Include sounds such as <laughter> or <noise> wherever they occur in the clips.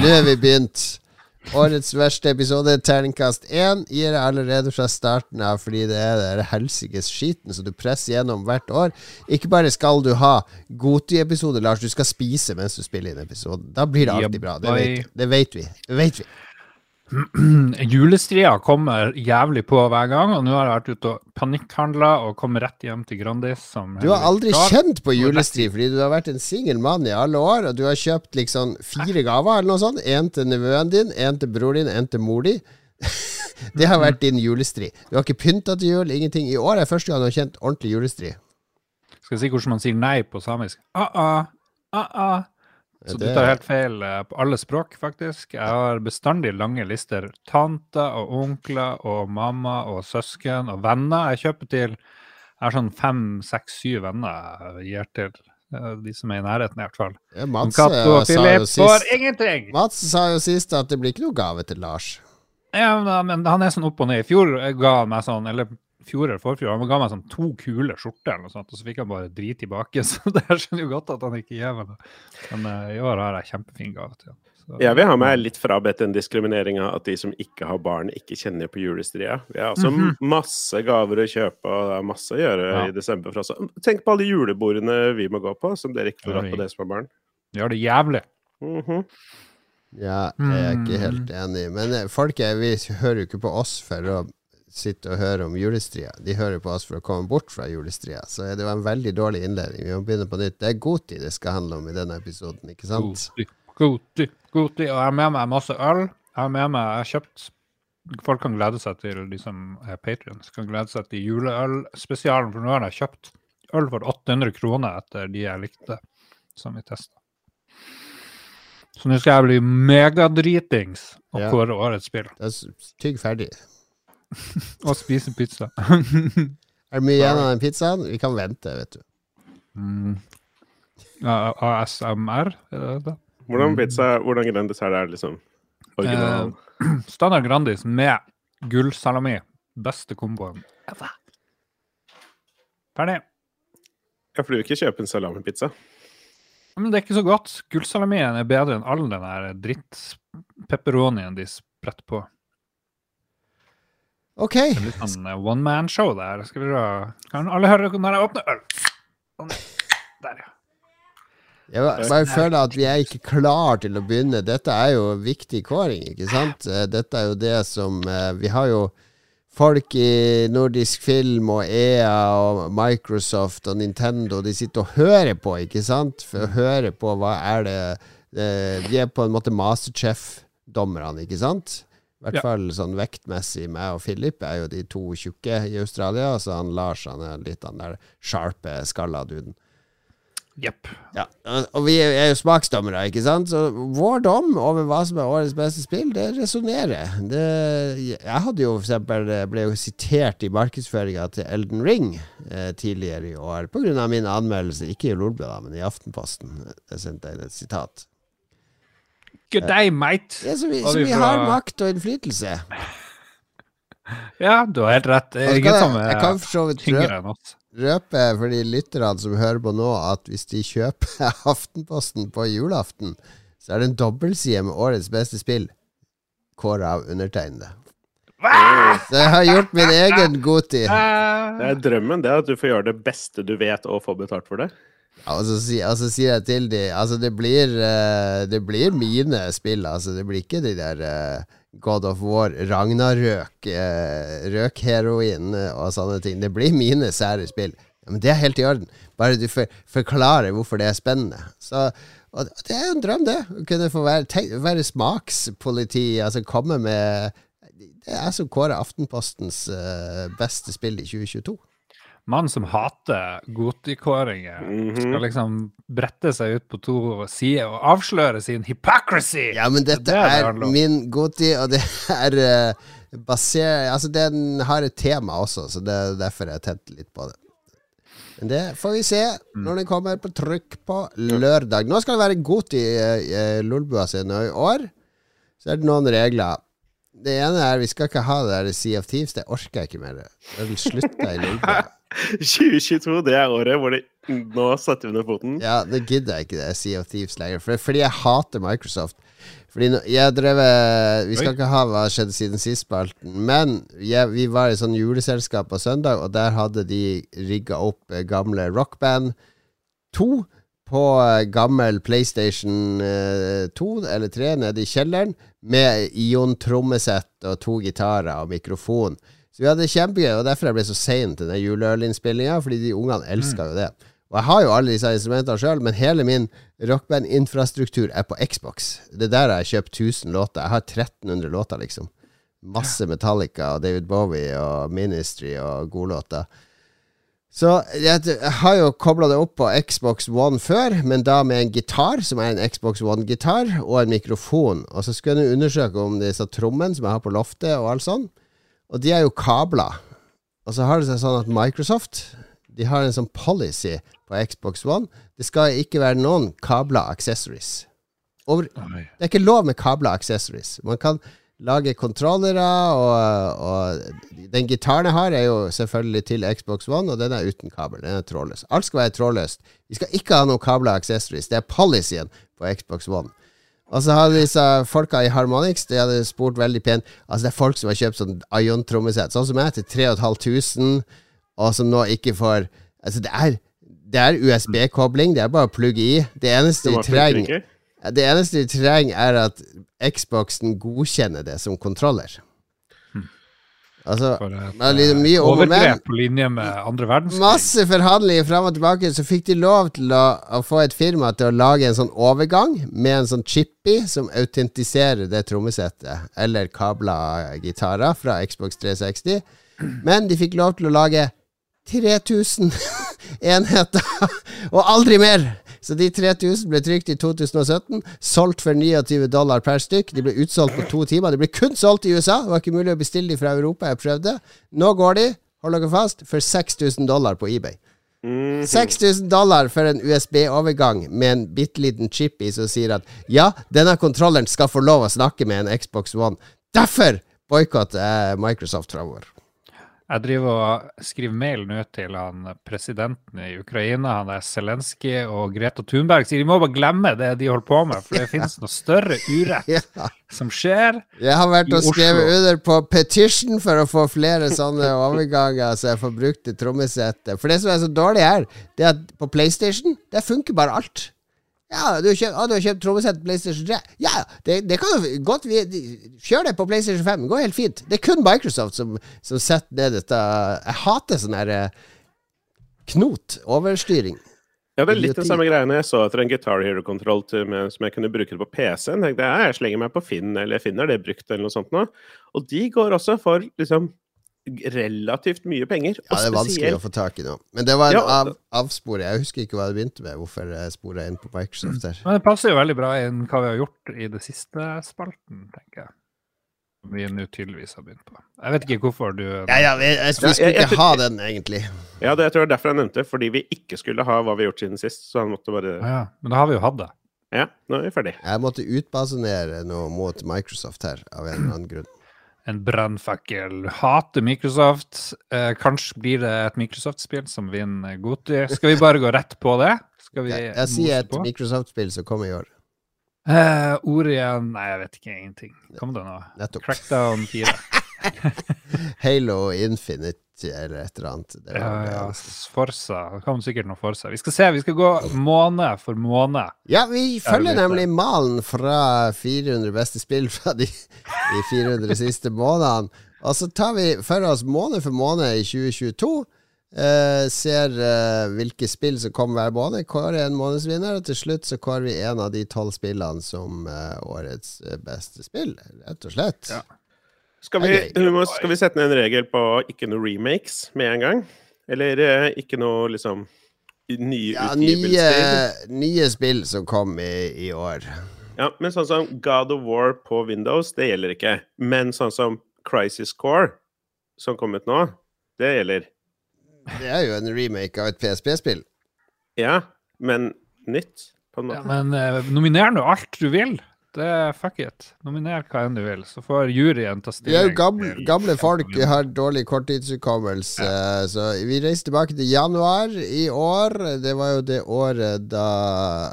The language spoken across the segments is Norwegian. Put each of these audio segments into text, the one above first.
Nå er vi begynt. Årets verste episode, terningkast én, gir jeg allerede fra starten av fordi det er den helsikes skiten som du presser gjennom hvert år. Ikke bare skal du ha Goti-episode, Lars, du skal spise mens du spiller inn episode. Da blir det alltid bra. Det vet, det vet vi. Det vet vi. <clears throat> Julestria kommer jævlig på hver gang, og nå har jeg vært ute og panikkhandla og kom rett hjem til Grandis. du har aldri klar. kjent på julestri fordi du har vært en singel mann i alle år, og du har kjøpt liksom fire gaver eller noe sånt. Én til nevøen din, én til bror din, én til mor di. <laughs> det har vært din julestri. Du har ikke pynta til jul, ingenting. I år er første gang du har kjent ordentlig julestri. Skal jeg si hvordan man sier nei på samisk? Ah-ah, ah-ah. Så du tar helt feil eh, på alle språk, faktisk. Jeg har bestandig lange lister. Tanter og onkler og mamma og søsken og venner. Jeg kjøper til Jeg har sånn fem, seks, syv venner jeg gir til. Eh, de som er i nærheten, i hvert fall. Ja, Mats, Filip får ingenting! Mats sa jo sist at det blir ikke noe gave til Lars. Ja, men han er sånn opp og ned. I fjor ga han meg sånn, eller fjor eller forfjor. Han ga meg sånn to kule skjorter, eller noe sånt, og så fikk han bare drit tilbake. <laughs> Så det skjønner jo godt at han ikke gir meg det. Men uh, i år har jeg kjempefin gave til ham. Jeg vil ha meg litt frabedt den diskrimineringa at de som ikke har barn, ikke kjenner på julestria. Vi har altså mm -hmm. masse gaver å kjøpe, og det er masse å gjøre ja. i desember for oss. Tenk på alle julebordene vi må gå på, som dere ikke får dratt på, dere som har barn. Vi har det jævlig. Mm -hmm. Ja, det er jeg ikke helt enig. Men folk folk, vi hører jo ikke på oss for å sitter og hører om julestria. De hører på oss for å komme bort fra julestria. Så det var en veldig dårlig innledning. Vi må begynne på nytt. Det er Goti det skal handle om i denne episoden, ikke sant? Goti, Goti. Og jeg har med meg masse øl. Jeg har med meg Jeg har kjøpt Folk kan glede seg til de som er patrions. Kan glede seg til juleølspesialen, for nå har jeg kjøpt øl for 800 kroner etter de jeg likte, som vi testa. Så nå skal jeg bli megadritings og ja. kåre årets spill. Tygg ferdig. <laughs> og spise pizza. <laughs> er det mye igjen av den pizzaen? Vi kan vente, vet du. Mm. ASMR, er det det? Hvordan pizza, hvordan Grandis er det liksom? Original? Eh, <clears throat> standard Grandis med gullsalami. Beste komboen. Ferdig. Ja, for du vil ikke kjøpe en salamipizza? Men det er ikke så godt. Gullsalamien er bedre enn all den der drittpepperonien de spretter på. OK. Det litt sånn uh, one man-show der. Skal vi se. Kan alle høre når jeg åpner øl? Sånn. Der, ja. Jeg bare føler at vi er ikke klar til å begynne. Dette er jo viktig kåring, ikke sant? Eh, dette er jo det som eh, Vi har jo folk i nordisk film og EA og Microsoft og Nintendo De sitter og hører på, ikke sant? For å høre på hva er det Vi er på en måte Masterchef-dommerne, ikke sant? I hvert ja. fall sånn vektmessig. Meg og Philip er jo de to tjukke i Australia. Så han Lars han er litt den der sharpe, skalla duden. Jepp. Ja. Og vi er jo smaksdommere, ikke sant? Så vår dom over hva som er årets beste spill, det resonnerer. Jeg hadde jo for eksempel ble jo sitert i markedsføringa til Elden Ring eh, tidligere i år pga. min anmeldelse, ikke i Lolbua, men i Aftenposten. Jeg sendte inn et sitat. Good day, mate. Ja, så vi, så vi har makt og innflytelse. Ja, du har helt rett. Det er ingen som er tyngre enn oss. Røpe for de lytterne som hører på nå, at hvis de kjøper <laughs> Aftenposten på julaften, så er det en dobbeltside med årets beste spill, kåra av undertegnede. Så jeg har gjort min egen godtid. <laughs> Det er drømmen, det, at du får gjøre det beste du vet, og få betalt for det. Ja, og, så, og, så, sier jeg til de Altså, det blir, uh, det blir mine spill. Altså, det blir ikke de der uh, God of War, Ragnarøk, uh, røkheroin og sånne ting. Det blir mine sære spill. Men det er helt i orden. Bare du for, forklarer hvorfor det er spennende. Så og det er jo en drøm, det. Å kunne få være, tenk, være smakspoliti. Altså komme med Det er som kårer Aftenpostens beste spill i 2022 mann som hater gotikåringer, mm -hmm. skal liksom brette seg ut på to sider og avsløre sin hypocrisy. Ja, men dette det er, det er min goti, og det er uh, basert Altså, den har et tema også, så det er derfor jeg tente litt på det. Men det får vi se mm. når den kommer på trykk på lørdag. Nå skal det være Goti i uh, Lolbua sin, og i år så er det noen regler. Det ene er vi skal ikke ha det der Sea of Thieves. Det orker jeg ikke mer. Jeg vil slutte i Lolbua. <laughs> 2022, det er året hvor de nå setter vi ned foten. Ja, det gidder jeg ikke det Sea of Thieves lenger. For, fordi jeg hater Microsoft. Fordi nå- jeg drev Vi skal Oi. ikke ha hva skjedde siden sist-spalten, men jeg, vi var i sånn juleselskap på søndag, og der hadde de rigga opp eh, gamle Rockband 2 på eh, gammel PlayStation eh, 2 eller 3 nede i kjelleren, med Ion-trommesett og to gitarer og mikrofon. Så vi hadde kjempegøy, og derfor jeg ble så sein til den juleølinnspillinga, fordi de ungene elska jo det. Og jeg har jo alle disse instrumentene sjøl, men hele min rockband-infrastruktur er på Xbox. Det er der jeg har kjøpt 1000 låter. Jeg har 1300 låter, liksom. Masse Metallica og David Bowie og Ministry og godlåter. Så jeg, har jo kobla det opp på Xbox One før, men da med en gitar, som er en Xbox One-gitar, og en mikrofon. Og så skulle jeg undersøke om disse trommene som jeg har på loftet, og alt sånn. Og de er jo kabla. Og så har det seg sånn at Microsoft De har en sånn policy på Xbox One. Det skal ikke være noen kabla accessories. Over, det er ikke lov med kabla accessories. Man kan lage kontrollere, og, og den gitaren jeg har, er jo selvfølgelig til Xbox One, og den er uten kabel. Den er trådløs. Alt skal være trådløst. Vi skal ikke ha noen kabla accessories. Det er policyen på Xbox One. Og så hadde disse folka i Harmonix De hadde spurt veldig pent Altså det er folk som har kjøpt sånn Ion-trommesett, sånn som jeg, til 3500, og som nå ikke får Altså, det er, det er USB-kobling, det er bare å plugge i. Det eneste de trenger det eneste de trenger, er at Xboxen godkjenner det som kontroller. Altså eh, mye om overgrep på linje med andre verdenskrig. Masse forhandlinger fram og tilbake, så fikk de lov til å, å få et firma til å lage en sånn overgang med en sånn chip i som autentiserer det trommesettet, eller kabla gitarer fra Xbox 360. Men de fikk lov til å lage 3000 <laughs> enheter, og aldri mer! Så de 3000 ble trykt i 2017, solgt for 29 dollar per stykk. De ble utsolgt på to timer. De ble kun solgt i USA. Det var ikke mulig å bestille de fra Europa. Jeg prøvde. Nå går de, hold dere fast, for 6000 dollar på eBay. Mhm. 6000 dollar for en USB-overgang med en bitte liten chip i som sier at ja, denne kontrolleren skal få lov å snakke med en Xbox One. Derfor boikotter jeg Microsoft framover. Jeg driver og skriver mail nå til han presidenten i Ukraina, han er Zelenskyj og Greta Thunberg. Sier de må bare glemme det de holder på med, for det <laughs> finnes noe større urett Ja. som skjer. Jeg har vært og skrevet Oslo. under på petition for å få flere sånne <laughs> overganger, så jeg får brukt det trommesettet. For det som er så dårlig her, det er at på PlayStation, der funker bare alt. Ja, du har kjøpt, ah, du har kjøpt trommesett PlayStation 3. Ja, det, det kan jo godt vi, Kjør det på PlayStation 5. Det går helt fint. Det er kun Microsoft som, som setter ned dette Jeg hater sånn her eh, knot. Overstyring. Ja, det er litt den samme greiene. Jeg så etter en Guitar Hero-kontroll som jeg kunne bruke på PC-en. Jeg, jeg slenger meg på Finn, eller jeg finner det brukt, eller noe sånt nå. Og de går også for liksom relativt mye penger. Ja, det er vanskelig å få tak i nå. Men det var en Ja, av, avsporing. Jeg husker ikke hva det begynte med. Hvorfor jeg spora inn på Microsoft her. Men det passer jo veldig bra inn hva vi har gjort i det siste spalten, tenker jeg. Som Vi nå tydeligvis har begynt på. Jeg vet ikke hvorfor du Ja, ja, vi, jeg, vi skulle jeg- jeg ikke ha den, egentlig. Ja, det jeg tror jeg derfor jeg nevnte, fordi vi ikke skulle ha hva vi har gjort siden sist. Så han måtte bare ja. Men da har vi jo hatt det. Ja, nå er vi ferdig. Jeg måtte utbasunere noe mot Microsoft her, av en eller annen grunn. En brannfakkel. Hater Microsoft. Eh, kanskje blir det et Microsoft-spill som vinner Goti. Skal vi bare gå rett på det? Jeg, jeg sier et? Microsoft-spill som kommer i år. Eh, ordet igjen Nei, jeg vet ikke ingenting. Kom det nå? Nettopp. Crackdown 4. <laughs> Halo Infinite eller et eller annet. Det Ja, ja. Forsa. Det kom sikkert noe Forsa. Vi skal se. Vi skal gå måned for måned. Ja, vi følger nemlig malen fra 400 beste spill fra de, de 400 siste månedene. Og så tar vi for oss måned for måned i 2022. Uh, ser uh, hvilke spill som kommer hver måned, kårer en månedsvinner, og til slutt så kårer vi en av de tolv spillene som uh, årets eh, beste spill, rett og slett. Ja. Skal vi, må, skal vi sette ned en regel på ikke noe remakes med en gang? Eller eh, ikke noe liksom nye Ja, nye, utgivelser? nye spill som kom i, i år. Ja, men sånn som God of War på Windows, det gjelder ikke. Men sånn som Crisis Core, som kom ut nå, det gjelder. Det er jo en remake av et PSP-spill. Ja, men nytt, på en Ja, men eh, nominer nå alt du vil. Det er fuck it. Nominer hva enn du vil, så får juryen ta stilling. Vi er jo gamle, gamle folk, vi har dårlig korttidshukommelse. Så vi reiser tilbake til januar i år. Det var jo det året da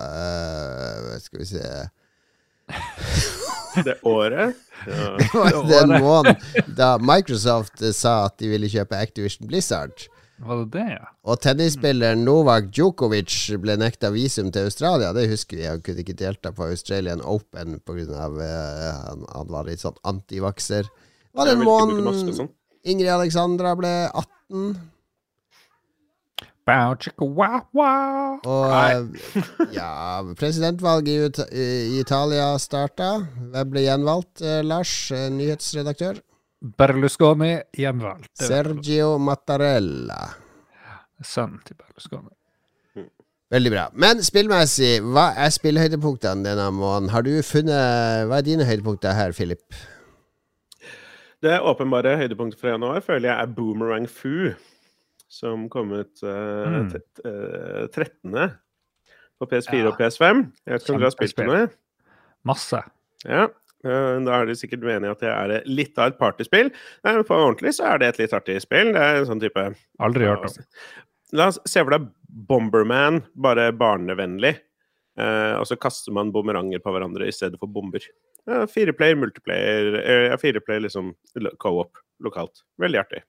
uh, Skal vi se <laughs> Det året. <laughs> Ja. Det var den måneden da Microsoft sa at de ville kjøpe Activision Blizzard. Var det det, ja? Og tennisspilleren Novak Djokovic ble nekta visum til Australia. Det husker vi. Han kunne ikke delta på Australian Open pga. Uh, han, han var litt sånn antivakser. Var det en måned sånn. Ingrid Alexandra ble 18? Bow, chicka, wow, wow. Og eh, ja, presidentvalget i, Ut i Italia starta. Hvem ble gjenvalgt? Eh, Lars, eh, nyhetsredaktør. Berlusconi gjenvalgt. Sergio Mattarella. Sønnen til Berlusconi. Veldig bra. Men spillmessig, hva er spillhøydepunktene denne måneden? Har du funnet Hva er dine høydepunkter her, Philip? Det åpenbare høydepunktet fra januar føler jeg er Boomerang Fu, som kom ut uh, Mm. t- eh, 13. på PS4 Ja. og PS5. Jeg vet ikke om dere har spilt det nå? Masse. Ja. Eh, Da er de sikkert uenige i at det er litt av et partyspill. På ordentlig så er det et litt artig spill. Det er en sånn type Aldri hørt om. La oss se for deg Bomberman, bare barnevennlig. Eh, og så kaster man bumeranger på hverandre i stedet for bomber. Fireplayer, multiplayer eh, ja, Fireplayer liksom co-op lokalt. Veldig artig.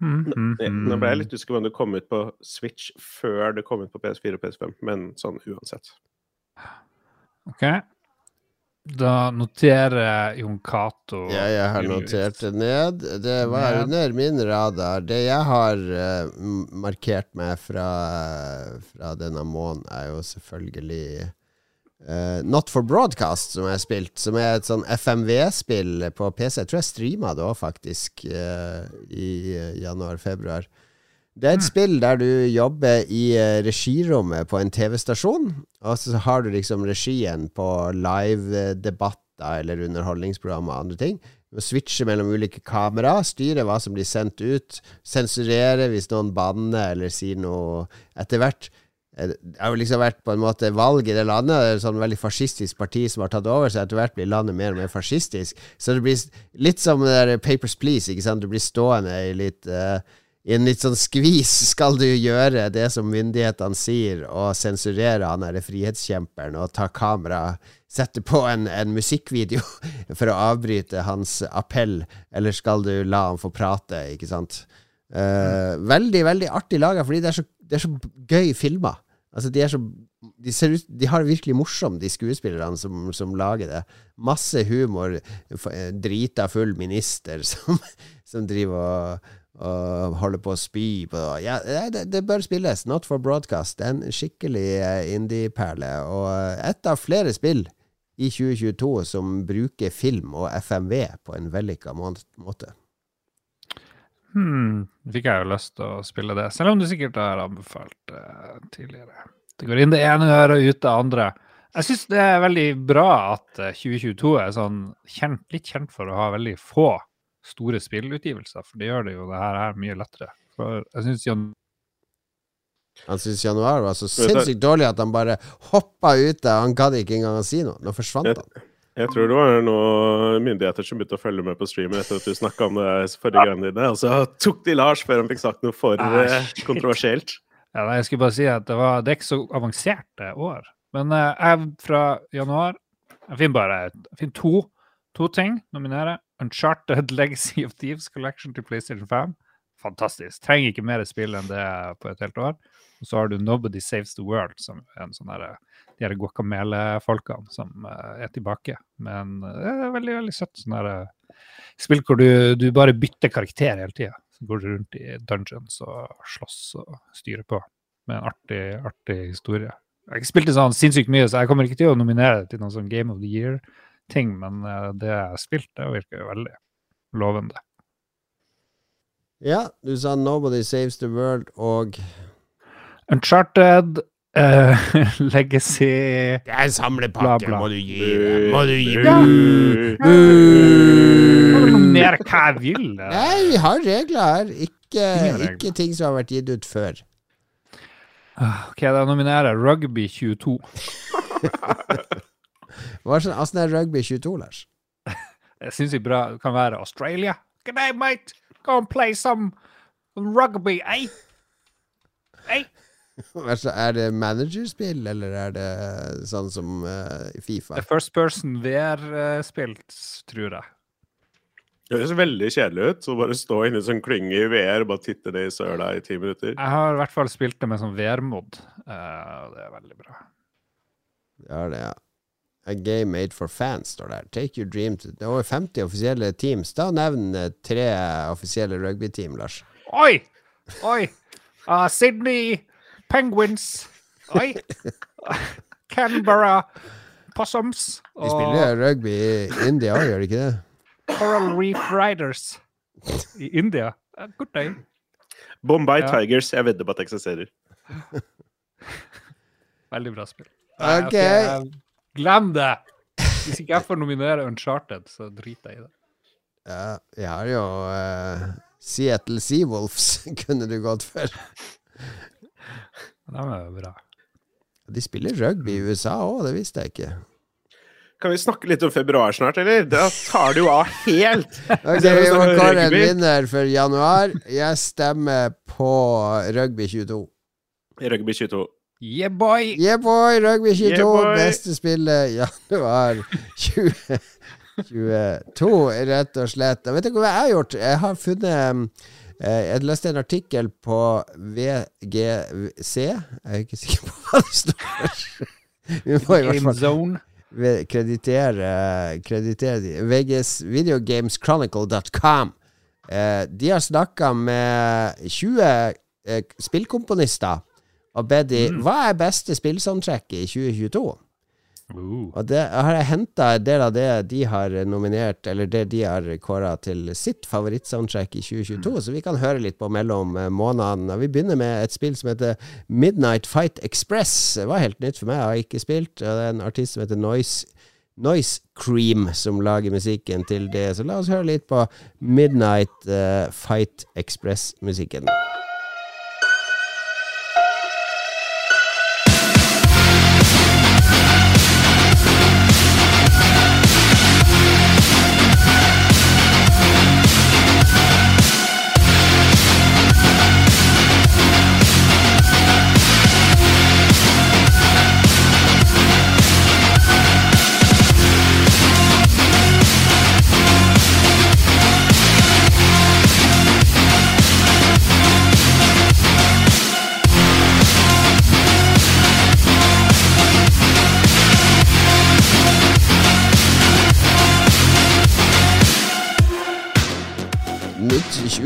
Mm, mm, Eh, mm. Nå ble jeg litt usikker på om det kom ut på Switch før det kom ut på PS4 og PS5, men sånn uansett. OK. Da noterer Jon Cato Ja, jeg har notert det ned. Det var under min radar. Det jeg har uh, markert meg fra, fra denne måneden, er jo selvfølgelig uh, Not for Broadcast, som jeg har spilt. Som er et sånn FMV-spill på PC. Jeg tror jeg streama det òg, faktisk, uh, i januar-februar. Det er et spill der du jobber i eh, regirommet på en TV-stasjon, og så har du liksom regien på live-debatter eller underholdningsprogrammer og andre ting. Du må switche mellom ulike kamera, styre hva som blir sendt ut, sensurere hvis noen banner eller sier noe etter hvert. eh, Det har liksom vært på en måte valg i det landet. Det er et sånn veldig fascistisk parti som har tatt over, så etter hvert blir landet mer og mer fascistisk. Så det blir litt som det der Papers Please, ikke sant. Du blir stående i litt eh, i en litt sånn skvis skal du gjøre det som myndighetene sier, og sensurere han derre frihetskjemperen og ta kamera Sette på en, en musikkvideo <laughs> for å avbryte hans appell, eller skal du la han få prate, ikke sant? Uh, veldig, veldig artig laga, fordi det er så, det er så gøy filma. Altså, de er så de, ut, de har det virkelig morsomt, de skuespillerne som, som lager det. Masse humor. eh, Drita full minister <laughs> som, som driver og, og holder på å spy på ja, det, det bør spilles. Not for broadcast. En skikkelig eh, indie-perle. Og eh, ett av flere spill i 2022 som bruker film og FMV på en vellykka må- måte. Hmm, fikk jeg jo lyst til å spille det, selv om du sikkert har anbefalt det tidligere. Det går inn det ene øret og ut det andre. Jeg syns det er veldig bra at eh, 2022 er sånn kjent, litt kjent for å ha veldig få store spillutgivelser, for det gjør det jo det her, her mye lettere. For jeg synes Jan Han syntes januar var så sinnssykt dårlig at han bare hoppa ut der. Han gadd ikke engang å si noe. Nå forsvant han. Jeg tror det var noen myndigheter som begynte å følge med på streamen etter at du snakka om det forrige gang dine, og så tok de Lars før han fikk sagt noe for eh, kontroversielt. Ja, nei, jeg skulle bare si at det, var, det er ikke så avanserte år. Men eh, jeg fra januar Jeg finner bare jeg finner to, to ting nominere. Uncharted <laughs> Legacy of Thieves Collection til PlayStation 5. Fantastisk. Trenger ikke mer spill enn det på et helt år. Og så har du Nobody Saves the World, som er en sånn derre de her guacamele-folkene som eh, er tilbake. Men eh, det er veldig veldig søtt. sånn der, eh, Spill hvor du, du bare bytter karakter hele tida. Går rundt i dungeons og slåss og styrer på. Med en artig, artig historie. Jeg har ikke spilt det sånn sinnssykt mye, så jeg kommer ikke til å nominere til noen sånn Game of the Year-ting, men eh, det jeg har spilt, det virker jo veldig lovende. Ja, du sa 'Nobody Saves the World' og Uncharted, uh, <laughs> Legacy Det er en samlepakke, Bla, bla. må du gi det. Må du gi det. Ja. Bu. hva jeg vil. eh. Nei, vi har regler her. Ikke, regler. ikke ting som har vært gitt ut før. Ah, OK, da nominerer jeg Rugby 22. <laughs> Åssen er rugby 22, Lars? <laughs> Jeg syns bra det kan være Australia. Good day, mate. Go and play some rugby, eh? Eh? <laughs> Altså, er det managerspill, eller er det sånn som uh, Fifa? Er First person VR-spill, tror jeg. Det høres veldig kjedelig ut. Så bare stå inne i en sånn klynge i VR og bare titte det i søla i ti minutter. Jeg har i hvert fall spilt det med sånn VR-mod. Uh, det er veldig bra. Det er det, ja. A game made for fans, står der. Take your dream to Det er over 50 offisielle teams. Da nevn eh, tre offisielle rugbyteam, Lars. Oi! Oi! Uh, <laughs> Sydney Penguins. Oi! <laughs> Canberra Possums. De spiller rugby i India òg, gjør de ikke det? Coral Reef Riders <laughs> i India. Uh, good day. Bombay Ja. Tigers. Jeg vedder på at det eksisterer. Veldig bra spill. Ok. jeg- Glem det! Hvis ikke jeg får nominere Uncharted, så driter jeg i det. Ja, vi har jo uh, Seattle Seawolves, <laughs> kunne du gått for. De er jo bra. De spiller rugby i USA òg, det visste jeg ikke. Kan vi snakke litt om februar snart, eller? Da tar det jo av helt! <laughs> Ok, Det Vi må kåre en vinner for januar. Jeg stemmer på Rugby 22. Rugby 22. Yeah, boy! Yeah, boy! Rugby 22, Yeah, boy. beste spillet januar 2022, rett og slett. Jeg vet ikke hva jeg har gjort. Jeg har funnet eh, Jeg leste en artikkel på VGC. Jeg er ikke sikker på hva det står. Vi må i hvert fall kreditere, kreditere. VGs Videogameschronicle.com. Eh, de har snakka med 20 eh, spillkomponister og bedt de Hva er beste spillsoundtrack i 2022? Uh. Og det har jeg henta en del av det de har nominert, eller det de har kåra til sitt favorittsoundtrack i 2022, så vi kan høre litt på mellom eh, månedene. Vi begynner med et spill som heter Midnight Fight Express. Det var helt nytt for meg, jeg har ikke spilt. Det er en artist som heter Noise, Noise Cream som lager musikken til det. Så la oss høre litt på Midnight eh, Fight Express-musikken.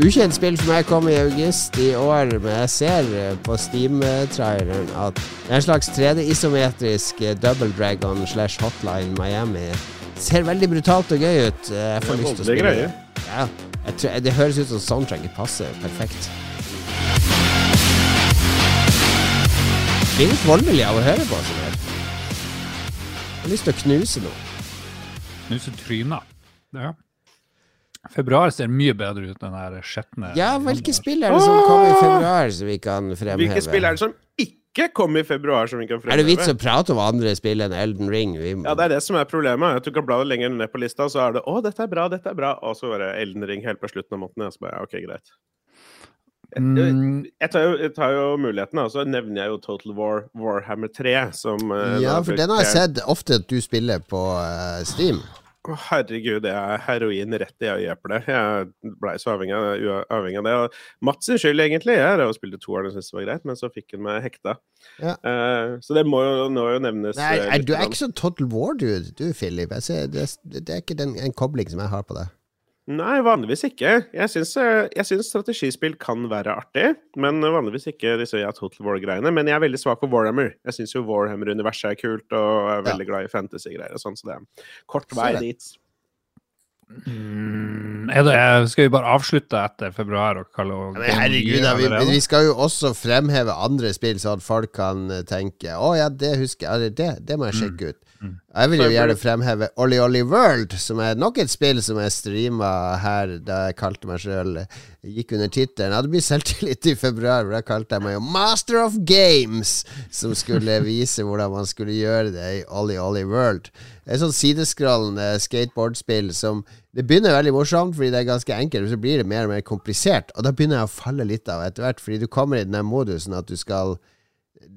Ukjent spill for meg kom i august i år, men jeg ser på Steam-traileren at det er en slags 3D-isometrisk eh, Double Dragon slash Hotline Miami. Ser veldig brutalt og gøy ut. Eh, Jeg får lyst til å spille det. Ja, jeg tror, det høres ut som soundtracket passer perfekt. Blir litt voldelig av å høre på sånn her. Jeg har lyst til å knuse noe. Knuse tryner. Ja. Februar ser mye bedre ut enn den skjetne Ja, hvilke spill er det som kom i februar som vi kan fremheve? Hvilke spill er det som ikke kom i februar, som vi kan fremheve? Er det vits å prate om andre spill enn Elden Ring? Vi, Ja, det er det som er problemet. At du kan bladet lenger ned på lista, så er det 'Å, dette er bra, dette er bra', og så bare Elden Ring helt på slutten av måneden. Og så bare, ja, OK, greit. Mm, Jeg tar jo, jeg tar jo muligheten, og så nevner jeg jo Total War Warhammer 3, som eh, ja, for den har jeg sett ofte at du spiller på uh, Steam. Å, herregud, det er heroin rett i øyeeplet. Jeg blei så avhengig av, avhengig av det. Og Mats sin skyld, egentlig. Jeg har spilte toeren og syntes det var greit, men så fikk han meg hekta. Ja. Uh, så det må jo, nå jo nevnes. Nei, eh, er, du er ikke sånn Total War-dude, du, Philip. Jeg ser, det, det er ikke den, en kobling som jeg har på det. Nei, vanligvis ikke. Jeg syns, eh, jeg syns strategispill kan være artig, men vanligvis ikke disse ja, Total War-greiene. Men jeg er veldig svak for Warhammer. Jeg syns jo Warhammer-universet er kult, og er Ja. veldig glad i fantasy-greier og sånn, så det er kort vei dit. mm, er det, skal vi bare avslutte etter februar og kalle og Men herregud, ja, vi, vi skal jo også fremheve andre spill, så at folk kan eh, tenke Å ja, det husker jeg. eller Det, det må jeg sjekke ut. Mm. Jeg vil jo gjerne fremheve Olli Olli World, som er nok et spill som jeg streama her da jeg kalte meg sjøl Gikk under tittelen. Jeg hadde mye selvtillit i februar, for da kalte jeg meg jo Master of Games, som skulle <laughs> vise hvordan man skulle gjøre det i Olli Olli World. Det er sånn sideskrollende skateboardspill som Det begynner veldig morsomt fordi det er ganske enkelt, og så blir det mer og mer komplisert. Og da begynner jeg å falle litt av etter hvert, fordi du kommer i den modusen at du skal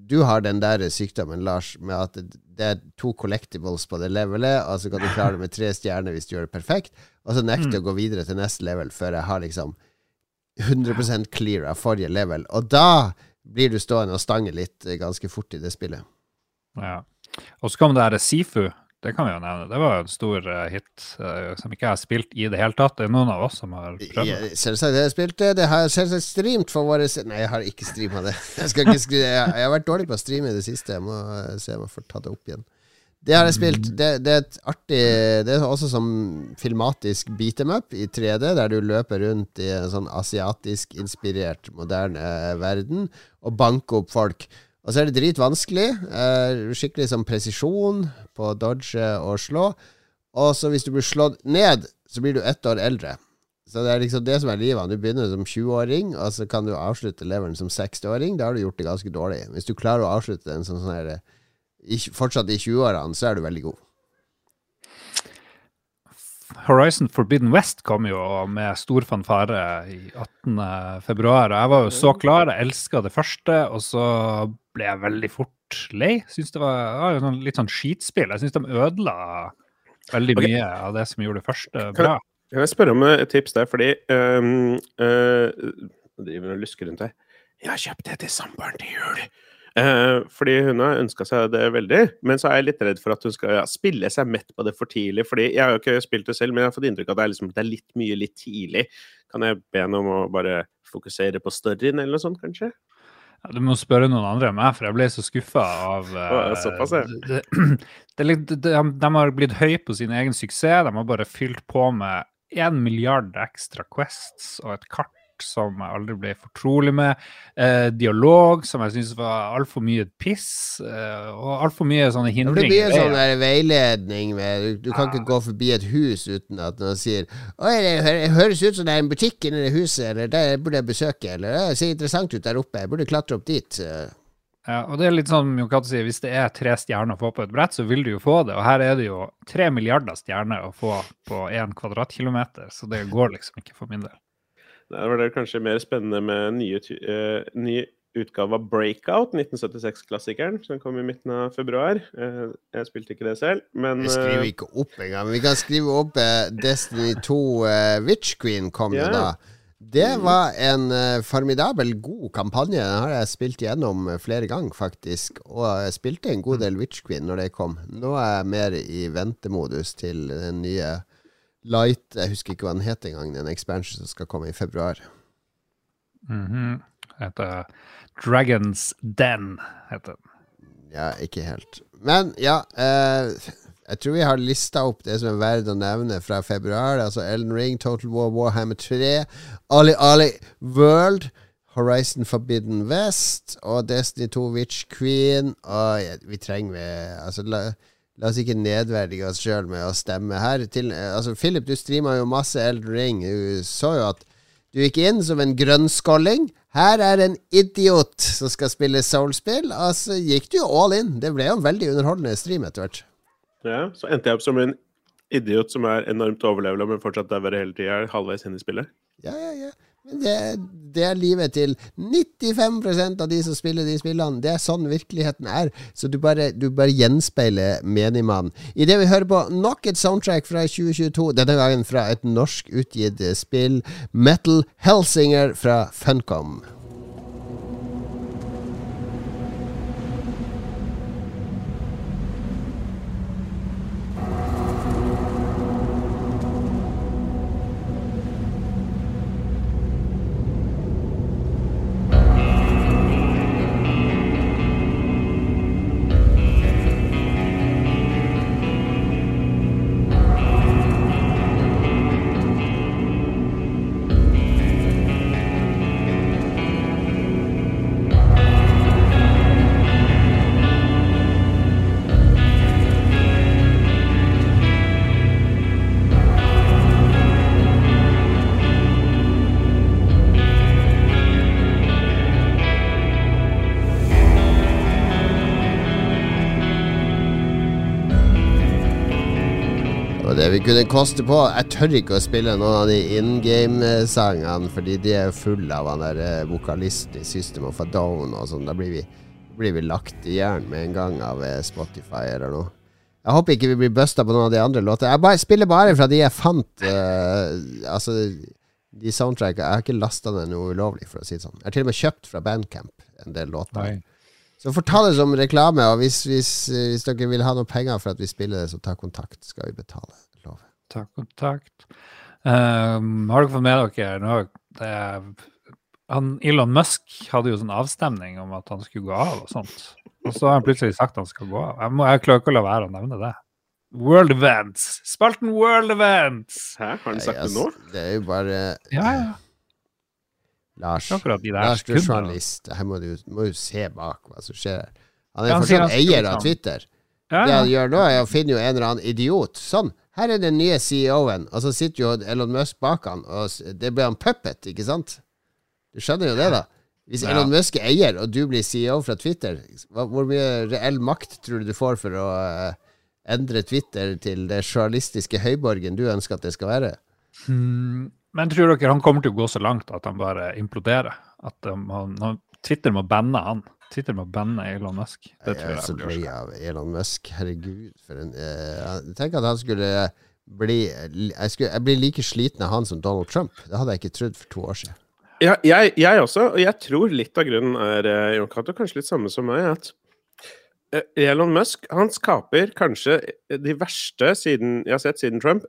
du har den der sykdommen, Lars, med at det er to collectibles på det levelet, og så kan du klare det med tre stjerner hvis du gjør det perfekt, og så nekter jeg å gå videre til neste level før jeg har liksom 100% clear av forrige level. Og da blir du stående og stange litt ganske fort i det spillet. Ja. Og så kom det her Sifu. Det kan vi jo nevne. Det var jo en stor uh, hit uh, som ikke jeg har spilt i det hele tatt. Det er noen av oss som har prøvd det. Selvsagt jeg spilt det. Det har jeg selvsagt streamt for våre Nei, jeg har ikke streama det. <laughs> Jeg, ikke jeg, har vært dårlig på å streame i det siste. Jeg må se om jeg får ta det opp igjen. Det har jeg spilt. Det, det, er et artig Det er også som filmatisk beat em up i 3D, der du løper rundt i en sånn asiatisk inspirert, moderne verden og banker opp folk. Og så er det dritvanskelig. Uh, skikkelig sånn presisjon på dodge og slå. Og så hvis du blir slått ned, så blir du ett år eldre. Så det er liksom det som er livet. Du begynner som 20-åring, og så kan du avslutte leveren som 60-åring. Da har du gjort det ganske dårlig. Hvis du klarer å avslutte den sånn, sånn her, fortsatt i 20-årene, så er du veldig god. Horizon Forbidden West kom jo med stor fanfare i 18. februar. Og jeg var jo så klar, jeg elska det første, og så ble jeg veldig fort lei. Syns det var ja, litt sånn skitspill. Jeg syns de ødela veldig okay. mye av det som gjorde det første bra. Kan jeg spørre om et tips der, fordi um, uh, driver og lusker rundt her. Jeg har kjøpt det til samboeren til jul. Eh, fordi hun har ønska seg det veldig, men så er jeg litt redd for at hun skal ja, spille seg mett på det for tidlig. fordi Jeg har jo ikke spilt det selv, men jeg har fått inntrykk av at det er, liksom, det er litt mye litt tidlig. Kan jeg be henne om å bare fokusere på storyen, eller noe sånt, kanskje? Ja, du må spørre noen andre enn meg, for jeg ble så skuffa av Såpass, ja. Det, det, <clears throat> det, de, de, har blitt høye på sin egen suksess. De har bare fylt på med én milliard ekstra quests og et kart som jeg aldri ble fortrolig med. Eh, dialog som jeg syns var altfor mye piss, eh, og altfor mye sånne hindringer. Det blir mye sånn der veiledning med Du, du kan ja. ikke gå forbi et hus uten at noen sier Oi, det høres ut som det er en butikk inni det huset, eller det burde jeg besøke, eller det ser interessant ut der oppe, jeg burde klatre opp dit. Ja, og det er litt sånn Mjokate sier, Hvis det er tre stjerner å få på et brett, så vil du jo få det. Og her er det jo tre milliarder stjerner å få på én kvadratkilometer, så det går liksom ikke for min del. Der var det kanskje mer spennende med nye, uh, ny utgave av Breakout, 1976-klassikeren, som kom i midten av februar. Uh, jeg spilte ikke det selv, men Vi skriver eh, ikke opp engang. Vi kan skrive opp uh, Destiny 2 Witch Queen kom jo da. Det mm. var en formidabel god kampanje. Den har jeg spilt gjennom flere ganger, faktisk. Og jeg spilte en god mm. del Witch Queen når det kom. Nå er jeg mer i ventemodus til den nye Light Jeg husker ikke hva den het engang, den expansion som skal komme i februar. Mm -hmm. Heter Dragons Den, heter den. Ja, ikke helt. Men ja, eh, jeg tror vi har lista opp det som er verdt å nevne fra februar. Altså Elden Ring, Total War, Warhammer 3, Ali Ali World, Horizon Forbidden West og Destiny 2 Witch Queen. Og ja, vi trenger altså, La oss ikke nedverdige oss sjøl med å stemme her. Til, altså, Philip, du streama jo masse Elden Ring. Du så jo at du gikk inn som en grønnskolling. Her er en idiot som skal spille soulspill. Altså gikk du jo all in. Det ble jo en veldig underholdende stream etter hvert. Ja, så endte jeg opp som en idiot som er enormt overlevela, men fortsatt dauer hele tida, halvveis inn i spillet. Ja, ja, ja. Det, det, er livet til 95% av de som spiller de spillene. Det er sånn virkeligheten er. Så du bare, du bare gjenspeiler menigmannen. Idet vi hører på nok et soundtrack fra 2022, denne gangen fra et norsk utgitt spill, Metal Helsinger fra Funcom. Kunne koste på. Jeg tør ikke å spille noen av de in game-sangene, fordi de er fulle av han der eh, vokalisten i System of a Down og sånn. Da blir vi blir vi lagt i jern med en gang av eh, Spotify eller noe. Jeg håper ikke vi blir busta på noen av de andre låtene. Jeg bare, spiller bare fra de jeg fant. Uh, altså de soundtrackene Jeg har ikke lasta ned noe ulovlig, for å si det sånn. Jeg har til og med kjøpt fra Bandcamp en del låter. Nei. Så får ta det som reklame, og hvis, hvis, hvis, dere vil ha noe penger for at vi spiller det, så ta kontakt. Skal vi betale. Ta kontakt. Um, har dere fått med dere nå, det, han, Elon Musk hadde jo sånn avstemning om at han skulle gå av og sånt. Og så har han plutselig sagt han skal gå av. Jeg, må, jeg klarer ikke å la være å nevne det. World Events! Spalten World Events! Hæ, har han sagt det nå? altså, Det er jo bare Ja, ja. Lars. Lars, du er journalist. Her må du, må jo se bak hva som skjer. Han er Ja, han fortsatt han eier av. Twitter. Ja, Det han gjør nå, er å finne jo en eller annen idiot. Sånn, her er den nye CEO-en, og så sitter jo Elon Musk bak han, og det blir han puppet, ikke sant? Du skjønner jo det, da. Hvis Ja. Elon Musk er eier, og du blir CEO fra Twitter, hvor mye reell makt tror du du får for å eh, endre Twitter til det journalistiske høyborgen du ønsker at det skal være? Hmm, Men tror dere han kommer til å gå så langt at han bare imploderer? At um, han, han, Twitter må banne han? Twitter må banne Elon Musk? Det Jeg tror er så lei av Elon Musk. Herregud, for en eh, Tenk at han skulle bli jeg, skulle, jeg blir like sliten av han som Donald Trump. Det hadde jeg ikke trodd for to år siden. Ja, jeg, jeg også, og jeg tror litt av grunnen er eh, Jon Cato, kanskje litt samme som meg, at eh, Elon Musk han skaper kanskje de verste siden, jeg har sett siden Trump,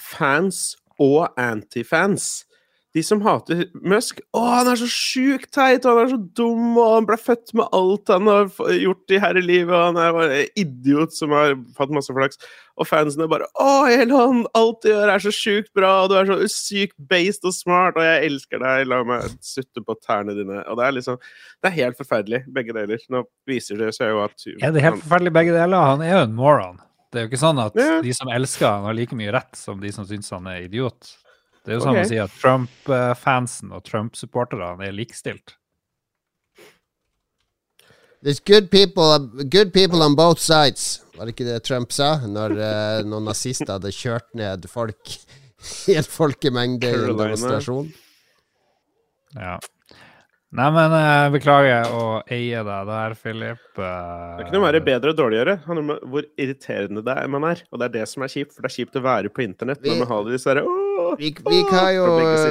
fans og antifans. De som hater Musk Å, han er så sjukt teit, og han er så dum, og han ble født med alt han har gjort i her i livet, og han er bare en idiot som har fått masse flaks. Og fansene bare Å, Elon, alt du gjør er så sjukt bra, og du er så sykt based og smart, og jeg elsker deg, la meg sutte på tærne dine. Og det er liksom Det er helt forferdelig, begge deler. Nå viser det seg jo at Er det helt forferdelig begge deler? Han er jo en moron. Det er jo ikke sånn at Ja. de som elsker han har like mye rett som de som syns han er idiot. Det er jo sånn okay. å si at Trump-fansen og Trump-supporterne er likestilt. There's good people, good people on both sides. Var det ikke det Trump sa? Når uh, noen nazister hadde kjørt ned folk <laughs> i en folkemengde i en demonstrasjon. Ja. Nei, men eh, beklager å eie deg der, Philip. Uh, Det er ikke noe mer bedre og dårligere. Det handler om hvor irriterende det er man er. Og det er det som er kjipt, for det er kjipt å være på internett Vi- når man har disse herre Vi, vi, har jo,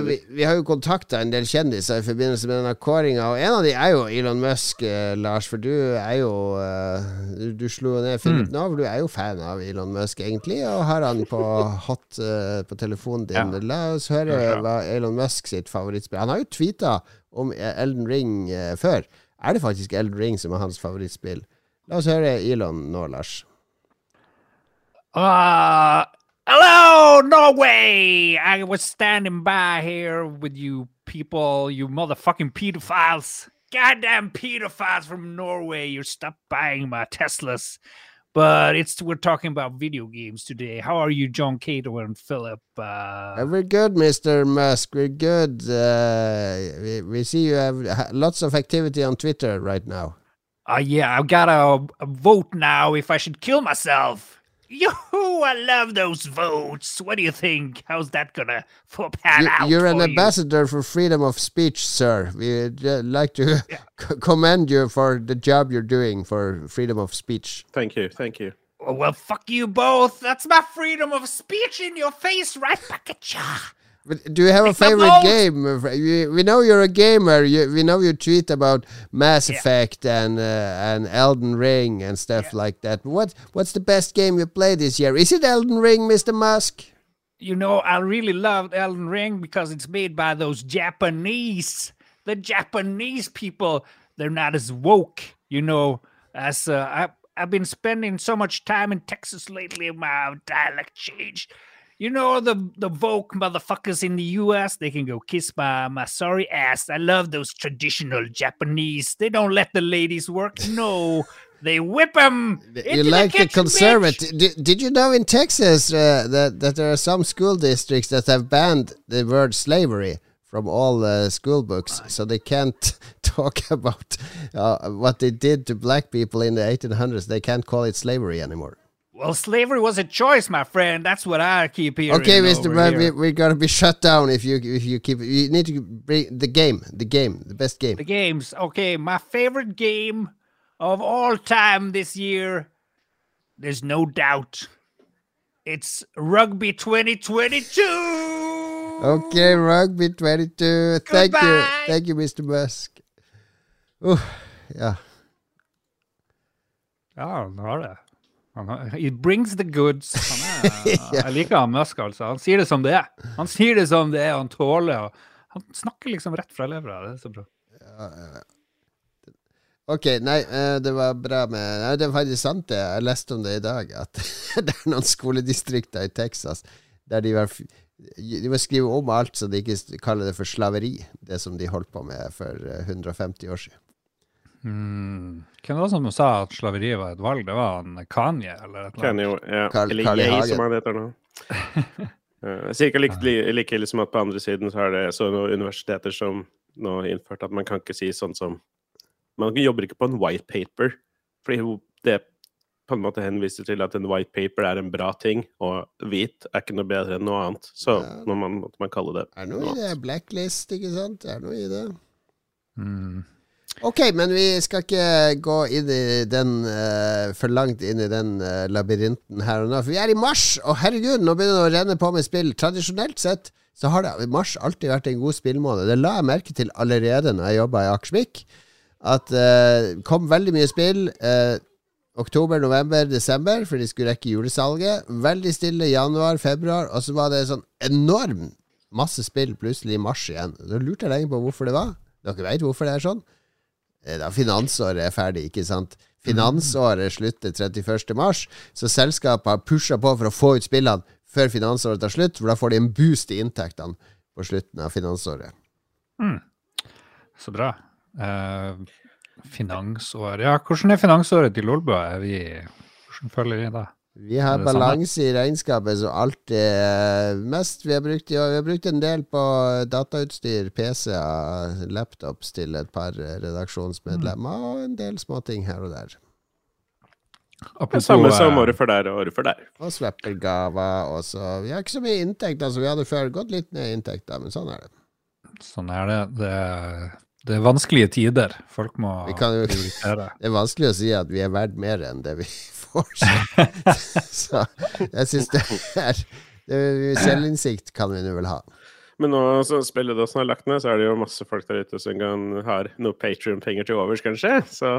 vi, vi har jo kontakta en del kjendiser i forbindelse med denne kåringa, og en av de er jo Elon Musk, eh, Lars. For du er jo eh, Du, du slo ned Philip nå, for du er jo fan av Elon Musk, egentlig, og har han på <laughs> hot eh, på telefonen din. Ja. La oss høre Ja, ja. hva Elon Musk sitt favorittspill Han har jo tweeta om Elden Ring eh, før. Er det faktisk Elden Ring som er hans favorittspill? La oss høre Elon nå, Lars. Uh, hello, Norway! I was standing by here with you people, you motherfucking pedophiles. Goddamn pedophiles from Norway, you stop buying my Teslas. But it's we're talking about video games today. How are you, John Cato and Philip? Uh, we're good, Mr. Musk. We're good. Uh, we, we see you have lots of activity on Twitter right now. uh, yeah, I've got to vote now if I should kill myself. Yoo-hoo, I love those votes. What do you think? How's that gonna f- pan You, out you're an for you? ambassador for freedom of speech, sir. We'd uh, like to <laughs> c- commend you for the job you're doing for freedom of speech. Thank you, thank you. Well, fuck you both. That's my freedom of speech in your face right back at ya. But do you have a It's a favorite game? We, we know you're a gamer. You, we know you tweet about Mass Yeah. Effect and uh, and Elden Ring and stuff like that. What what's the best game you played this year? Is it Elden Ring, Mr. Musk? You know, I really loved Elden Ring because it's made by those Japanese. The Japanese people, they're not as woke, you know, as uh, I, I've been spending so much time in Texas lately, my dialect changed. You know the the woke motherfuckers in the U.S. They can go kiss my my sorry ass. I love those traditional Japanese. They don't let the ladies work. No, <laughs> they whip them. you like the conservative. Did, did you know in Texas uh, that that there are some school districts that have banned the word slavery from all uh, school books, so they can't <laughs> talk about uh, what they did to black people in the 1800s. They can't call it slavery anymore. Well, slavery was a choice, my friend. That's what I keep hearing. Okay, Mr. Man, we, we're gonna be shut down if you if you keep. You need to bring the game, the game, the best game. the games. Okay, my favorite game of all time this year. There's no doubt. It's rugby 2022! Ok, Rugby 22. Thank you, thank you, Mr. Musk. Oh, ja. Ja, han he brings the goods. Er, <laughs> jeg liker han Musk, altså. Han sier det som det er. Han sier det som det er, og han tåler Han snakker liksom rett fra levra. Det er så bra. Ok, nei, eh, det var bra med Nei, det er faktisk sant, det. Jeg leste om det i dag. At <laughs> det er noen skoledistrikter i Texas der de var De må skrive om alt, så de ikke kaller det for slaveri. Det som de holdt på med for eh, 150 år siden. Hmm. Hvem var det som sa at slaveri var et valg? Det var han Kanye? eller et eller annet? Kanye, ja. Carl- Eller Carl I. Som han heter nå. <laughs> Eh, Cirka like, like ille som at på andre siden så er det så noen universiteter som nå har innført at man kan ikke si sånn som Man jobber ikke på en white paper, fordi det på en måte henviser til at en white paper er en bra ting, og hvit er ikke noe bedre enn noe annet. Så Ja. når må måtte man kalle det Er noe, noe i det? Blacklist, ikke sant? Er noe i det? Hmm. Ok, men vi skal ikke gå inn i den uh, for langt inn i den uh, labyrinten her og nå. For vi er i mars, og herregud, nå begynner det å renne på med spill. Tradisjonelt sett så har det mars alltid vært en god spillmåned. Det la jeg merke til allerede når jeg jobba i Akersvik. At det kom veldig mye spill. Uh, oktober, november, desember, for de skulle rekke julesalget. Veldig stille januar, februar, og så var det sånn enorm masse spill plutselig i mars igjen. Da lurte jeg lenge på hvorfor det var. Dere veit hvorfor det er sånn? Eh, Da finansåret er ferdig, ikke sant? Finansåret slutter 31. mars, så selskapet har pusha på for å få ut spillene før finansåret tar slutt, for da får de en boost i inntektene på slutten av finansåret. Så bra. Uh, finansåret Ja, hvordan er finansåret til Lolbua? Hvordan følger vi det? Vi har balanse i regnskapet, som alltid mest vi har brukt. Vi har brukt en del på datautstyr, PC-er, laptops til et par redaksjonsmedlemmer, og en del småting her og der. Apropos samme som eh, året før der og året før der. Og Swapper-gaver, og så Vi har ikke så mye inntekt som vi hadde før. Gått litt ned i inntekter, men sånn er det. Sånn er det. Det det er vanskelige tider. Folk må Vi kan jo- prioritere. <laughs> Det er vanskelig å si at vi er verdt mer enn det vi <laughs> får. Så <laughs> jeg syns det er det, Selvinnsikt kan vi nå vel ha. Men nå som spilledåsen er lagt ned, så er det jo masse folk der ute som kan har noe Patrion-penger til overs, kanskje. Så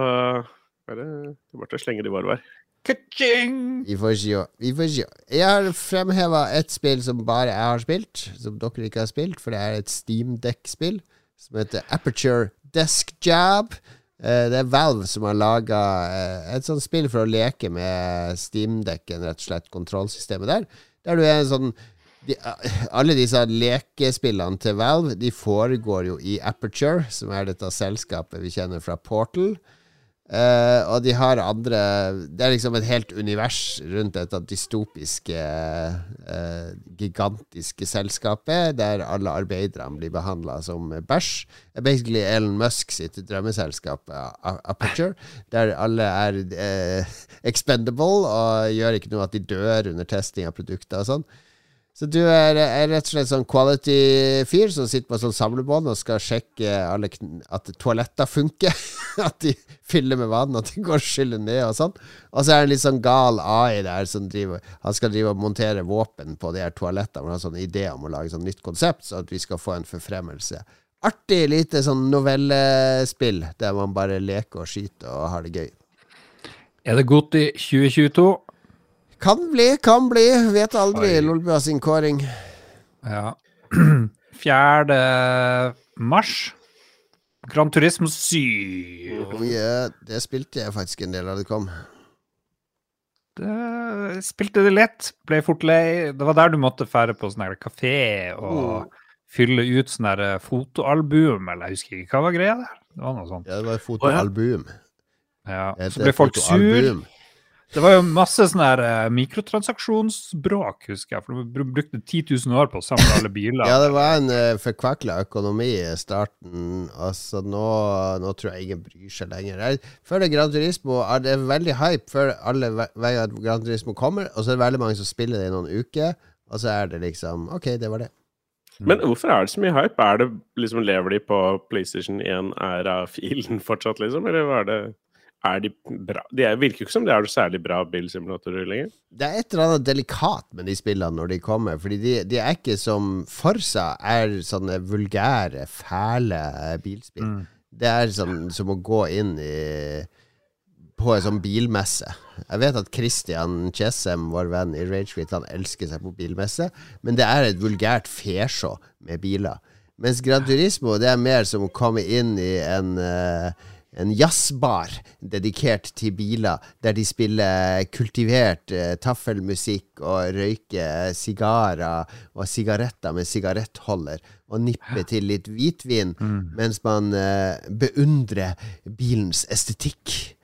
bare det er bare å slenge de i var var. Vi får se. Vi får se. Jeg har fremheva et spill som bare jeg har spilt, som dere ikke har spilt, for det er et Steamdeck-spill som heter Aperture Desk Job. Eh, Det er Valve som har laga et sånt spill for å leke med steamdekken, rett og slett, kontrollsystemet der. Der du er en sånn de, Alle disse lekespillene til Valve De foregår jo i Aperture, som er dette selskapet vi kjenner fra Portal. Eh, og de har andre Det er liksom et helt univers rundt dette dystopiske, uh, gigantiske selskapet, der alle arbeiderne blir behandla som bæsj. Det er basically Elon Musk sitt drømmeselskap, A- Aperture, der alle er uh, expendable og gjør ikke noe at de dør under testing av produkter og sånn. Så du er, er rett og slett sånn quality-fyr som sitter på sånn samlebånd og skal sjekke alle at toaletter funker. <laughs> at de fyller med vann, at de går og skyller ned og sånn. Og så er det en litt sånn gal AI der som driver Han skal drive og montere våpen på de her toalettene. Han har sånn idé om å lage sånn nytt konsept, så at vi skal få en forfremmelse. Artig lite sånn novellespill der man bare leker og skyter og har det gøy. Er det godt i 2022? Kan bli, kan bli. Vet aldri. Lolbua sin kåring. Ja. <clears throat> 4. mars. Grand Turismo 7. Yeah, det spilte jeg faktisk en del av det kom. Det, spilte det lett, ble fort lei. Det var der du måtte fære på sånn kafé og fylle ut sånn her fotoalbum, eller jeg husker ikke hva var greia der. Det var noe sånt. Ja, det var fotoalbum. Ja. Det Så ble folk sur. Det var jo masse sånn her eh, mikrotransaksjonsbråk, husker jeg, for de br- brukte 10 000 år på å samle alle biler. Ja, det var en uh, forkvakla økonomi i starten. Altså, nå, nå tror jeg ingen bryr seg lenger. Jeg føler Gran Turismo er det er veldig hype før alle ve- veier at Gran Turismo kommer, og så er det veldig mange som spiller det i noen uker, og så er det liksom OK, det var det. Men hvorfor er det så mye hype? Er det liksom Lever de på PlayStation 1-æra-filen fortsatt, liksom? Eller hva er det er de bra? De er, virker ikke som de er noe særlig bra bilsimulatorer lenger. Det er et eller annet delikat med de spillene når de kommer. Fordi de, de er ikke som Forsa er sånne vulgære, fæle bilspill. Mm. Det er sånn som å gå inn i på en sånn bilmesse. Jeg vet at Christian Chessem, vår venn i Ragequit, han elsker seg på bilmesse, men det er et vulgært fesjå med biler. Mens Gran Turismo det er mer som å komme inn i en uh, en jazzbar dedikert til biler, der de spiller kultivert eh, taffelmusikk og røyker sigarer og sigaretter med sigarettholder, og nipper til litt hvitvin Mm. mens man eh, beundrer bilens estetikk.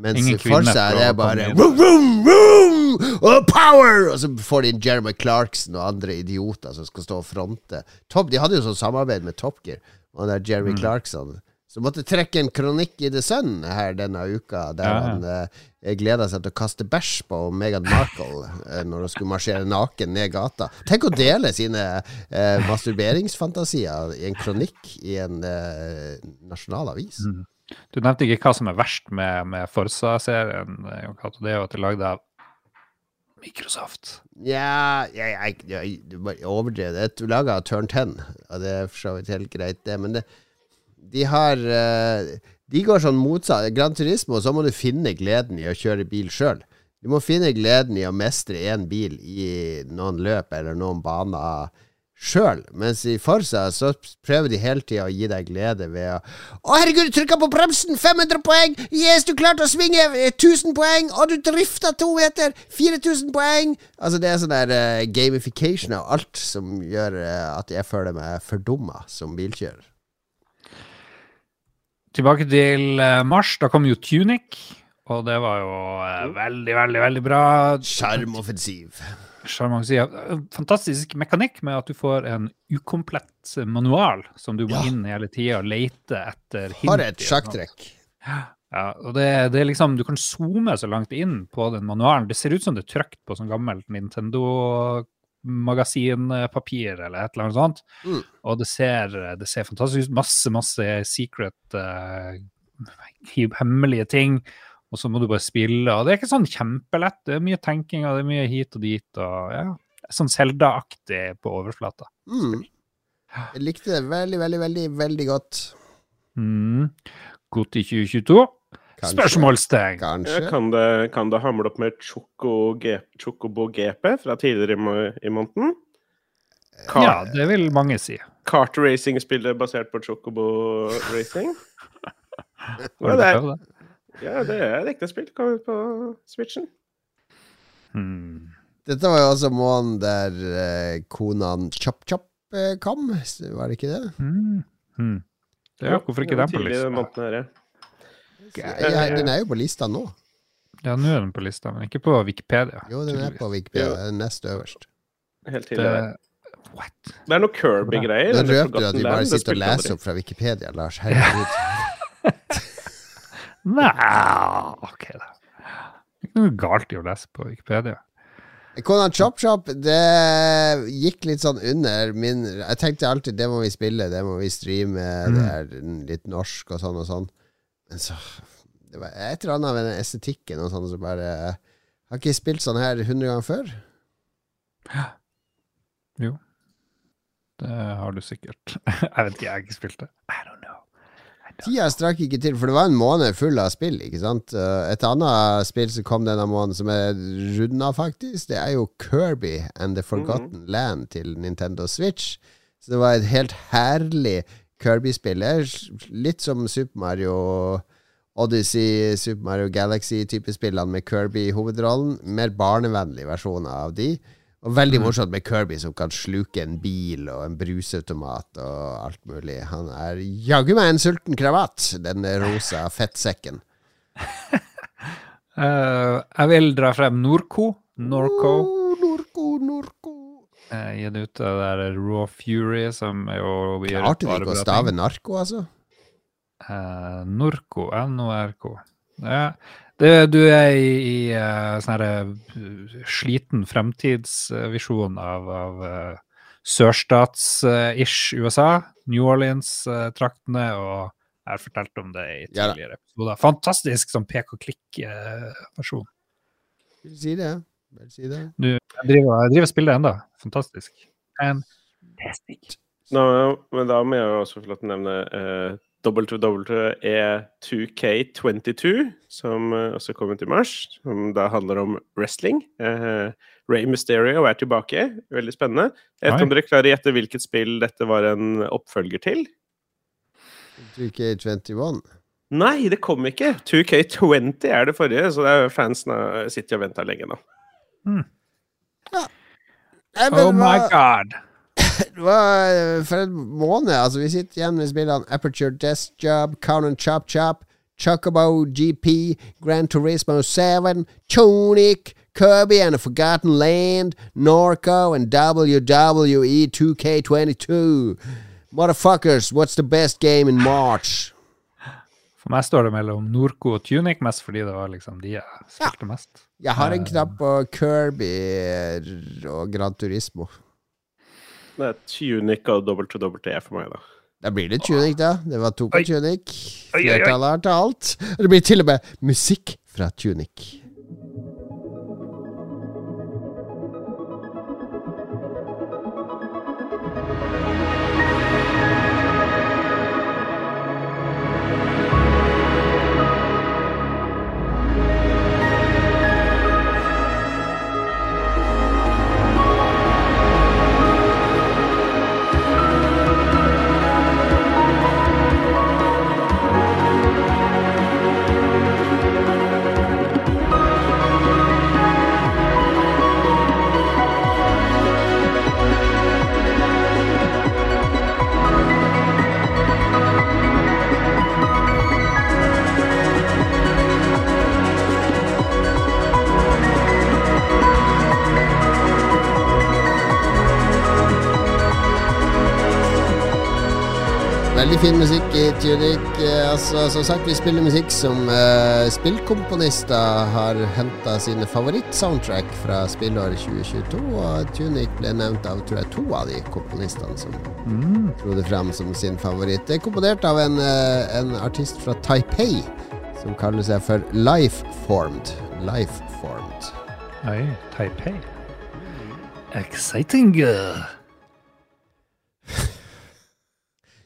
Mens Ingen for seg er det er bare vroom, vroom, vroom, og power! Og så får de inn Jeremy Clarkson og andre idioter som skal stå og fronte. Top, de hadde jo sånn samarbeid med Top Gear, og der Jeremy Mm. Clarkson så måtte trekke en kronikk i The Sun her denne uka, der Ja, ja. han eh, gleda seg til å kaste bæsj på Meghan Markle eh, når hun skulle marsjere naken ned gata. Tenk å dele sine eh, masturberingsfantasier i en kronikk i en eh, nasjonal avis. Mm. Du nevnte ikke hva som er verst med, med Forsa-serien, eh. Det er jo at det er lagd av Microsoft. Ja, jeg, jeg, jeg, bare overdrev det. Du laga Turn 10, og det er for så vidt helt greit, det. Men det, de har eh, De går sånn motsatt. Gran Turismo, så må du finne gleden i å kjøre bil sjøl. Du må finne gleden i å mestre én bil i noen løp eller noen baner sjøl. Mens i Forsa så prøver de hele tida å gi deg glede ved å Å, herregud, du trykka på bremsen! 500 poeng! Yes, du klarte å svinge! eh, 1000 poeng! Og du drifta to meter! 4000 poeng! Altså, det er sånn der uh, gamification av alt som gjør uh, at jeg føler meg fordumma som bilkjører. Tilbake til eh, mars. Da kom jo Tunic, og det var jo eh, veldig, veldig, veldig bra. Sjarmoffensiv. Fantastisk mekanikk med at du får en ukomplett manual som du må Ja. inn hele tida og lete etter hint Har et sjakktrekk. Ja, og det, det er liksom, Du kan zoome så langt inn på den manualen. Det ser ut som det er trykt på sånn gammelt Nintendo-magasinpapir eller et eller annet sånt. Mm. Og det ser, det ser fantastisk ut. Masse, masse secret uh, hemmelige ting. Og så må du bare spille. Og det er ikke sånn kjempelett. Det er mye tenking, og det er mye hit og dit. og ja, Sånn Zelda-aktig på overflata. Mm. Jeg likte det veldig, veldig, veldig, veldig godt. Mm. Godt i 2022? Kanskje. Spørsmålstegn. Kanskje. Ja, kan, det, kan det hamle opp med Chocobo GP fra tidligere i, i måneden? Ka Ja, det vil mange si. Kart Racing-spillet basert på Chocobo Racing? Hva <laughs> Ja, det er- det? Ja, det er et ekte spill. Kommer på Switchen. Hmm. Dette var jo altså måneden der eh, konaen Chop Chop eh, kom, var det ikke det? Mm. Mm. Ja, hvorfor ikke den på Tidlig i lista? måneden her, ja. Jeg, den er jo på lista nå. Ja, nå er den på lista, men ikke på Wikipedia. Jo, den er på Wikipedia. Den er nest øverst. Helt tidlig. Det... What? Det er noe Kirby-greier. Nå eller røper du at vi bare sitter og leser opp fra Wikipedia, Lars. Herregud. <laughs> Nei, ok da. Det er ikke noe galt i å lese på Wikipedia. Konan Chop Chop, det gikk litt sånn under min Jeg tenkte alltid det må vi spille, det må vi streame, det er litt norsk og sånn og sånn. Men så Det var et eller annet med den estetikken og sånn som bare Har ikke spilt sånn her hundre ganger før. Jo. Det har du sikkert. <laughs> Jeg vet ikke, jeg har ikke spilt det. I don't know. Tida strakk ikke til, for det var en måned full av spill. ikke sant? Eh, Et annet spill som kom denne måneden, som er runda, faktisk, det er jo Kirby and the Forgotten Land til Nintendo Switch. Så det var et helt herlig Kirby-spill. Det er Litt som Super Mario Odyssey, Super Mario Galaxy-type spillene med Kirby i hovedrollen. Mer barnevennlig versjon av de. Og veldig morsomt med Kirby som kan sluke en bil og en brusautomat og alt mulig. Han er jaggu meg en sulten kravat, den rosa fettsekken. uh, <laughs> jeg vil dra frem Norco. Norco. Oh, Norco, Norco. Uh, gitt ut det der Raw Fury, som er jo Klarte de ikke å stave narko, altså? Uh, Norco. N-O-R-K. Ja. Det, du er i, i uh, sånn eh, sliten fremtidsvisjon av, av uh, sørstats-ish USA. New Orleans-traktene og Jeg har fortalt om det i Ja tidligere episoder. Fantastisk sånn pek-og-klikk-versjon. Vil si det. Vil si det. Du, jeg driver, jeg driver og spiller ennå. Fantastisk. Fantastic. Nå, men da må jeg jo også få lov til å nevne eh, WWE2K22, som eh, også kommer til mars. Som da handler om wrestling. Eh, Ray Mysterio er tilbake. Veldig spennende. Jeg vet ikke om dere klarer å gjette hvilket spill dette var en oppfølger til? 2K21. Nei, det kom ikke! 2K20 er det forrige, så det er fansen sitter og venter lenge nå. Nei, men Oh my hva- god! <laughs> Var for en måned. Altså, vi sitter igjen med spillene Aperture Desk Job, Count and Chop Chop, Chocobo GP, Grand Turismo 7, Tonic, Kirby and a Forgotten Land, Norco and E WWE 2K22. Motherfuckers, what's the best game in March? For meg står det mellom Norco og Tunic, mest fordi det var liksom de jeg spilte mest. Jeg har en knapp på Kirby og Gran Turismo. Det er Tunic og WWE for meg, da. Da blir det Tunic, da. Det var to på Tunic. Flertallet har talt. Det blir til og med musikk fra Tunic. Fin musikk i Tunic. Eh, altså, som sagt, vi spiller musikk som uh, spillkomponister har henta sine favorittsoundtrack fra spillåret 2022. Og Tunic ble nevnt av tror jeg, to av de komponistene som dro det frem som sin favoritt. Det er komponert av en, uh, en artist fra Taipei som kaller seg for Lifeformed. Lifeformed. Oi, Taipei. Exciting.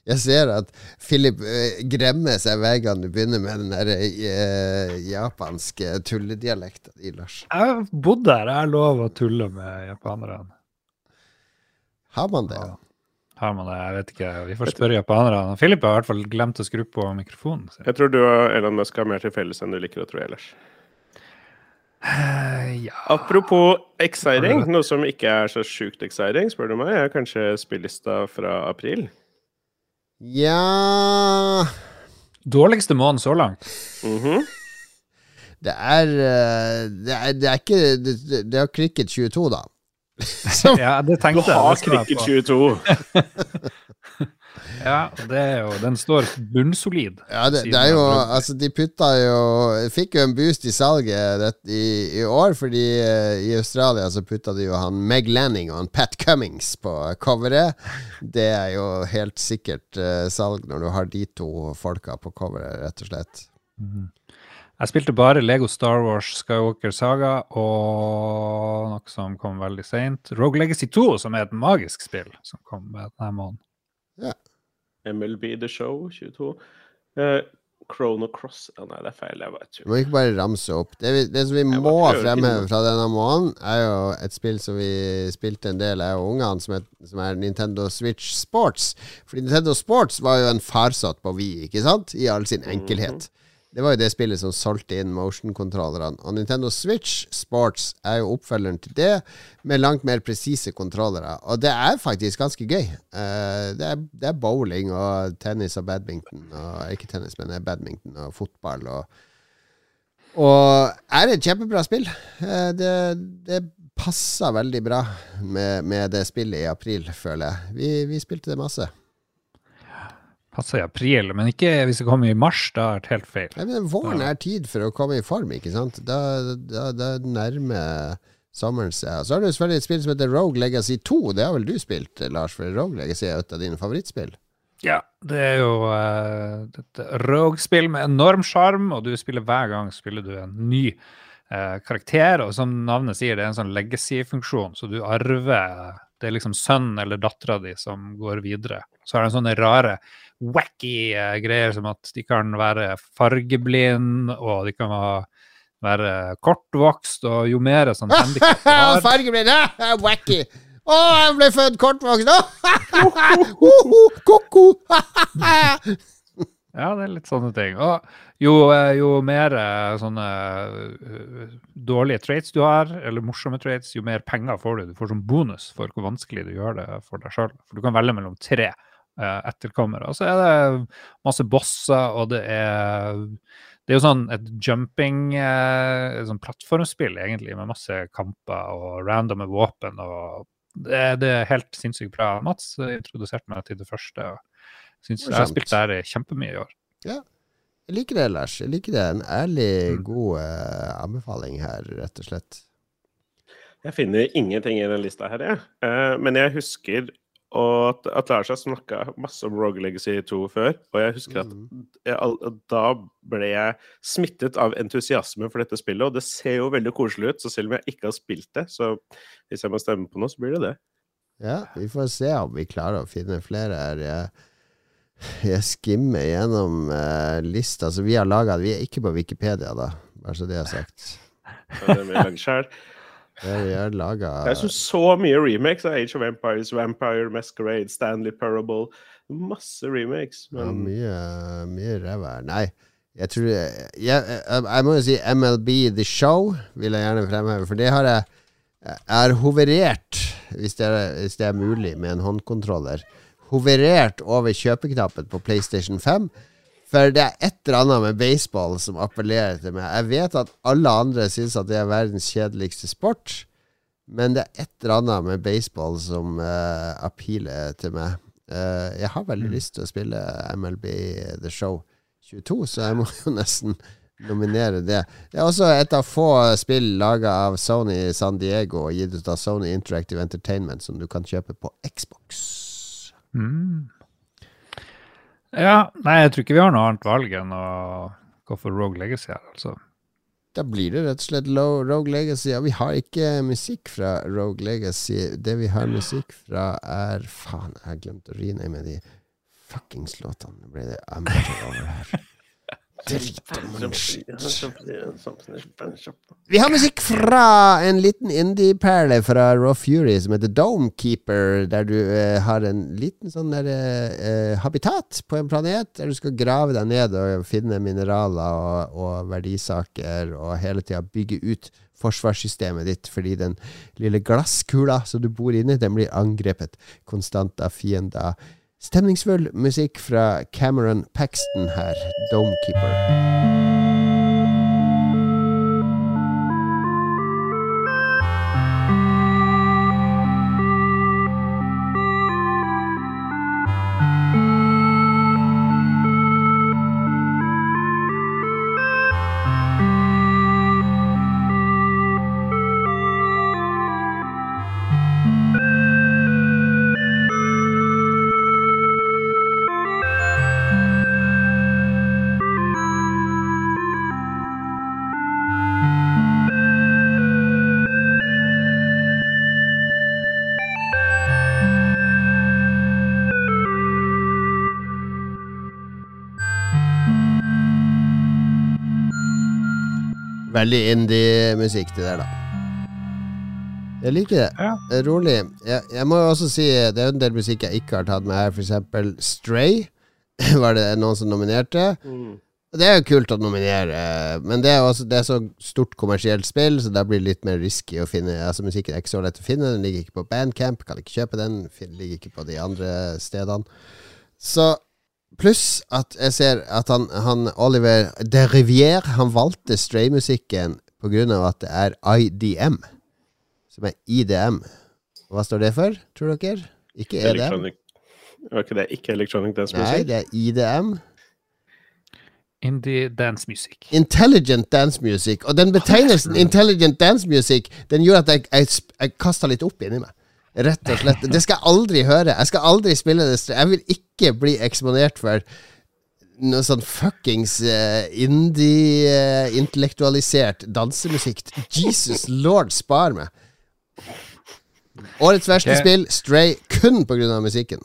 Jeg ser at Philip eh, gremmer seg hver gang du begynner med den der eh, japanske tulledialekta di, Lars. Jeg har bodd der, jeg har lov å tulle med japanerne. Har man det? Ja. Har man det? Jeg vet ikke. Vi får spørre japanerne. Philip har i hvert fall glemt å skru på mikrofonen. Så. Jeg tror du og Elon Musk har mer til felles enn du liker å tro ellers. Eh, Ja Apropos exciting, noe som ikke er så sjukt exciting, spør du meg, er kanskje spillista fra april. Ja Dårligste måneden så langt. Mhm. Det er eh, Det er, det er ikke Det, det- er Cricket 22, da. <laughs> Som, Ja, det tenkte jeg. Du har Cricket 22! <laughs> Ja, det er jo, den står bunnsolid. ja, det, det er jo. Altså, de putta jo Fikk jo en boost i salget det, i, i år, fordi eh, i Australia så putta de jo han Meg Lanning og han Pat Cummings på coveret. Det er jo helt sikkert uh, salg når du har de to folka på coveret, rett og slett. Jeg spilte bare Lego Star Wars Skywalker Saga og noe som kom veldig seint. Rogue Legacy 2, som er et magisk spill, som kom denne måneden. MLB The Show 22. Eh, Chrono Cross ja, Nei, det er feil. Jeg bare tuller. må ikke bare ramse opp. Det, vi, det som vi Jeg må fremheve fra denne måneden, er jo et spill som vi spilte en del, jeg og ungene, som som er Nintendo Switch Sports. Fordi Nintendo Sports var jo en farsott på Wii, ikke sant? I all sin enkelhet. Det var jo det spillet som solgte inn motion-kontrollerne. Og Nintendo Switch Sports er jo oppfølgeren til det, med langt mer presise kontrollere. Og det er faktisk ganske gøy. Uh, det, er, det er bowling og tennis og badminton. Og, ikke tennis, men badminton og fotball og og er et kjempebra spill. Uh, Det, det passer veldig bra med, med det spillet i april, føler jeg. Vi, vi spilte det masse. Passer i april, men ikke hvis det kommer i mars. Da er det helt feil. Nei, men Våren er tid for å komme i form, ikke sant? Da, da, da nærmer sommeren seg. Så har du selvfølgelig et spill som heter Rogue Legacy 2. Det har vel du spilt, Lars? For Rogue Legacy er et av dine favorittspill? Ja, det er jo uh, et rogue-spill med enorm sjarm, og du spiller hver gang spiller du en ny uh, karakter. Og som navnet sier, det er en sånn legacy-funksjon, så du arver Det er liksom sønnen eller dattera di som går videre. Så er det en sånne rare wacky uh, greier som at de kan være fargeblind, og de kan ha være kortvokst, og jo mer sånn <laughs> handikap du har Fargeblind! <laughs> Wacky! Å, han ble født kortvokst! <laughs> Ko-ko! Ja, det er litt sånne ting. Og jo, eh, jo mer eh, sånne dårlige traits du har, eller morsomme traits, jo mer penger får du. Du får som bonus for hvor vanskelig du gjør det for deg sjøl. For du kan velge mellom tre etterkommere. Og så er det masse bosser, og det er det er jo sånn et jumping eh, sånn plattformspill, egentlig, med masse kamper og randomme våpen. og det, det, er helt sinnssykt bra. Mats introduserte meg til det første. og synes, Jeg har spilt der kjempemye i år. Ja, jeg liker det, Lars. Jeg liker det. En ærlig, mm. god uh, anbefaling her, rett og slett. Jeg finner ingenting i den lista her, jeg. Uh, men jeg husker og at, Lars har snakka masse om Rogue Legacy 2 før. Og jeg husker at mm. jeg, da ble jeg smittet av entusiasme for dette spillet. Og det ser jo veldig koselig ut, så selv om jeg ikke har spilt det, så hvis jeg må stemme på noe, så blir det det. Ja, vi får se om vi klarer å finne flere her. Jeg, jeg skimmer gjennom uh, lista som vi har laga. Vi er ikke på Wikipedia, da, bare så det er sagt. Ja, det er <laughs> Det er så mye remakes av Age of Empires, Vampire, Masquerade, Stanley Parable. Masse remakes. Men... Ja, mye, mye ræva. Nei, jeg tror jeg, jeg, jeg, må jo si MLB The Show vil jeg gjerne fremheve, for det har jeg Jeg har hoverert, hvis det, er, hvis det er mulig, med en håndkontroller. Hoverert over kjøpeknappen på PlayStation 5 for det er et eller annet med baseball som appellerer til meg. Jeg vet at alle andre syns at det er verdens kjedeligste sport, men det er et eller annet med baseball som uh, appealer til meg. Uh, jeg har veldig mm. lyst til å spille MLB The Show 22, så jeg må <laughs> jo nesten nominere det. Det er også et av få spill laga av Sony San Diego og gitt ut av Sony Interactive Entertainment som du kan kjøpe på Xbox. Mm. Ja, nei, jeg tror ikke vi har noe annet valg enn å gå for Rogue Legacy her, altså. Da blir det rett og slett low, Rogue Legacy. Ja, vi har ikke musikk fra Rogue Legacy. Det vi har musikk fra, er Faen, jeg har glemt å rename de fuckings låtene. Nå ble det amateur over her. Vi har musikk fra en liten indie-perle fra Raw Fury som heter Domekeeper, der du eh, har en liten sånn der, eh, habitat på en planet der du skal grave deg ned og finne mineraler og, og verdisaker og hele tida bygge ut forsvarssystemet ditt, fordi den lille glasskula som du bor inni, den blir angrepet konstant av fiender Stemningsfull musikk fra Cameron Paxton her, Domekeeper. Veldig indie-musikk, det der, da. Jeg liker det. Ja. det er rolig. Jeg, jeg, må jo også si det er en del musikk jeg ikke har tatt med her. For eksempel Stray <laughs> var det noen som nominerte. Mm. Det er jo kult å nominere, men det er, også, det er så stort kommersielt spill, så da blir det litt mer risky å finne Altså Musikken er ikke så lett å finne. Den ligger ikke på Bandcamp, kan ikke kjøpe den. Ligger ikke på de andre stedene. Så Pluss at jeg ser at han, han Oliver de Rivière Han valgte Stray-musikken pga. at det er IDM, som er IDM. Hva står det for, tror dere? Ikke EDM? Electronic. Var ikke det ikke Electronic Dance Music? Nei, det er IDM. Indie Dance Music. Intelligent Dance Music. Og den betegnelsen Intelligent Dance Music Den gjør at jeg, jeg, jeg kaster litt opp inni meg. Rett og slett. Det skal jeg aldri høre. Jeg skal aldri spille det. Jeg vil ikke bli eksponert for noe sånn fuckings uh, indie-intellektualisert uh, dansemusikk. Jesus lord, spar meg. Årets verste okay. spill, Stray, kun pga. musikken.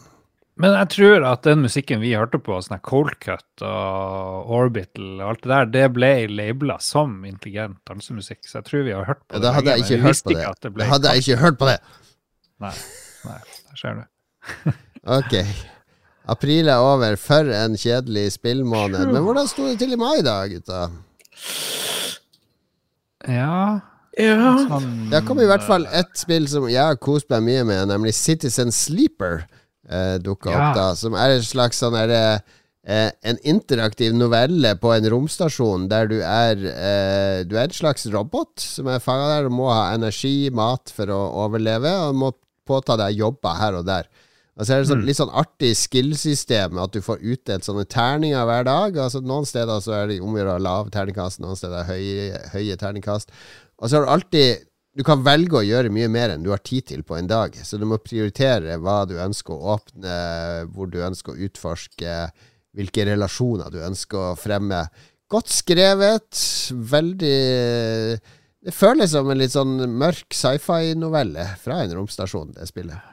Men jeg tror at den musikken vi hørte på, sånn Cold Cut og Orbital og alt det der, det ble labela som intelligent dansemusikk. Så jeg tror vi har hørt på ja, det. Da hadde jeg ikke hørt på det. det da hadde jeg ikke hørt på det. Nei, nei, der ser du. ok. April er over. For en kjedelig spillmåned. Men hvordan sto det til i mai, da, gutta? Ja ja. Sånn, det kom i hvert fall ett spill som jeg har kost meg mye med, nemlig Citizen Sleeper. Eh, Dukka ja. opp da Som er en slags sånn herre eh, En interaktiv novelle på en romstasjon der du er eh, Du er en slags robot som er fanga der. Du må ha energi, mat for å overleve, og må påta deg jobber her og der. Og så er det sånn, mm. litt sånn artig skill-system, at du får utdelt sånne terninger hver dag. Altså Noen steder så er det om å gjøre lav terningkast, noen steder høye, høye terningkast. Og så har du alltid Du kan velge å gjøre mye mer enn du har tid til på en dag. Så du må prioritere hva du ønsker å åpne, hvor du ønsker å utforske, hvilke relasjoner du ønsker å fremme. Godt skrevet. Veldig Det føles som en litt sånn mørk sci-fi-novelle fra en romstasjon, det spillet.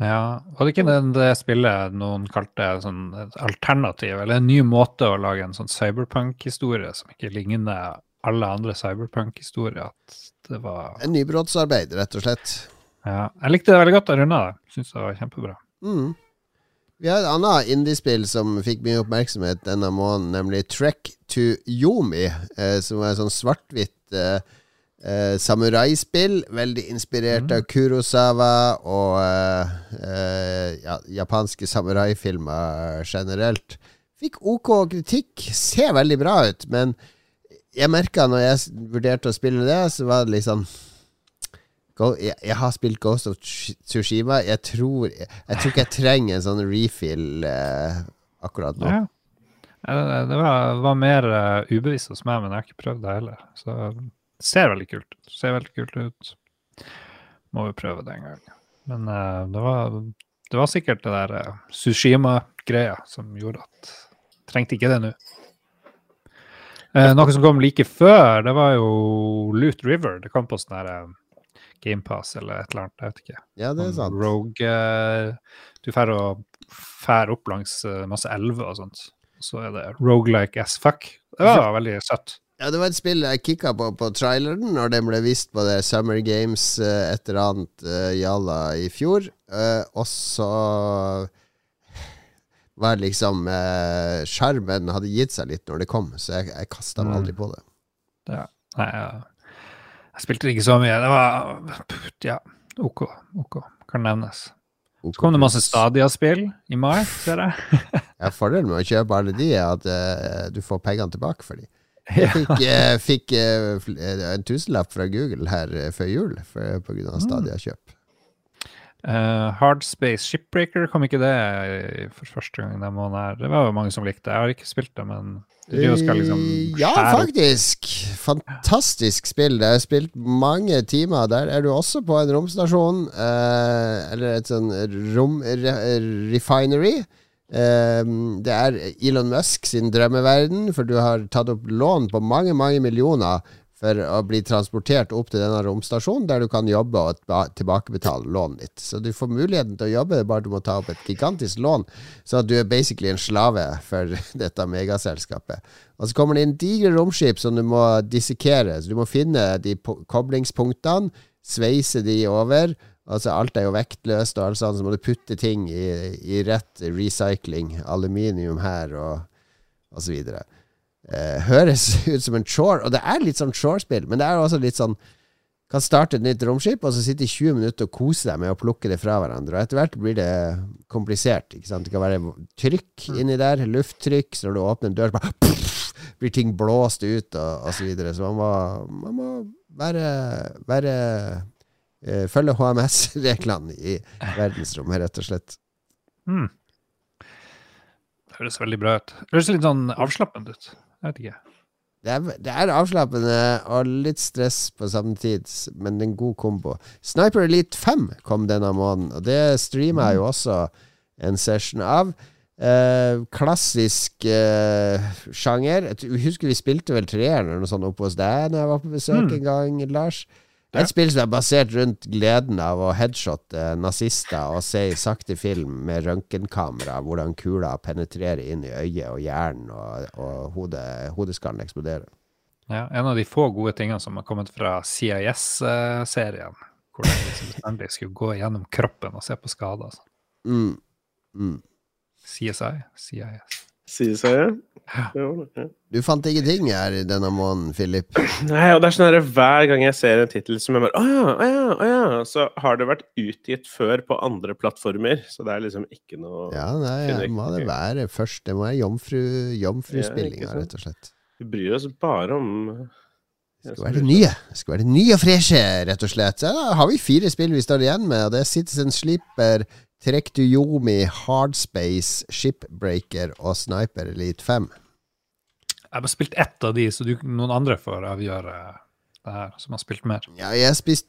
Ja, Var det ikke det, det spillet noen kalte sånn et alternativ, eller en ny måte å lage en sånn cyberpunk-historie som ikke ligner alle andre cyberpunk-historier? At det var En nybrottsarbeid, rett og slett. Ja. Jeg likte det veldig godt. av runda det. Syns det var kjempebra. Mm. Vi har et annet indiespill som fikk mye oppmerksomhet denne måneden, nemlig Trek to Yomi, eh, som er sånn svart-hvitt eh, eh, samuraispill. Veldig inspirert mm. av Kurosawa og eh, eh, ja, japanske samuraifilmer generelt. Fikk OK kritikk. Ser veldig bra ut, men jeg merka når jeg vurderte å spille det, så var det liksom jeg, jeg, har spilt Ghost of Tsushima. Jeg tror, jeg, jeg tror ikke jeg trenger en sånn refill eh, akkurat nå. Ja. Det var, var mer uh, ubevisst hos meg, men jeg har ikke prøvd det heller. Så ser veldig kult ut. Ser veldig kult ut. Må jo prøve det en gang. Men uh, det, var, det, var, sikkert det der uh, Sushima-greia som gjorde at Trengte ikke det nå. Uh, noe som kom like før, det var jo Loot River. Det kom på sånn her GamePass eller et eller annet. Jeg vet ikke. Ja, det er sånn sant. Rogue Du drar og fær opp langs masse elver og sånt. Så er det rogelike as fuck. Det var veldig søtt. Ja, det var et spill jeg kicka på på traileren når den ble vist på det Summer Games uh, et eller annet uh, jalla i fjor. Uh, og så var liksom Skjermen hadde gitt seg litt når det kom, så jeg, jeg kasta meg aldri mm. på det. Ja. Nei, jeg, jeg spilte ikke så mye. Det var ja, OK. OK. Kan nevnes. OK. Så kom det masse Stadia-spill i mai, ser jeg. <laughs> ja, Fordelen med å kjøpe alle de er at du får pengene tilbake for dem. Jeg fikk, eh, fikk eh, en tusenlapp fra Google her eh, før jul på grunn av mm. Stadia-kjøp. Uh, Hard Space Shipbreaker, kom ikke det for første gang den måneden? her? Det var jo mange som likte det. Jeg har ikke spilt det, men liksom Ja, faktisk! Fantastisk spill. Det har spilt mange timer. Der er du også på en romstasjon, uh, eller et sånn rom-refinery. Um, det er Elon Musk sin drømmeverden, for du har tatt opp lån på mange, mange millioner for å bli transportert opp til denne romstasjonen, der du kan jobbe og tilbakebetale lånet ditt. Så du får muligheten til å jobbe, bare du må ta opp et gigantisk lån. Så du er basically en slave for <laughs> dette megaselskapet. Og så kommer det inn digre romskip som du må dissekere. Så du må finne de koblingspunktene, sveise de over Altså Alt er jo vektløst, og alt sånt, så må du putte ting i, i rett recycling. Aluminium her, og, og så videre. Eh, høres <laughs> ut som en chore, og det er litt sånn chore-spill, men det er også litt sånn Kan starte et nytt romskip, og så sitte i 20 minutter og kose deg med å plukke det fra hverandre. Og etter hvert blir det komplisert. Ikke sant? Det kan være trykk mm. inni der, lufttrykk, så når du åpner en dør, så bare puff, <laughs> blir ting blåst ut, og, og så videre. Så man må, man må være, være uh, følge HMS-reglene i verdensrommet, rett og slett. Mm. Det høres veldig bra ut. Det høres litt sånn avslappende ut. Jeg vet ikke. Det er, det er avslappende og litt stress på samme tid, men en god kombo. Sniper Elite 5 kom denne måneden, og det streamer jeg jo også en session av. Eh, klassisk eh, sjanger. Jeg husker vi spilte vel treeren eller noe sånt oppe hos deg Når jeg var på besøk Mm. en gang, Lars. Ja. Et spill som er basert rundt gleden av å headshotte nazister og se i sakte film med røntgenkamera hvordan kula penetrerer inn i øyet og hjernen, og, og hodet, hodeskallen eksploderer. Ja, en av de få gode tingene som har kommet fra CIS-serien. Hvor de liksom bestandig skulle gå gjennom kroppen og se på skader. sånn. Mm. Mm. CSI? CIS. CSI, seg, ja. Du fant ingenting her denne måneden, Philip. Nei, og det er sånn her, hver gang jeg ser en tittel som jeg bare Å ja, å ja, å ja. Så har det vært utgitt før på andre plattformer. Så det er liksom ikke noe Ja, nei, det må det være først. Det må være jomfru, jomfruspillinga, Ja, rett og slett. Vi bryr oss bare om Det skal være det nye. Det skal være det nye og freshe, rett og slett. Da har vi fire spill vi står igjen med, og det er Citizen Slipper, Trek to Yomi, Hardspace, Shipbreaker og Sniper Elite 5. Jeg har spilt ett av de, så du, noen andre får avgjøre det her, som har spilt mer. Ja, jeg har spist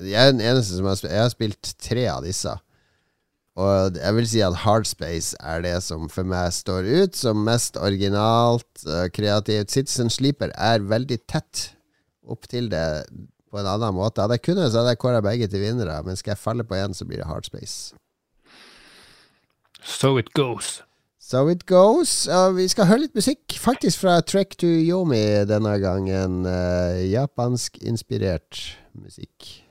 Jeg er den eneste som har spilt Jeg har spilt tre av disse. Og jeg vil si at Hardspace er det som for meg står ut som mest originalt, eh, kreativt. Citizen Sleeper er veldig tett opp til det på en annen måte. Hadde jeg kunnet, så hadde jeg kåra begge til vinnere, men skal jeg falle på én, så blir det Hardspace. So it goes. So it goes. Uh, vi skal høre litt musikk, faktisk fra Trek to Yomi denne gangen. Uh, Japansk-inspirert musikk.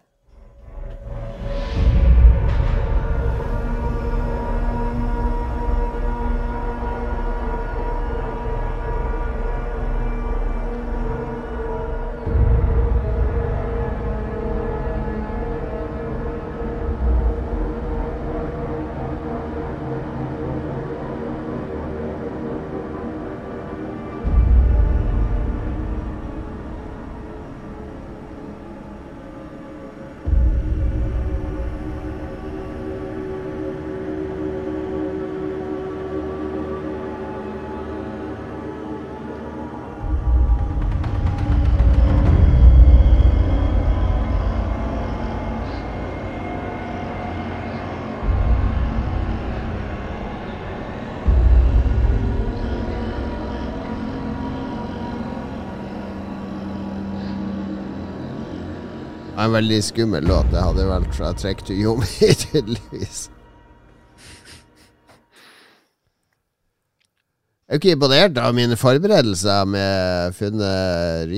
En veldig skummel låt. Det hadde valgt fra Trekk to Yomi, <laughs> tydeligvis. Jeg er ikke imponert av mine forberedelser med funnet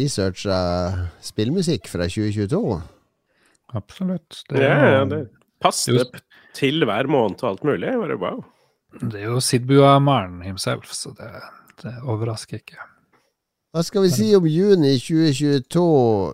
av spillmusikk fra 2022. Absolutt. Det Ja, ja, det passer til hver måned og alt mulig. Jeg Bare, wow. det er jo Sidbua-Maren himself, så det, det overrasker ikke. Hva skal vi si om juni 2022?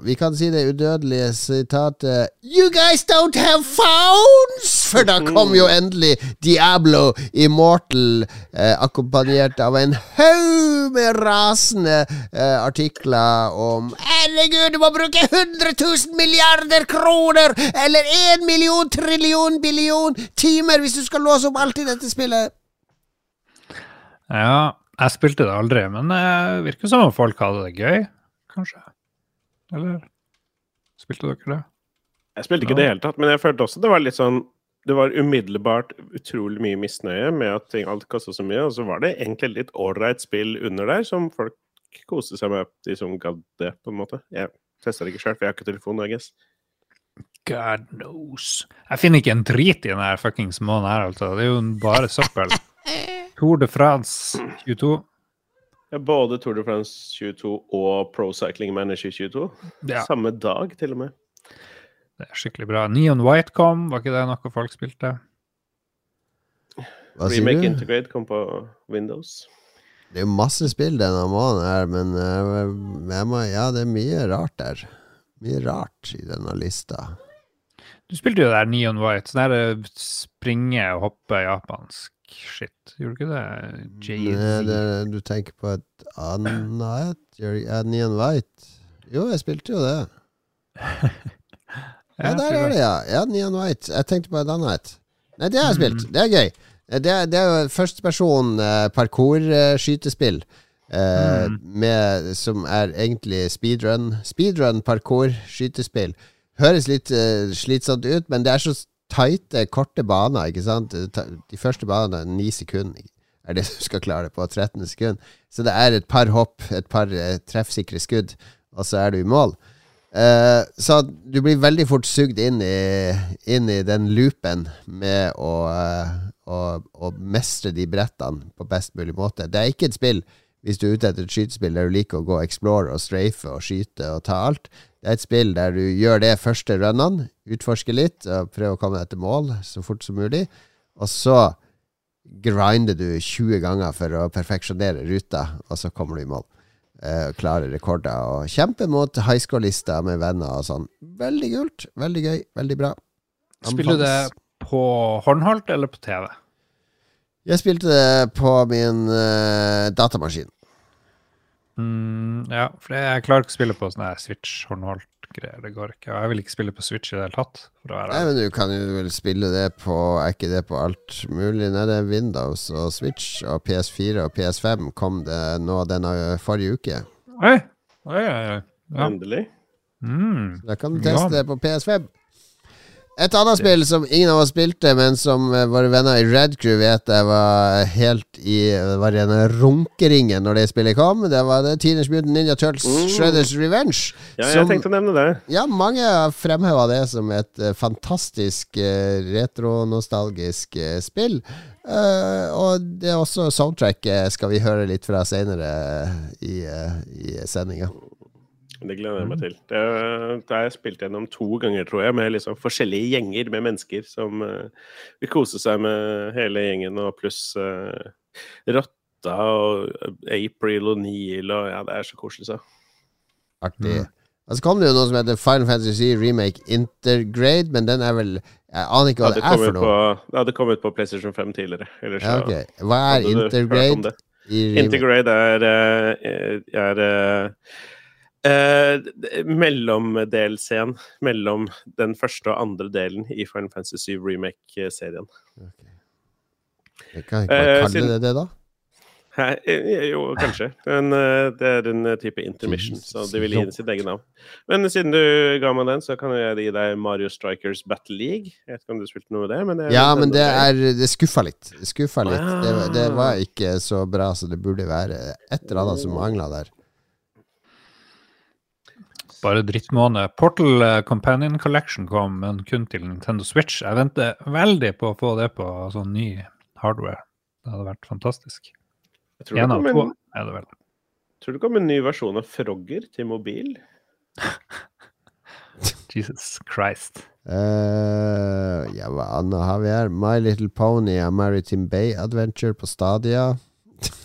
Vi kan si det udødelige sitatet You guys don't have phones! For da kom jo endelig Diablo Immortal, eh, akkompagnert av en haug med rasende eh, artikler om Herregud, du må bruke 100 000 milliarder kroner! Eller 1 million trillion billion timer hvis du skal låse opp alt i dette spillet! Ja, jeg spilte det aldri, men det virker som om folk hadde det gøy, kanskje. Eller spilte dere det? Jeg spilte ikke i det hele tatt, men jeg følte også det var litt sånn Det var umiddelbart utrolig mye misnøye med at ting alt kosta så mye, og så var det egentlig litt ålreit spill under der som folk koste seg med, de som gadd det, på en måte. Jeg testa det ikke sjøl, for jeg har ikke telefon, I guess. God knows. Jeg finner ikke en drit i denne fuckings månen her, altså. Det er jo bare søppel. <laughs> Tour de France 22. Ja, både Tour de France 22 og Pro Cycling Manager 22. Ja, Samme dag, til og med. det er skikkelig bra. Neon White kom, var ikke det noe folk spilte? Hva sier Remake du? Integrate kom på Windows. Det er jo masse spill denne måneden her, men jeg må, ja, det er mye rart der. Mye rart i denne lista. Du spilte jo der Neon White, sånn der eh, springe og hoppe japansk shit. Gjorde du ikke det? Jay-Z. du tenker på et annet ja, Neon White? Jo, jeg spilte jo det. <laughs> Ja, der er det, ja. Neon White. Jeg tenkte på et annet. Nei, det har jeg spilt. Det er gøy. Det det er jo førsteperson eh, parkour-skytespill. eh, Mm. med, som er egentlig speedrun. Speedrun, parkour, skytespill. Høres litt uh, slitsomt ut, men det er så tighte, korte baner, ikke sant? De første banene er ni sekunder. Er det du skal klare det på 13 sekunder. Så det er et par hopp, et par eh, treffsikre skudd, og så er du i mål. Eh, så du blir veldig fort sugd inn i, inn i den loopen med å, eh, å, å mestre de brettene på best mulig måte. Det er ikke et spill hvis du er ute etter et skytespill der du liker å gå og explore og strafe og skyte og ta alt. Det er et spill der du gjør det første runnene, utforsker litt og prøver å komme deg til mål så fort som mulig. Og så grinder du 20 ganger for å perfeksjonere ruta, og så kommer du i mål. Uh, klare rekorder og kjempe mot high score-lister med venner og sånn. Veldig kult. Veldig gøy. Veldig bra. Spiller du det på håndholdt eller på TV? Jeg spilte det på min uh, datamaskin. Mm, ja, for jeg klarer ikke å spille på sånn her Switch håndholdt greier. Det går ikke. Og jeg vil ikke spille på Switch i det hele tatt. For å være Nei, men du kan jo vel spille det på Er ikke det på alt mulig? Nei, det er Windows og Switch og PS4 og PS5 kom det nå denne forrige uke. Oi! Oi, oi, oi. Ja. Endelig. Mm. Da kan du Ja. teste det på PS5. Et annet spill som ingen av oss spilte, men som eh, våre venner i Red Crew vet jeg var helt i var rene en runkeringen når det spillet kom, det var det Teenage Mutant Ninja Turtles Mm. Shredders Revenge. Ja, jeg som- tenkte å nevne det. Ja, mange har fremheva det som et eh, fantastisk uh, retronostalgisk eh, spill. Uh, og det er også soundtracket skal vi høre litt fra seinere i, uh, i sendinga. Det gleder jeg meg til. Det, det har jeg spilt gjennom to ganger, tror jeg, med liksom forskjellige gjenger med mennesker som uh, vil kose seg med hele gjengen, og pluss uh, Rotta og April og Neil og Ja, det er så koselig, så. Artig. Og så kom det jo noe som heter Final Fantasy Remake Intergrade, men den er vel Jeg aner ikke hva Det det er for noe. på, det hadde kommet på PlayStation 5 tidligere. Ellers Ja, okay. Hva er Intergrade? Intergrade er, eh, er eh, Mellomdelscenen mellom den første og andre delen i Final Fantasy Remake-serien. Jeg kan ikke Eh, bare kalle det det, da. Hæ? Eh, Jo, kanskje. Men uh, det er en eh, type intermission, så de vil gi det sitt eget navn. Men siden du ga meg den, så kan jeg gi deg Mario Strikers Battle League. Jeg vet ikke om du spilte noe med det? Men det Ja, men det er Det skuffa litt. Det skuffa litt. Ah. Det, det var ikke så bra som det burde være. Et eller annet som mangla der. Bare drittmåned. Portal eh, Companion Collection kom, men kun til Nintendo Switch. Jeg venter veldig på å få det på sånn ny hardware. Det hadde vært fantastisk. Jeg tror En av kom en, er det vel. tror det kom en ny versjon av Frogger til mobil. <laughs> Jesus Christ. Uh, ja, hva annet har vi her? My Little Pony og Maritime Bay Adventure på Stadia.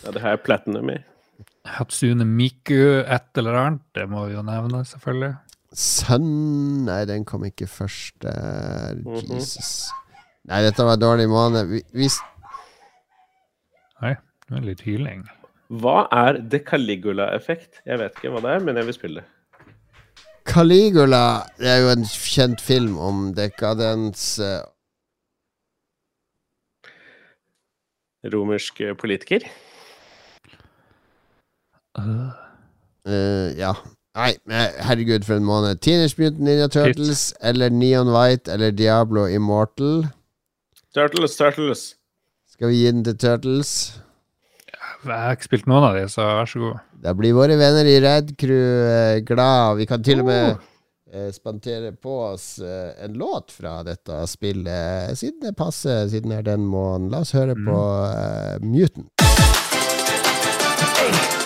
Ja, det har jeg platinum i. Hatsune Miku et eller annet, det må vi jo nevne, selvfølgelig. Sønn Nei, den kom ikke først der. Mhm. Jesus. Nei, dette var dårlig måned. Vi, vi, Nei, det var litt hyling. Hva er Decaligula-effekt? Jeg vet ikke hva det er, men jeg vil spille det. Caligula det er jo en kjent film om dekadens eh, Romersk eh, politiker. Eh, Ja. Nei, eh, herregud, for en måned. Teenage Mutant Ninja Turtles eller Neon White eller Diablo Immortal. Turtles, Turtles. Skal vi gi den til Turtles? Jeg har ikke spilt noen av de, så vær så god. Da blir våre venner i Red Crew eh, glad. Vi kan til og med uh. spandere på oss eh, en låt fra dette spillet, siden det passer, siden det er den måneden. La oss høre på eh, Mutant. We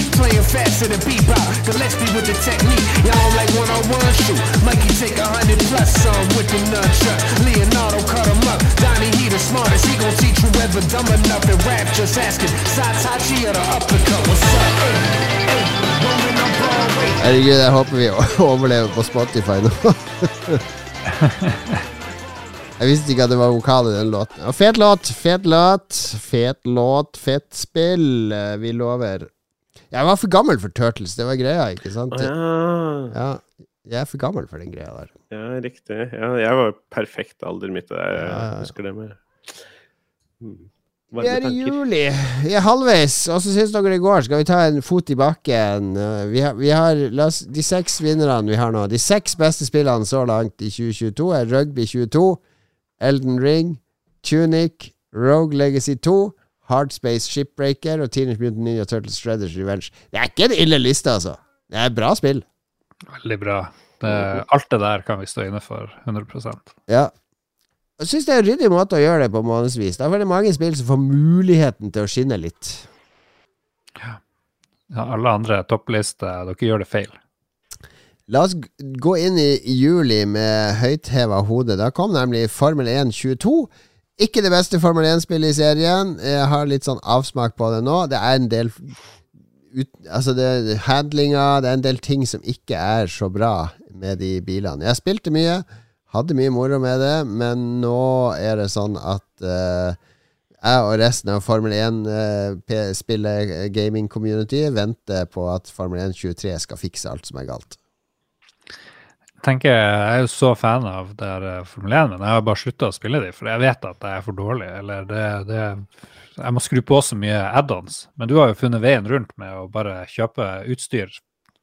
Playing faster than bebop. Gillespie with the technique. Y'all like one on one shoot. Mikey take a hundred plus some with the nunchuck. Leonardo cut him up. Donnie, he the smartest. He gon' teach you ever dumb enough and rap. Just asking. Satachi or the uppercut. What's up? Hey, hey, rolling up Broadway. Herregud, jeg håper vi <laughs> overlever på Spotify nå. <laughs> Jeg visste ikke at det var vokal i den låten. Fet låt, fet låt, fet låt, fett spill. Vi lover. Jeg var for gammel for Turtles, det var greia, ikke sant? Ah, ja. Ja, jeg er for gammel for den greia der. ja, riktig. Ja, jeg var perfekt alder midt der. Jeg Ja, husker det med mm. Vi er i juli. Vi er halvveis. Åssen syns dere det går? Skal vi ta en fot i bakken? Uh, Vi har, vi har oss, De seks vinnerne vi har nå. De seks beste spillene så langt i 2022 er Rugby 22, Elden Ring, Tunic, Rogue Legacy 2, Hardspace Shipbreaker og Teenage Mutant Ninja Turtles Shredders Revenge. Det er ikke en ille liste, altså. Det er bra spill. Veldig bra. Det, alt det der kan vi stå inne for 100% Ja. Jeg syns det er en ryddig måte å gjøre det på månedsvis. Da er det mange spill som får muligheten til å skinne litt. ja, Alle andre topplister, dere gjør det feil. La oss gå inn i juli med høytheva hode. Da kom nemlig Formel 1 22. Ikke det beste Formel 1-spillet i serien. Jeg har litt sånn avsmak på det nå. Det er en del ut, Altså, det handlinga Det er en del ting som ikke er så bra med de bilene. Jeg spilte mye, hadde mye moro med det, men nå er det sånn at uh, jeg og resten av Formel 1-spillet gaming-community venter på at Formel 1 23 skal fikse alt som er galt. Tenker Jeg er jo så fan av det her eh, Formel 1, men jeg har bare slutta å spille de, for jeg vet at jeg er for dårlig. Eller det, det Jeg må skru på så mye add-ons. Men du har jo funnet veien rundt med å bare kjøpe utstyr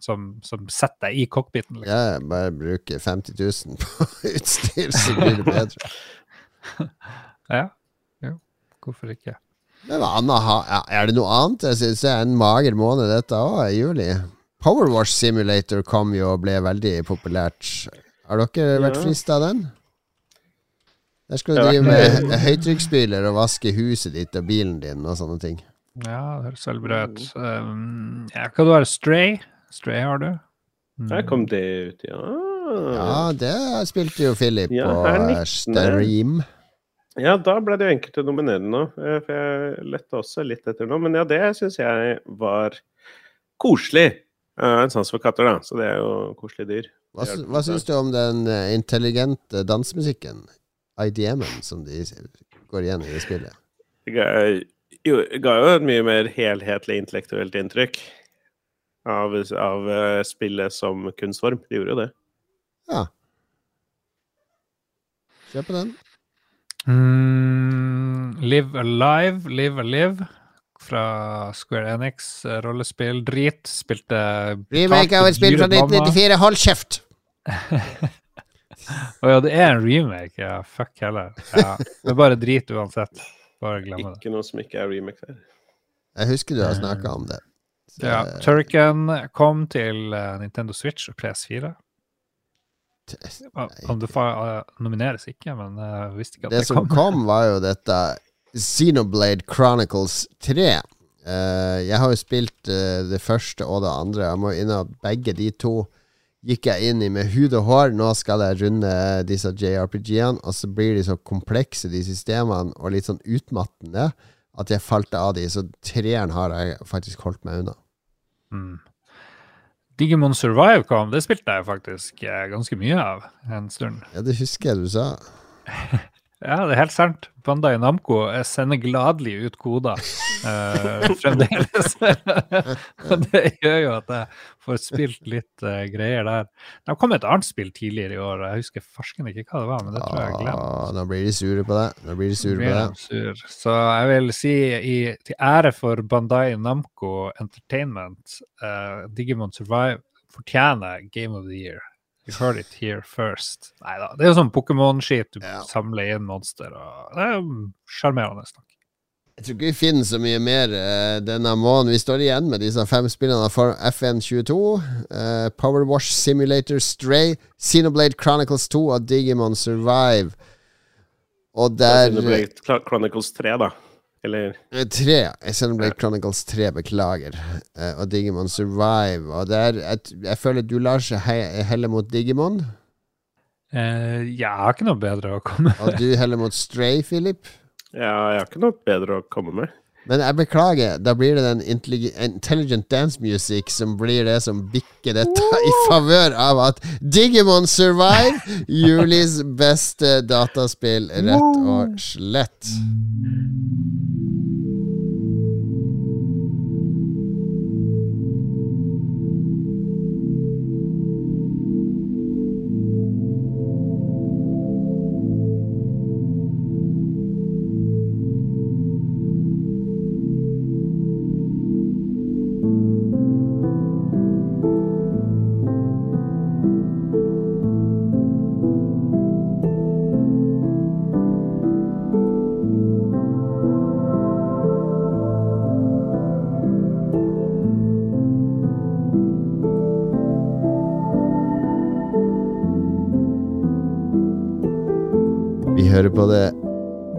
som, som setter deg i cockpiten. Liksom. Jeg bare bruker 50 000 på <laughs> utstyr, så blir det bedre. <laughs> Ja. Jo, hvorfor ikke? Ja, er det noe annet? Jeg synes det er en mager måned dette òg, juli. Powerwash Simulator kom jo og ble veldig populært. Har dere vært Ja. frista av den? Der skal du drive med høytrykksspyler og vaske huset ditt og bilen din og sånne ting. Ja, det høres veldig bra ut. Um, ja, hva er? Stray? Stray har du? Mm. Her kom det ut, ja. Ja, det spilte jo Philip Ja, på her 19.. Stream. Ja, da ble det jo enkelt å nominere nå. eh, For jeg lette også litt etter nå. Men ja, det syns jeg var koselig. Jeg har en sans for katter, da, så det er jo koselige dyr. Hva, hva syns du om den eh, intelligente dansemusikken? IDM-en som de går igjen i det spillet. Det ga, jo, ga jo et mye mer helhetlig intellektuelt inntrykk av, av eh, spillet som kunstform. Det gjorde jo det. Ja. Se på den. Mm, live Alive, Live Alive fra Square Enix, eh, rollespill, drit. Spilte Remake av et spill fra 1994. Hold kjeft! <laughs> Å ja, det er en remake. Ja, fuck heller. Ja. Det er bare drit uansett. Bare glem det. Ikke noe som ikke er remake der. Jeg husker du har snakka om det. Så, Ja, Turrican kom til eh, Nintendo Switch og PS4. t- Om det eh, nomineres ikke, men jeg visste ikke at det det, som kom. kom, var jo dette Xenoblade Chronicles 3. Uh, jeg har jo spilt uh, det første og det andre. Jeg må innom begge de to. Gikk jeg inn i med hud og hår. Nå skal jeg runde disse JRPG-ene, og så blir de så komplekse, de systemene, og litt sånn utmattende, at jeg falt av de. Så treeren har jeg faktisk holdt meg unna. Mm. Digimon Survive kom, det spilte jeg faktisk eh, ganske mye av en stund. Ja, det husker jeg du sa. <laughs> Ja, det er helt sant. Bandai Namco sender gladelig ut koder eh, <laughs> fremdeles. <laughs> Det gjør jo at jeg får spilt litt eh, greier der. Det kom et annet spill tidligere i år, jeg husker farsken ikke hva det var, men det tror jeg jeg glemte. Ah, nå blir de sure på deg. Nå blir de sure på deg. sur. Så jeg vil si i, til ære for Bandai Namco Entertainment, eh, Digimon Survive fortjener Game of the Year. You heard it here first. Nei da, det er jo sånn Pokémon-skit. Du Ja. samler inn monster, og det er sjarmerende. Jeg tror ikke vi finner så mye mer uh, denne måneden. Vi står igjen med disse fem spillene for FN22. Uh, Powerwash Simulator Stray, Xenoblade Chronicles 2 og Digimon Survive. Og der Xenoblade Chronicles 3, da. Eller eh, Tre. Xenoblade Chronicles 3, beklager. Uh, og Digimon Survive. Og der Jeg, jeg føler du lar seg he helle mot Digimon. Uh, jeg har ikke noe bedre å komme med. Og du heller mot Stray, Philip. Ja, jeg har ikke noe bedre å komme med. Men jeg beklager, da blir det den intelligent dance music som blir det som bikker dette i favør av at Digimon Survive, Julis beste dataspill, rett og slett.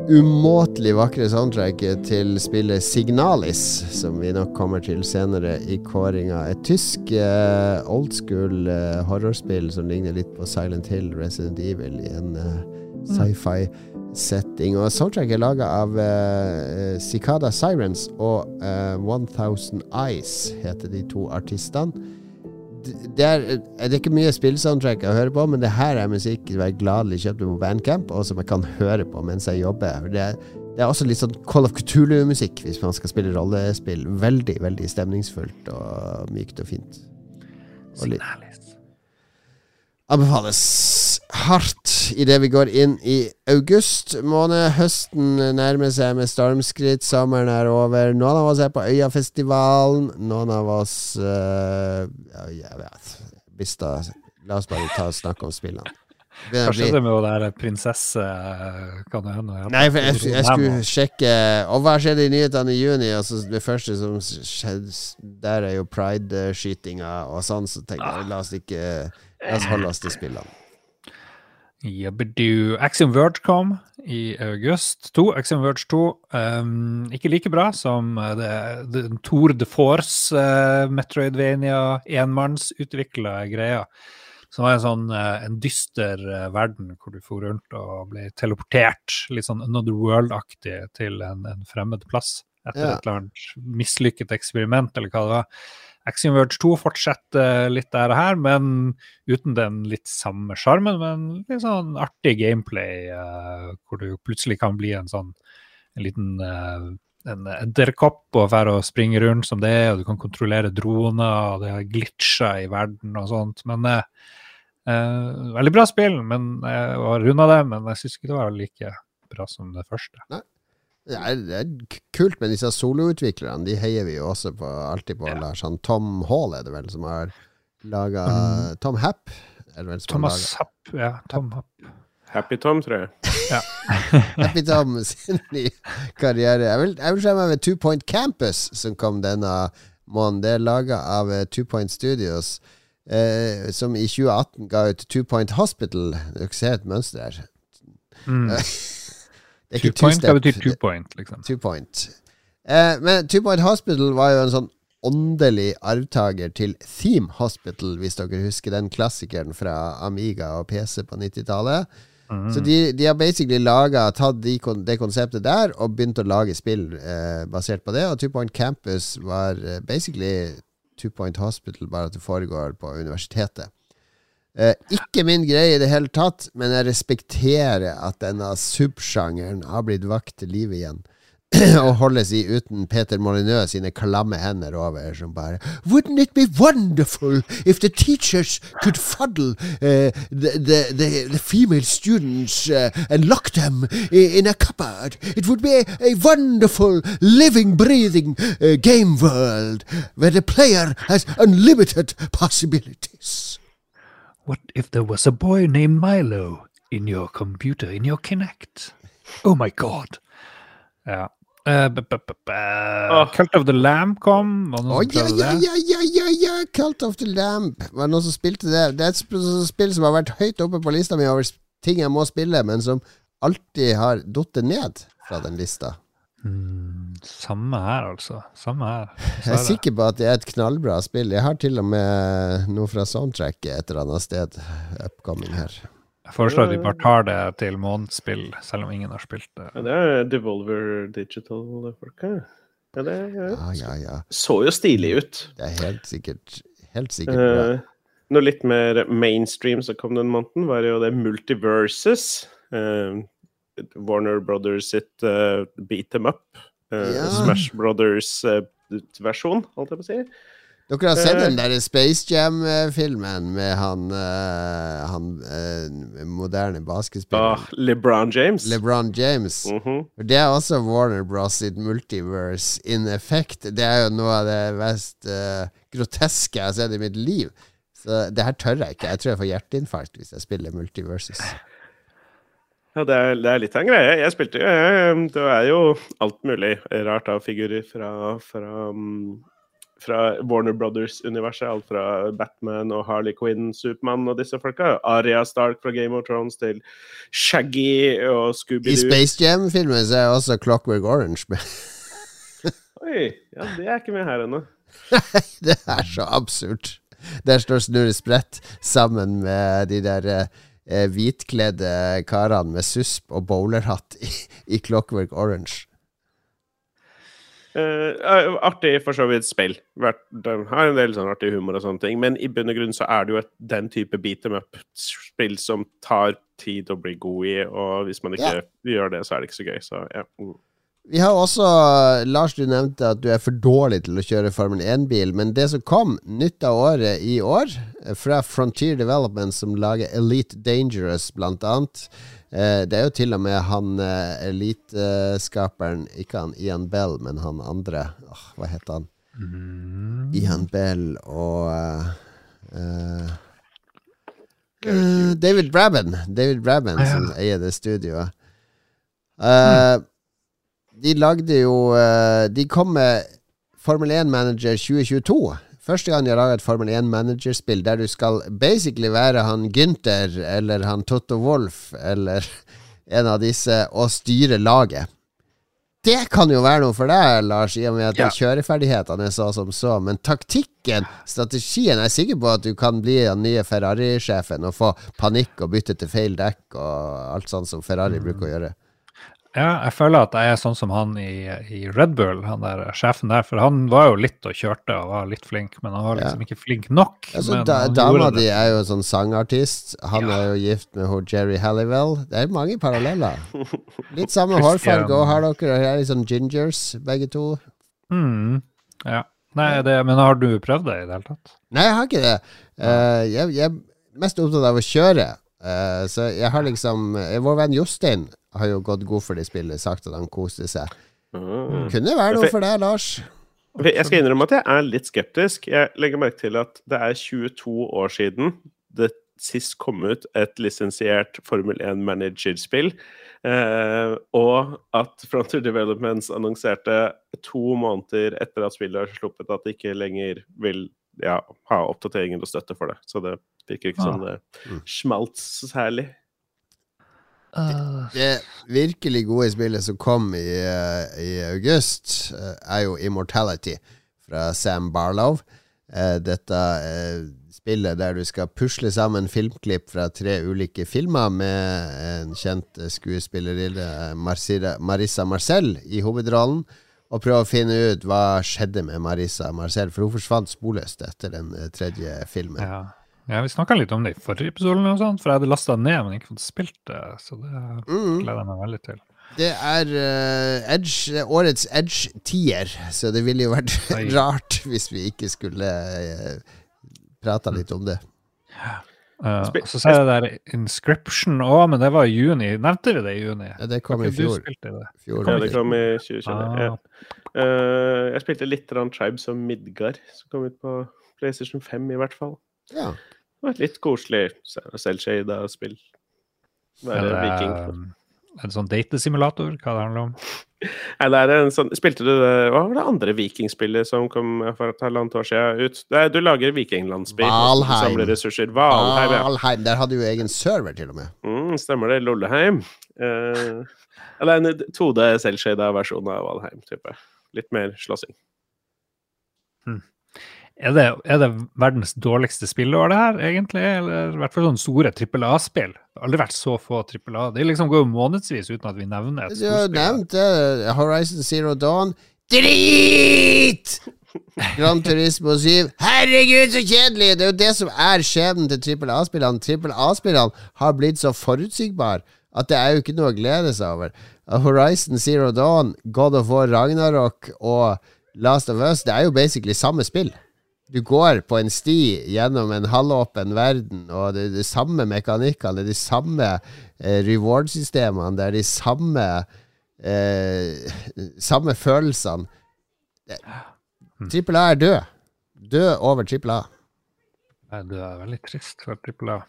Umåtelig vakre soundtracket til spillet Signalis, som vi nok kommer til senere i kåringa. Et tysk eh, old school eh, horrorspill som ligner litt på Silent Hill, Resident Evil, i en eh, sci-fi setting. Og soundtracket er laga av eh, Cicada Sirens og eh, 1000 Eyes, heter de to artistene det er, det er ikke mye spillsoundtrack jeg hører på, men det her er musikk som jeg gladelig kjøpte på Bandcamp, og som jeg kan høre på mens jeg jobber. Det er, det er også litt sånn Call of Cthulhu-musikk hvis man skal spille rollespill. Veldig, veldig stemningsfullt og mykt og fint. Og Signalis. anbefales hardt idet vi går inn i august måned. Høsten nærmer seg med stormskritt. Sommeren er over. Noen av oss er på Øyafestivalen. Noen av oss uh, ja, Jeg vet Bista. La oss bare ta og snakke om spillene. Hva skjedde med hun der prinsesse Kan det hende? Nei, for jeg, jeg skulle sjekke Og hva skjedde i nyhetene i juni? Altså, det første som skjedde Der er jo pride-skytinga og sånn, så tenker jeg la oss ikke La oss holde oss til spillene. Jabbedu. Axiom Verge kom i august. To, Axiom Verge 2. Um, ikke like bra som uh, det, det Tour de Force, uh, Metroidvania, enmannsutvikla greia. Som var en sånn uh, en dyster uh, verden hvor du for rundt og ble teleportert, litt sånn Another World-aktig, til en, en fremmed plass etter Ja. et eller annet mislykket eksperiment, eller hva det var. Axiom Verge 2 fortsetter litt der og her, men uten den litt samme sjarmen, men litt sånn artig gameplay, uh, hvor du plutselig kan bli en sånn en liten uh, en edderkopp og være og springe rundt som det, og du kan kontrollere droner, og det er glitcher i verden og sånt. Men uh, Veldig bra spill, men jeg har runda det, men jeg syns ikke det var like bra som det første. Det er, det er kult med disse soloutviklerne. De heier vi jo også på, alltid på. Ja. Lars. Han Tom Hall er det vel som har laga Tom Happ? Er det vel som Thomas Happ, ja. Tom Happ. Happy Tom, tror jeg. Ja. <laughs> Happy Tom sin nye karriere. Jeg vil, jeg vil se meg med Two Point Campus, som kom denne måneden. Det er laga av eh, Two Point Studios, eh, som i 2018 ga ut Two Point Hospital. Dere ser et mønster her. Mm. <laughs> Det er Two point, hva betyr two point, liksom? Two Point. Eh, men Two Point Hospital var jo en sånn åndelig arvtaker til Theme Hospital, hvis dere husker den klassikeren fra Amiga og PC på 90-tallet. Mm. Så de, de har basically laget, tatt de, det konseptet der og begynt å lage spill eh, basert på det. Og Two Point Campus var eh, basically Two Point Hospital, bare at det foregår på universitetet. Eh, ikke min greie i det hele tatt, men jeg respekterer at denne subsjangeren har blitt vakt til live igjen. <clears throat> og holdes i uten Peter Molyneux sine klamme hender over, som bare Wouldn't it be wonderful if the teachers could fuddle uh, the, the, the, the female students uh, and lock them in a cupboard? It would be a, a wonderful, living, breathing uh, game world where the player has unlimited possibilities. What if there was a boy named Milo in your computer, in your Kinect? Oh my god. Ja. Uh, b- b- b- b- Cult of the Lamb kom. Var det noen oh, som ja, prøvde ja, ja, ja, ja, ja! Cult of the Lamp. Var det noen som spilte det? Det er et spill som har vært høyt oppe på lista mi over ting jeg må spille, men som alltid har datt ned fra den lista. Mm, samme her, altså. Samme her. Jeg er sikker på at det er et knallbra spill. Jeg har til og med noe fra soundtracket et eller annet sted upcoming her. Jeg foreslår at vi bare tar det til månedsspill, selv om ingen har spilt det. Ja, det er Devolver Digital-folka. Ja, det ja. Ja, ja, ja. så jo stilig ut. Det er helt sikkert Helt sikkert bra. Uh, noe litt mer mainstream som kom den måneden, var jo det Multiverses. eh, Warner Brothers sitt uh, beat them up. Uh, Ja. Smash Brothers-versjon, holdt jeg på å si. Dere har sett eh, den der Space Jam-filmen med han, eh, han eh, moderne Ah, basketspilleren? LeBron James. LeBron James. Mm -hmm. Det er også Warner Bros. sitt multiverse in effect. Det er jo noe av det mest eh, groteske jeg har sett i mitt liv. Så det her tør jeg ikke. Jeg tror jeg får hjerteinfarkt hvis jeg spiller multiverses. Ja, det er, det er litt av en greie. Jeg spilte jo Det er jo alt mulig rart av figurer fra, fra, mm, fra Warner Brothers-universet. Alt fra Batman og Harley Quinn, Supermann og disse folka. Aria Stark fra Game of Thrones til Shaggy og Scooby-Doo. I Space Jam-filmen så er også Clockwork Orange med. <laughs> Oi, ja, det er ikke med her ennå. Det er så absurd. Der står Snurre Sprett sammen med de der eh, hvitkledde karene med susp og bowlerhatt i, i Clockwork Orange. Eh, artig for så vidt spill. Den har en del sånn artig humor og sånne ting, men i bunn og grunn så er det jo et, den type beat them up-spill som tar tid å bli god i, og hvis man ikke gjør det, så er det ikke så gøy. Så ja. Mm. Vi har også, Lars, du nevnte at du er for dårlig til å kjøre Formel 1-bil, men det som kom nytt av året i år, eh, fra Frontier Development, som lager Elite Dangerous, blant annet eh, Det er jo til og med han eh, eliteskaperen, ikke han Ian Bell, men han andre. Åh, hva heter han? Ian Bell og uh, eh, David Brabben. David Brabben Ah, ja. som eier det studioet. Eh, De lagde jo eh, De kom med Formel 1 Manager 2022. Første gang de har laga et Formel 1 Manager-spill der du skal basically være han Gynter eller han Totto Wolff eller <laughs> en av disse og styre laget. Det kan jo være noe for deg, Lars, i og med at Ja. kjøreferdighetene er så som så. Men taktikken, strategien, jeg er sikker på at du kan bli den nye Ferrari-sjefen og få panikk og bytte til feil dekk og alt sånt som Ferrari bruker å gjøre. Ja, jeg føler at jeg er sånn som han i, i Red Bull, han der sjefen der. For han var jo litt og kjørte og var litt flink, men han var liksom ikke flink nok. Altså, da, dama di er jo sånn sangartist. Han Ja. er jo gift med hun Jerry Halliwell. Det er mange paralleller. <laughs> Litt samme hårfarge òg har dere. Her er sånn gingers, begge to. Mm, ja. Nei, det, men har du prøvd det i det hele tatt? Nei, jeg har ikke det. Uh, jeg, jeg er mest opptatt av å kjøre. Uh, så jeg har liksom eh, Vår venn Jostein har jo gått god for det spillet, sagt at han koste seg. Mm. Kunne være noe for deg, Lars. Jeg skal innrømme at jeg er litt skeptisk. Jeg legger merke til at det er 22 år siden det sist kom ut et lisensiert Formel 1-managerspill. Eh, og at Frontier Developments annonserte to måneder etter at spillet har sluppet, at de ikke lenger vil ja, ha oppdateringer og støtte for det. Så det virker ikke sånn det Mm. smalt særlig. Det virkelig gode spillet som kom i, eh, i august, eh, er jo Immortality fra Sam Barlow. Eh, dette spillet der du skal pusle sammen filmklipp fra tre ulike filmer med en kjent skuespillerinne, Marissa Marcel, i hovedrollen. Og prøve å finne ut hva skjedde med Marissa Marcel, for hun forsvant sporløst etter den tredje filmen. Ja, ja vi snakka litt om det i forrige episode, og sånt, for jeg hadde lasta ned, men ikke fått spilt det. Så det Mm. gleder jeg meg veldig til. Det er uh, Edge, det er årets Edge-tier, så det ville jo vært Oi. <laughs> rart hvis vi ikke skulle uh, prata litt om det. Uh, og så ser jeg der Inscription òg, men det var i juni. Nevnte vi det i juni? Ja, det kom i fjor. det? fjor Ja, det kom i 2020. Ah. Ja. Uh, jeg spilte litt Tribes of Midgard, som kom ut på PlayStation 5 i hvert fall. Ja. Det litt koselig selvshada spill. Være Er viking. Er en sånn datesimulator, hva det handler om? Nei, det er en sånn Spilte du det Hva var det andre vikingspillet som kom for et halvannet år siden ut? Det er, du lager vikinglandsby. Valheim. Samler ressurser. Valheim, ja. Valheim. Der hadde du egen server, til og med. Mm, stemmer det. Lolleheim. Uh, det er en 2D selvshada versjon av Valheim, type. Litt mer slåssing. Er det, er det verdens dårligste spillår, det her, egentlig? Eller i hvert fall sånne store trippel A-spill? Det har aldri vært så få trippel A. Det liksom går jo månedsvis uten at vi nevner et Du har nevnt det. Horizon Zero Dawn. Drit! <laughs> Gran Turismo 7. Herregud, så kjedelig! Det er jo det som er skjebnen til trippel A-spillene. Trippel A-spillene har blitt så forutsigbare at det er jo ikke noe å glede seg over. Horizon Zero Dawn, God of War Ragnarok og Last of Us, det er jo basically samme spill. Du går på en sti gjennom en halvåpen verden, og det er de samme mekanikkene, det er de samme eh, reward-systemene, det er de samme eh, Samme følelsene. Trippel A er død. Død over trippel A. Det er veldig trist for trippel A.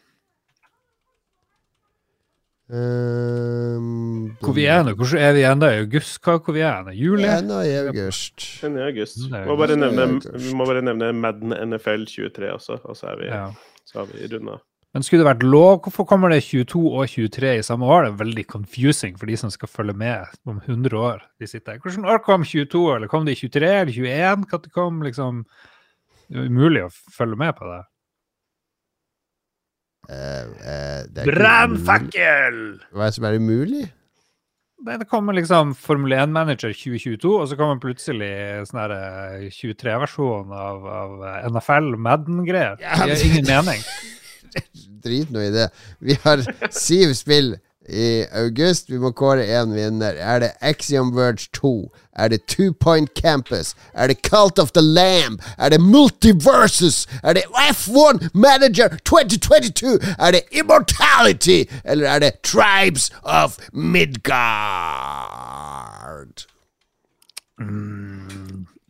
Um, Hvor vi er nå? Er vi ennå? I august? Hva hvor vi er nå? Juli? Ennå nå i august. Men i august. Det er Må bare nevne, er vi må bare nevne Madden NFL 23 også, og så er vi, Ja. så har vi runda. Men skulle det vært lov, hvorfor kommer det 22 og 23 i samme år? Det er veldig confusing for de som skal følge med om 100 år. De sitter her. Hvordan år kom 22, eller kom det i 23 eller 21? Når det kom liksom Det er umulig å følge med på det. Eh, eh, umulig. Brannfakkel! Hva er det som er umulig? Det, Det kommer liksom Formel 1-manager 2022, og så kommer plutselig sånn eh, 23-versjon av, av NFL Madden-greier. Det gir ingen mening. <laughs> Drit nå i det. Vi har syv spill i august. Vi må kåre én vinner. Er det Axiom Verge 2? Er det Two Point Campus? Er det Cult of the Lamb? Er det Multiversus? Er det F1 Manager 2022? Er det Immortality? Eller er det Tribes of Midgard?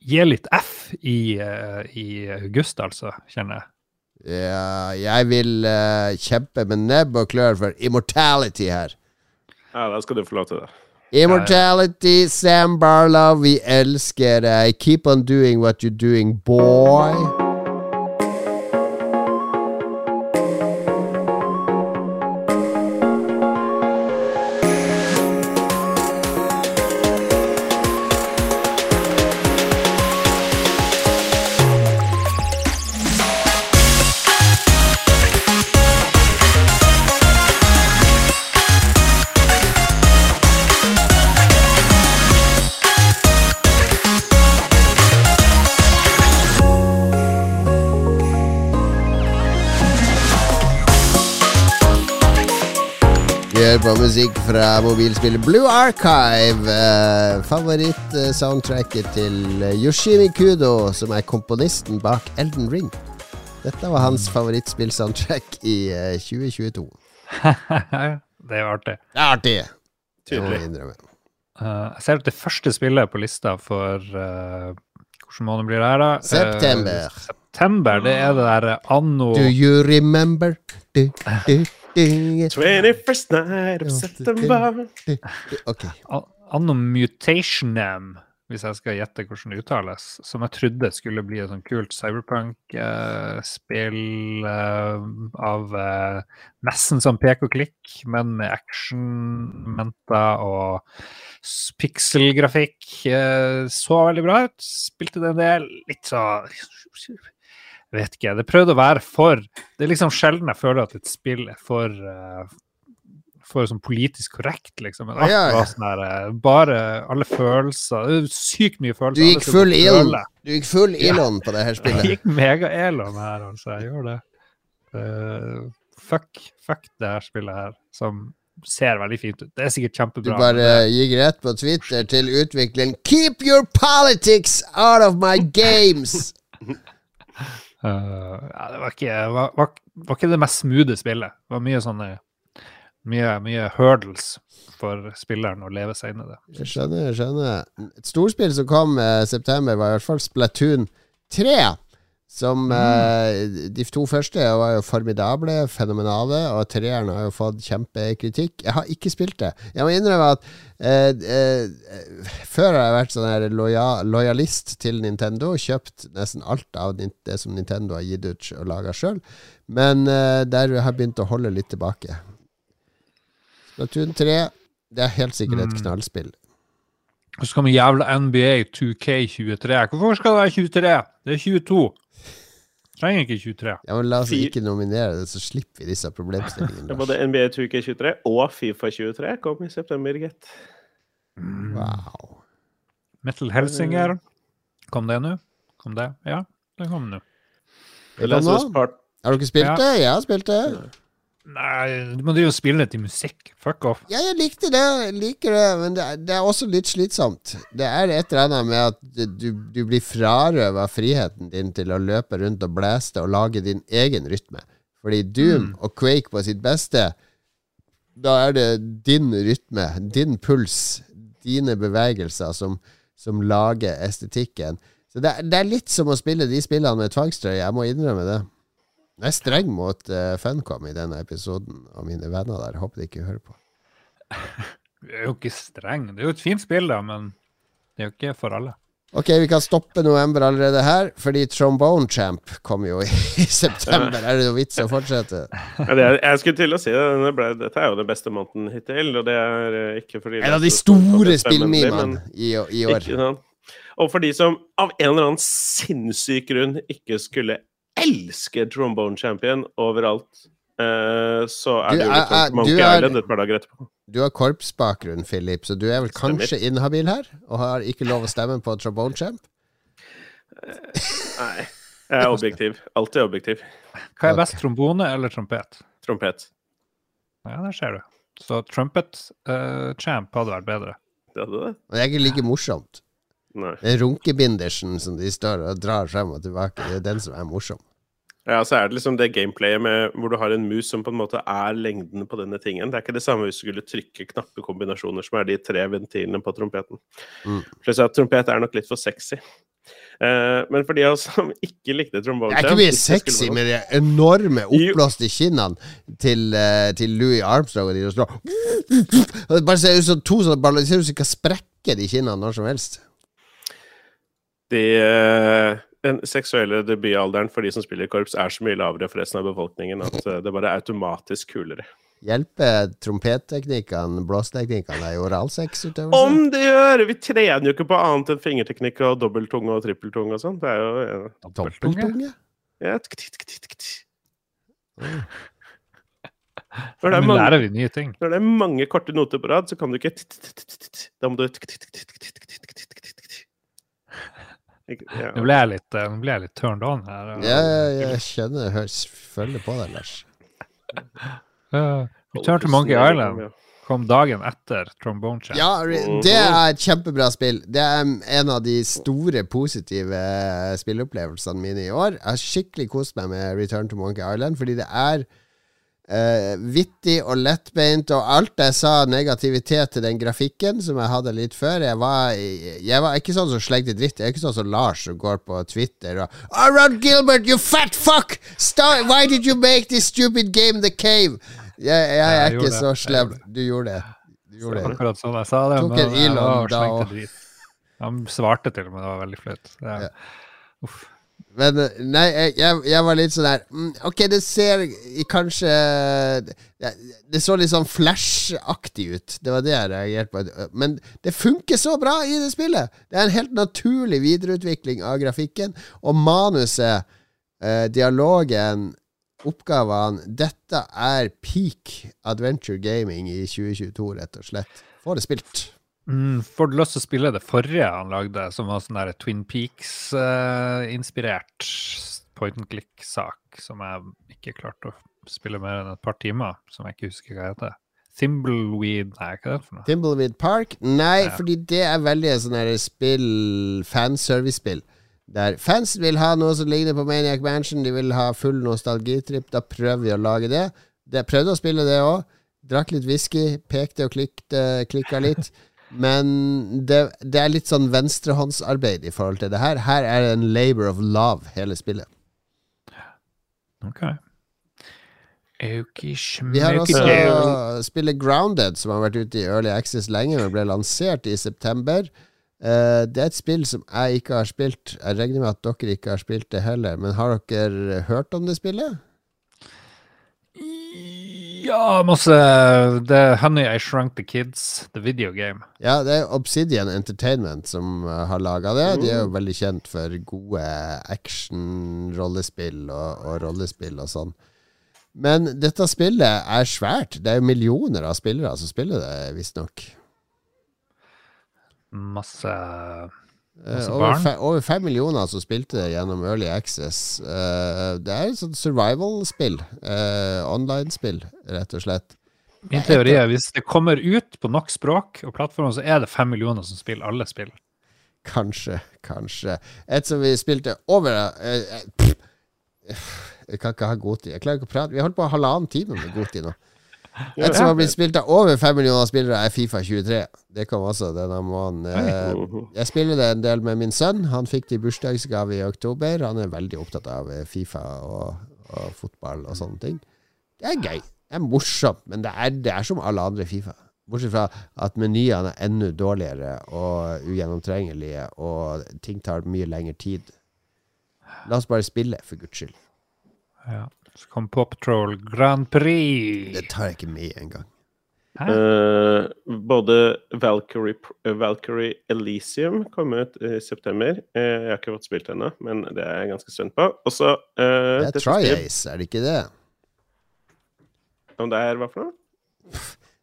Gi litt F i, uh, i august, altså, kjenner jeg. Ja, jeg vil uh, kjempe med nebb og klør for Immortality her. Ja, da skal du få lov til det. Immortality, Sam Barlow, vi elsker deg. Keep on doing what you're doing, boy. Musikk fra mobilspillet Blue Archive. Eh, Favoritt-soundtracket til eh, Yoshimi Kudo, som er komponisten bak Elden Ring. Dette var hans favorittspill-soundtrack i eh, 2022. <laughs> det jo artig. Det er artig! Tydelig. jeg innrømme. Eh, jeg ser at det første spillet på lista for uh, Hvilken måned blir det her, da? September. September. september, det er det der anno Do you remember? Du, du, 21st night of September. Ok. Anomutationem, Anno Mutationem, hvis jeg skal gjette hvordan det uttales, som jeg trodde skulle bli et sånt kult cyberpunk-spill av eh, nesten som pek og klikk, men med action-menter og pikselgrafikk, pixelgrafikk. eh, så veldig bra ut. Spilte det en del. Litt så vet ikke. Det prøvde å være for Det er liksom sjelden jeg føler at et spill er for eh, for sånn politisk korrekt, liksom. Men alt Ja, ja. var sånn her eh, Bare alle følelser det er Sykt mye følelser. Du gikk full Elon. Du gikk full Elon på det her <laughs> Jeg spillet. gikk mega-Elon her, altså. Jeg gjør det. Uh, fuck, fuck det her spillet her, som ser veldig fint ut. Det er sikkert kjempebra. Du bare uh, gikk rett på Twitter til utvikleren Keep your politics out of my games! <laughs> eh, det var ikke, var, var, var ikke det mest smoothe spillet. Det var mye sånne mye, mye hurdles for spilleren å leve seg inn i det. Jeg skjønner, jeg skjønner. Et storspill som kom i september, var i hvert fall Splatoon 3. Som eh, De to første var jo formidable, fenomenale, og treeren har jo fått kjempekritikk. Jeg har ikke spilt det. Jeg må innrømme at eh, eh, før har jeg vært sånn her loja, lojalist til Nintendo, kjøpt nesten alt av det som Nintendo har gitt ut og laga sjøl, men eh, der har jeg begynt å holde litt tilbake. Splatoon 3, det er helt sikkert et Mm. knallspill. Så så vi jævla NBA 2K23. Hvorfor skal det være 23? Det er 22. Trenger ikke 23. Ja, men La oss ikke nominere det, så slipper vi disse problemstillingene. Er Både NBA 2K23 og Fifa 23 kom i september, gitt. Wow. Metal Helsinger. Kom det nå? Kom det? Ja, det kom nå. Har dere spilt Ja. det? Jeg har spilt det. Nei, du må jo spille det til musikk. Fuck off. Ja, jeg likte det. Jeg liker det, men det er, det er også litt slitsomt. Det er et eller annet med at du, du blir frarøva friheten din til å løpe rundt og blæste og lage din egen rytme. Fordi Doom og Quake på sitt beste, da er det din rytme, din puls, dine bevegelser som, som lager estetikken. Så det er, det er litt som å spille de spillene med tvangstrøye. Jeg må innrømme det. Jeg er streng mot uh, Funcom i denne episoden og mine venner der. Håper de ikke hører på. <laughs> Du er jo ikke streng. Det er jo et fint spill, da, men det er jo ikke for alle. Ok, vi kan stoppe november allerede her, fordi Trombone Champ kom jo i, i <laughs> september. Er det noe vits å fortsette? <laughs> Ja, det, er- jeg skulle til å si det. Denne ble, dette er jo den beste måneden hittil. Og det er eh, ikke fordi En av de er store spillmimene i, i år. Ikke sant? Og for de som av en eller annen sinnssyk grunn ikke skulle elske Trombone Champion overalt, eh, så er Du det jo litt sånn Monkey du Island et par dager etterpå. Du har korpsbakgrunn, Philip, så du er vel kanskje inhabil her? Og har ikke lov å stemme på Trombone Champ? Nei. Jeg er objektiv. Alltid objektiv. Hva er best, trombone eller trompet? Trompet. Ja, der ser du. Så trumpet uh, champ hadde vært bedre. Det hadde det? Og det er ikke like morsomt. Nei. er runkebindersen som de står og drar frem og tilbake, det er den som er morsom. Ja, så er det liksom det gameplayet med hvor du har en mus som på en måte er lengden på denne tingen. Det er ikke det samme hvis du skulle trykke knappekombinasjoner som er de tre ventilene på trompeten. Mm. Pluss at trompet er nok litt for sexy. Uh, men for de av oss som ikke likte trombone Det er ikke mye sexy med de enorme oppblåste kinnene til, uh, til Louis Armstrong og de som Det bare ser ut som to sånne ut som kan sprekke de kinnene når som helst. De, eh, den seksuelle debutalderen for de som spiller korps, er så mye lavere for resten av befolkningen at eh, det bare er automatisk kulere. Hjelper trompetteknikkene, blåseteknikkene deg i oralsexutøvelse? Om det gjør! Vi trener jo ikke på annet enn fingerteknikk og dobbelttunge og trippeltunge og sånn. Det er jo ja. Dobbelttunge? Ja. Mm. Når det, er mange, lærer vi nye ting. når det er mange korte noter på rad, så kan du ikke Da må du Ja. Nå ble jeg litt, eh, ble jeg litt turned on her. Ja, jeg, jeg skjønner, jeg hører- følger på deg, Lars. Uh, Return to Monkey Island kom dagen etter Trombone Champ. Ja, det er et kjempebra spill. Det er en av de store positive spilleopplevelsene mine i år. Jeg har skikkelig kost meg med Return to Monkey Island, fordi det er eh, vittig og lettbeint, og alt jeg sa negativitet til den grafikken som jeg hadde litt før Jeg var, jeg var ikke sånn som slengte dritt. Jeg er ikke sånn som Lars som går på Twitter og oh, Gilbert, you fat fuck! Stop. Why did you make this stupid game The Cave? Jeg, jeg, jeg er ikke så slem. Du gjorde det. Du gjorde det. Akkurat sånn jeg sa det. Tok en Elon da også. Han svarte til og med, det var veldig flaut. Ja. Uff. Men eh, nei, jeg, jeg, var litt sånn der mm, Ok, det ser kanskje det så litt sånn Flash-aktig ut. Det var det jeg reagerte på. Men det funker så bra i det spillet! Det er en helt naturlig videreutvikling av grafikken. Og manuset, eh, dialogen, oppgavene Dette er peak adventure gaming i 2022, rett og slett. Få det spilt. Mm, får du lyst til å spille det forrige han lagde, som var sånn der Twin Peaks-inspirert point and click-sak, som jeg ikke klarte å spille mer enn et par timer, som jeg ikke husker hva heter. Thimbleweed Nei, hva er det for noe? Thimbleweed Park? Nei, Ja. fordi det er veldig sånn spill Fanservice-spill. Der fans vil ha noe som ligner på Maniac Mansion, de vil ha full nostalgitripp. Da prøver vi å lage det. det jeg prøvde å spille det òg. Drakk litt whisky, pekte og klikte, klikka litt. Men det, det er litt sånn venstrehåndsarbeid i forhold til det her. Her er det en labor of love, hele spillet. Ok. Vi har også spillet Grounded, som har vært ute i Early Access lenge, men ble lansert i september. Eh, det er et spill som jeg ikke har spilt. Jeg regner med at dere ikke har spilt det heller. Men har dere hørt om det spillet? Ja, masse er Honey I Shrunk the Kids, the video game. Ja, det er Obsidian Entertainment som eh, har laga det. De er jo veldig kjent for gode action-rollespill og, og rollespill og sånn. Men dette spillet er svært. Det er jo millioner av spillere som spiller det, visstnok. Masse over, barn. fe over fem millioner som spilte gjennom Early Access. Uh, det er et sånt survival-spill. Uh, Online-spill, rett og slett. Min teori er hvis det kommer ut på nok språk og plattformer, så er det fem millioner som spiller alle spill. Kanskje, kanskje. Et som vi spilte over uh, eh, Jeg kan ikke ha god tid. Jeg klarer ikke å prate. Vi har holdt på halvannen time med god tid nå. Et som har blitt spilt av over fem millioner spillere, er Fifa 23. Det kom også denne måneden. Eh. Jeg spiller det en del med min sønn. Han fikk det i bursdagsgave i oktober. Han er veldig opptatt av eh, Fifa og, og fotball og sånne ting. Det er gøy. Det er morsomt, men det er, det er som alle andre Fifa. Bortsett fra at menyene er enda dårligere og ugjennomtrengelige, og ting tar mye lengre tid. La oss bare spille, for guds skyld. Ja. Så kom Pop Patrol Grand Prix. Det tar jeg ikke med engang. Hæ? Eh, både Valkyrie, eh, Valkyrie Elysium kom ut i september. Uh, jeg har ikke fått spilt ennå, men det er jeg ganske spent på. Og så eh, Det er Try Tri-Ace, er det ikke det? Om det er hva for noe?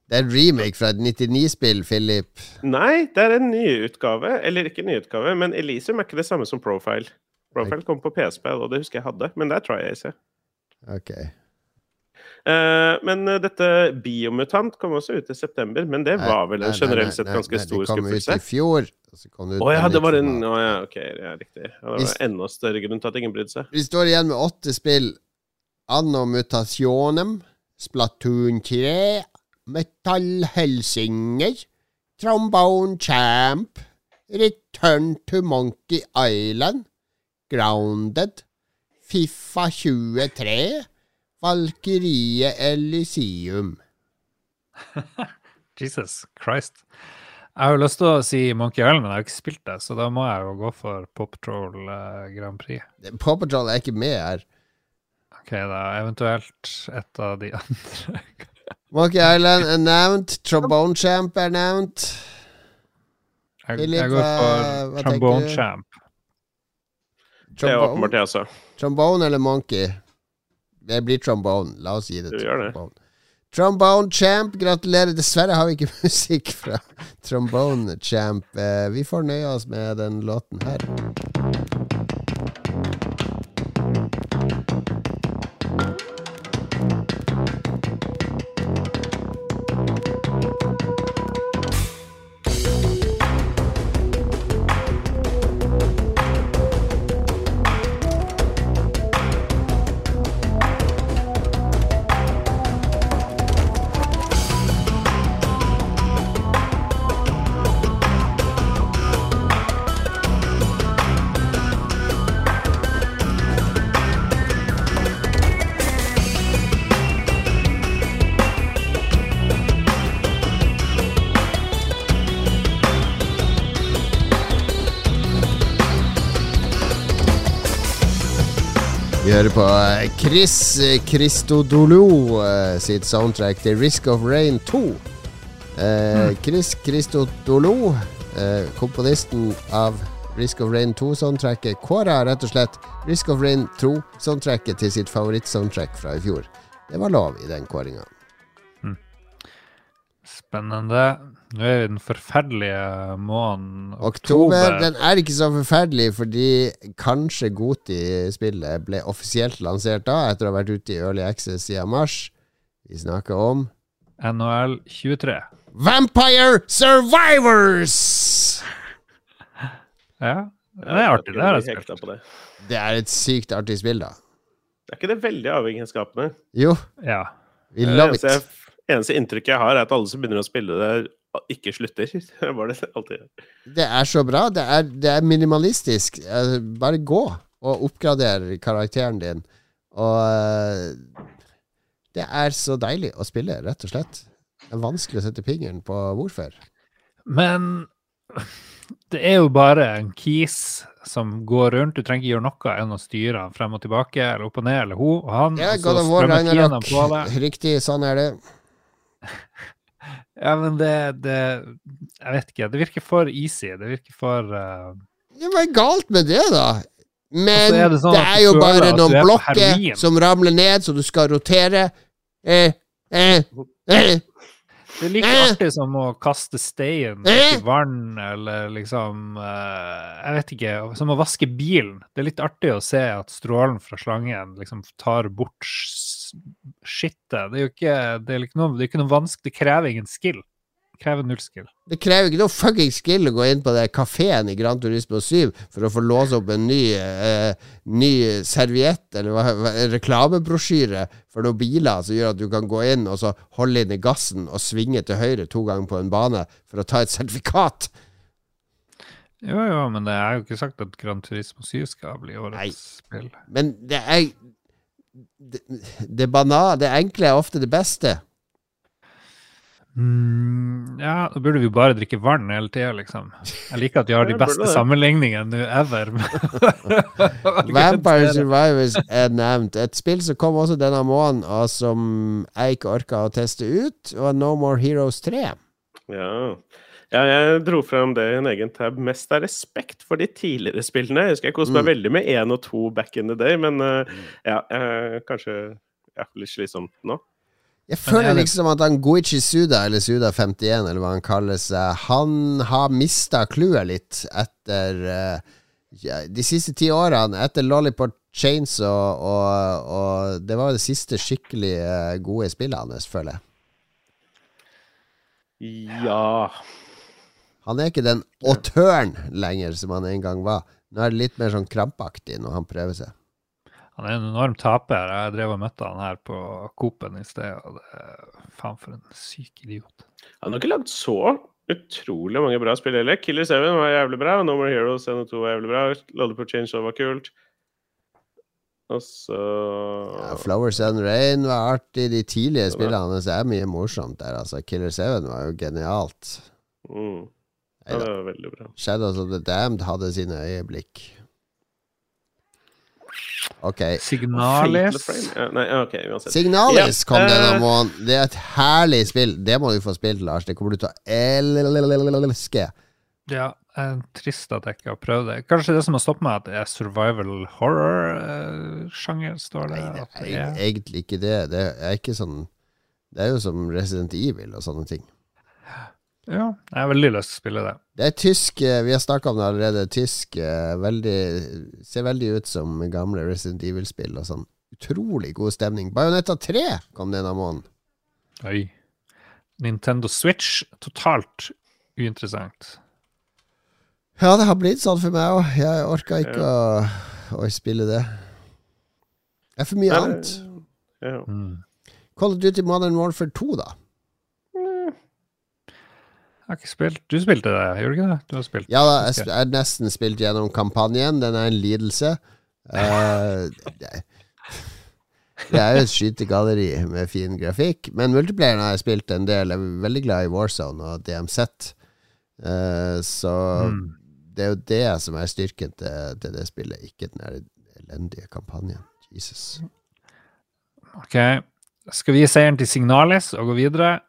Det er en remake fra et 99-spill, Philip. Nei, det er en nyutgave. Eller ikke nyutgave, men Elysium er ikke det samme som Profile. Profile kom på PSP, og det husker jeg hadde, men det er Tri-Ace. Ok. Uh, men eh, dette Biomutant kom også ut i september, men det var vel en generelt sett stor ganske nei, Det kom ut i fjor. Å oh, ja, det var en Å oh, ja, ok, ja, riktig. Ja, det var enda større grunn til at ingen brydde seg. Vi står igjen med åtte spill. Anno Mutationem, Splatoon 3, Metal Helsinger, Trombone Champ, Return to Monkey Island, Grounded, Fifa 23, Valkyrie Elysium. <laughs> Jesus Christ. Jeg har jo lyst til å si Monkey Island, men jeg har ikke spilt det, så da må jeg jo gå for Paw Patrol eh, Grand Prix. Paw Patrol er ikke med her. Ok, da eventuelt et av de <laughs> andre. Monkey Island er nevnt. Trombone Champ er nevnt. Jeg, Philip, jeg går for hva Trombone tenker du? Det er åpenbart, Trombone, altså. trombone eller Monkey? Det blir trombone. La oss gi det det. trombone. Trombone Champ, gratulerer. Dessverre har vi ikke <laughs> musikk fra Trombone Champ. Eh, Vi får nøye oss med den låten her. Vi hører på eh, Chris Christodoulou eh, sitt soundtrack til Risk of Rain 2. Eh, Chris Christodolo, eh, komponisten av Risk of Rain 2-soundtracket, kåra rett og slett Risk of Rain 2-soundtracket til sitt favorittsoundtrack fra i fjor. Det var lov i den kåringa. Spennende. Nå er vi i den forferdelige måneden Oktober den er ikke så forferdelig, fordi kanskje Goti-spillet ble offisielt lansert da, etter å ha vært ute i Early Access siden mars. Vi snakker om NHL 23. Vampire Survivors! Ja, det er artig. Det har jeg spilt. Det er et sykt artig spill, da. Det Er ikke det veldig avhengighetsskapende? Jo, Ja. we love it. eneste inntrykket jeg har, er at alle som begynner å spille det, ikke slutter. <laughs> Det var det alltid. Det er så bra. Det er, det er minimalistisk. Eh, Bare gå og oppgrader karakteren din. Og eh, det er så deilig å spille, rett og slett. Det er vanskelig å sette fingeren på hvorfor. Men <laughs> det er jo bare en kis som går rundt. Du trenger ikke gjøre noe enn å styre han frem og tilbake, eller opp og ned, eller hun og han. Ja, God of War, strømmer Ragnarok. på deg. <laughs> Riktig, sånn er det. Ja, men det, det Jeg vet ikke. Det virker for easy. Det virker for uh, Ja, Hva er galt med det, da? Men er det, sånn det, er jo bare noen er blokker som ramler ned, så du skal rotere. Eh, eh, eh. Det er like Eh. artig som å kaste stein Eh. i vann, eller liksom eh, Jeg vet ikke. Som å vaske bilen. Det er litt artig å se at strålen fra slangen liksom tar bort skittet. Det er jo ikke, det er ikke noe, det er ikke noe vanskelig. Det krever ingen skill. Krever null skill. Det krever ikke noe fucking skill å gå inn på den kafeen i Gran Turismo 7 for å få låse opp en ny, eh, ny serviett eller reklamebrosjyre for noen biler som gjør at du kan gå inn og så holde inn i gassen og svinge til høyre to ganger på en bane for å ta et sertifikat. Jo, jo, men det er jo ikke sagt at Gran Turismo 7 skal bli årets Nei. spill. Men det er det, det, banale, det enkle er ofte det beste. Mm, ja, da burde vi jo bare drikke vann hele tida, liksom. Jeg liker at vi har de beste sammenligningene nå ever. <laughs> Vampire Survivors er nevnt. Et spill som kom også denne måneden, og som jeg ikke orka å teste ut, var No More Heroes 3. Ja. ja, jeg dro frem det i en egen tab mest av respekt for de tidligere spillene. Jeg husker jeg koste meg Mm. veldig med én og to back in the day, men uh, ja, uh, kanskje ja, litt slitsomt nå. Jeg er føler liksom at han Goichi Suda, eller Suda51, eller hva han kaller seg, han har mista clouet litt etter eh, de siste ti årene. Etter Lollipop Chains og, og, og Det var jo det siste skikkelig eh, gode spillet hans, føler jeg. Ja Han er ikke den autøren lenger som han en gang var. Nå er det litt mer sånn krampaktig når han prøver seg. Han er en enorm taper. Jeg drev og møtte han her på Coop-en i sted, og det er faen for en syk idiot. Han har ikke lagd så utrolig mange bra spill heller. Killer 7 var jævlig bra, No More Heroes 1 og 2 var jævlig bra, Lollipop Change var kult. Og så Ja, Flowers and Rain var artig. De tidlige spillene hans er mye morsomt der. Altså. Killer 7 var jo genialt. mm. Ja, det var veldig bra. Shadows of the Damned hadde sine øyeblikk. Ok. Fatal Signalis nei, okay, Signalis Ja, kom denne eh, måneden. Det er et herlig spill. Det må du få spilt, Lars. Det kommer du til å elske. Ja, trist at jeg ikke har prøvd det. Kanskje det som har stoppet meg, at det er survival horror-sjanger, står det. Nei, det er. egentlig ikke det. Det er ikke sånn Det er jo som Resident Evil og sånne ting. Ja, jeg har veldig lyst til å spille det. Det er tysk eh, Vi har snakka om det allerede. Tysk eh, veldig, ser veldig ut som gamle Resident Evil-spill og sånn. Utrolig god stemning. Bajonetta 3 kom denne måneden. Oi. Nintendo Switch, totalt uinteressant. Ja, det har blitt sånn for meg òg. Jeg orka ikke å, å spille det. Det er for mye Nei, annet. Ja. Mm. Call of Duty Modern Warfare 2, da. Jeg har ikke spilt Du spilte det, gjorde du ikke det? Du har spilt Ja da, jeg har nesten spilt gjennom kampanjen. Den er en lidelse. Uh, det, <laughs> det er jo et skytegalleri med fin grafikk. Men multiplayeren har jeg spilt en del. Jeg er veldig glad i Warzone og DMZ. uh, så Mm. det er jo det som er styrken til, til det spillet, ikke den elendige kampanjen. Jesus. Ok. Skal vi gi seieren til Signalis og gå videre?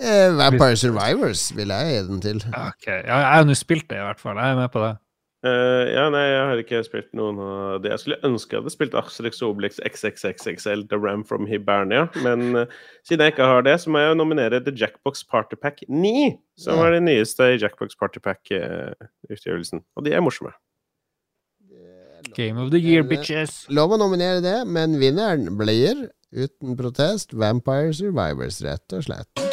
Eh, Vampire Survivors vil jeg gi den til. Ok, ja, Jeg har nå spilt det, i hvert fall. Jeg er med på det. Uh, ja, nei, jeg har ikke spilt noen av det. Jeg skulle ønske jeg hadde spilt Asterix Obelix XXXXL The Ram from Hibernia, men uh, siden jeg ikke har det, så må jeg jo nominere The Jackbox Party Pack 9, som Ja. er det nyeste i Jackbox Party Pack-utgjørelsen. Og de er morsomme. Game of the year, bitches. Lov å nominere det, men vinneren blir, uten protest, Vampire Survivors, rett og slett.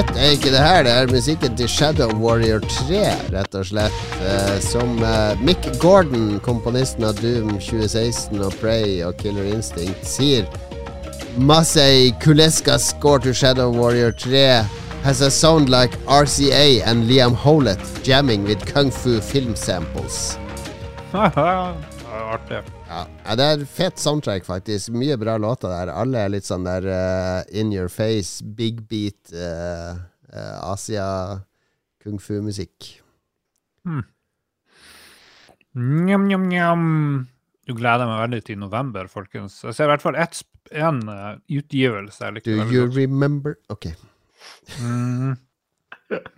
Fett er ikke det her? Det er musikken til Shadow Warrior 3, rett og slett. Eh, som eh, Mick Gordon, komponisten av Doom 2016 og Prey og Killer Instinct, sier Masei Kuleska's score to Shadow Warrior 3 has a sound like RCA and Liam Howlett jamming with kung fu film samples. <laughs> Artig. Ja, ja, det er fett soundtrack, faktisk. Mye bra låter der. Alle er litt sånn der uh, in your face, big beat, uh, uh, Asia kung fu-musikk. Njam, njam, njam. Du gleder meg veldig til november, folkens. Jeg ser i hvert fall ett en eh, utgivelse Do you godt. remember Ok. Mm.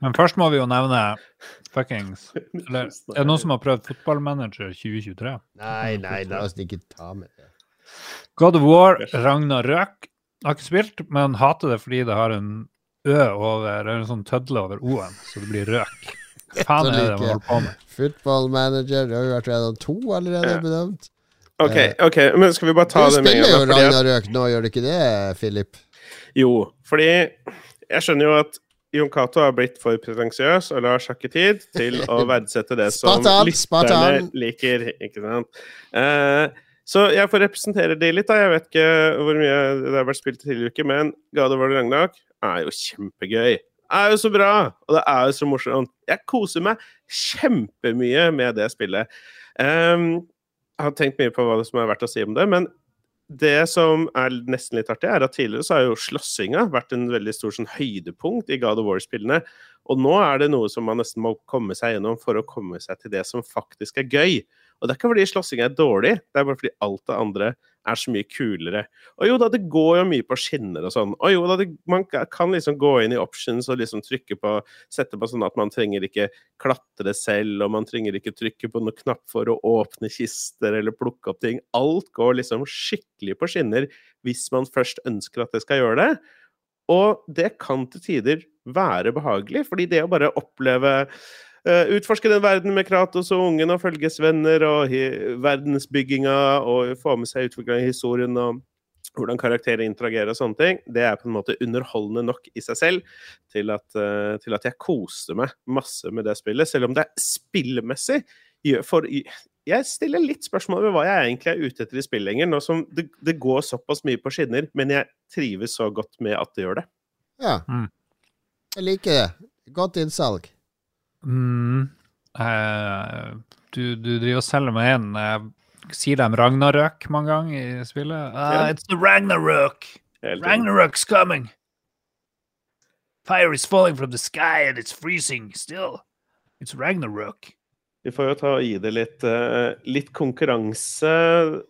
Men først må vi jo nevne fuckings <laughs> Eller er det noen som har prøvd fotballmanager 2023? Nei, nei, la oss ikke ta med det. God of War, Ragnarøk. Har ikke spilt, men hater det fordi det har en Ø over Eller en sånn tødle over O-en, så det blir røk. <laughs> Faen er det man holder på med? Footballmanager, det har jo vært Redan to allerede bedømt. OK, ok, men skal vi bare ta Du det med en gang? Du spiller jo Ragnarøk nå, gjør du ikke det, Philip? Jo, fordi jeg skjønner jo at Jon Cato har blitt for pretensiøs og lar sjakke tid til å <laughs> verdsette det som lytterne liker. Ikke sant? Eh, så jeg får representere de litt, da. Jeg vet ikke hvor mye det har vært spilt tidligere uke, men God of War Ragnarok er jo kjempegøy. Det er jo så bra, og det er jo så morsomt. Jeg koser meg kjempemye med det spillet. Um, jeg har tenkt mye på hva det som er verdt å si om det, men det som er nesten litt artig, er at tidligere så har jo slåssinga vært en veldig stor sånn, høydepunkt i God of War-spillene. Og nå er det noe som man nesten må komme seg gjennom for å komme seg til det som faktisk er gøy. Og det er ikke fordi slåssing er dårlig, det er bare fordi alt det andre er så mye kulere. Og jo da, det går jo mye på skinner og sånn. Og jo da, det, man kan liksom gå inn i options og liksom trykke på Sette på sånn at man trenger ikke klatre selv, og man trenger ikke trykke på noen knapp for å åpne kister eller plukke opp ting. Alt går liksom skikkelig på skinner hvis man først ønsker at det skal gjøre det. Og det kan til tider være behagelig, fordi det å bare oppleve Utforske den verden med Kratos og ungen og følgesvenner og verdensbygginga og få med seg utviklinga i historien og hvordan karakterer interagerer og sånne ting, det er på en måte underholdende nok i seg selv til at, eh, til at jeg koste meg masse med det spillet, selv om det er spillmessig For jeg stiller litt spørsmål ved hva jeg egentlig er ute etter i spill lenger, nå som det, det går såpass mye på skinner, men jeg trives så godt med at det gjør det. Ja. Mm. Jeg liker det. Godt innsalg. Mm. Eh, du, du driver og selger meg inn. Jeg sier de Ragnarøk mange ganger i spillet. Uh, It's the Ragnarøk! Ragnarøk's coming! Fire is falling from the sky and it's freezing still. It's Ragnarøk. Vi får jo ta og gi det litt, eh, litt konkurranse.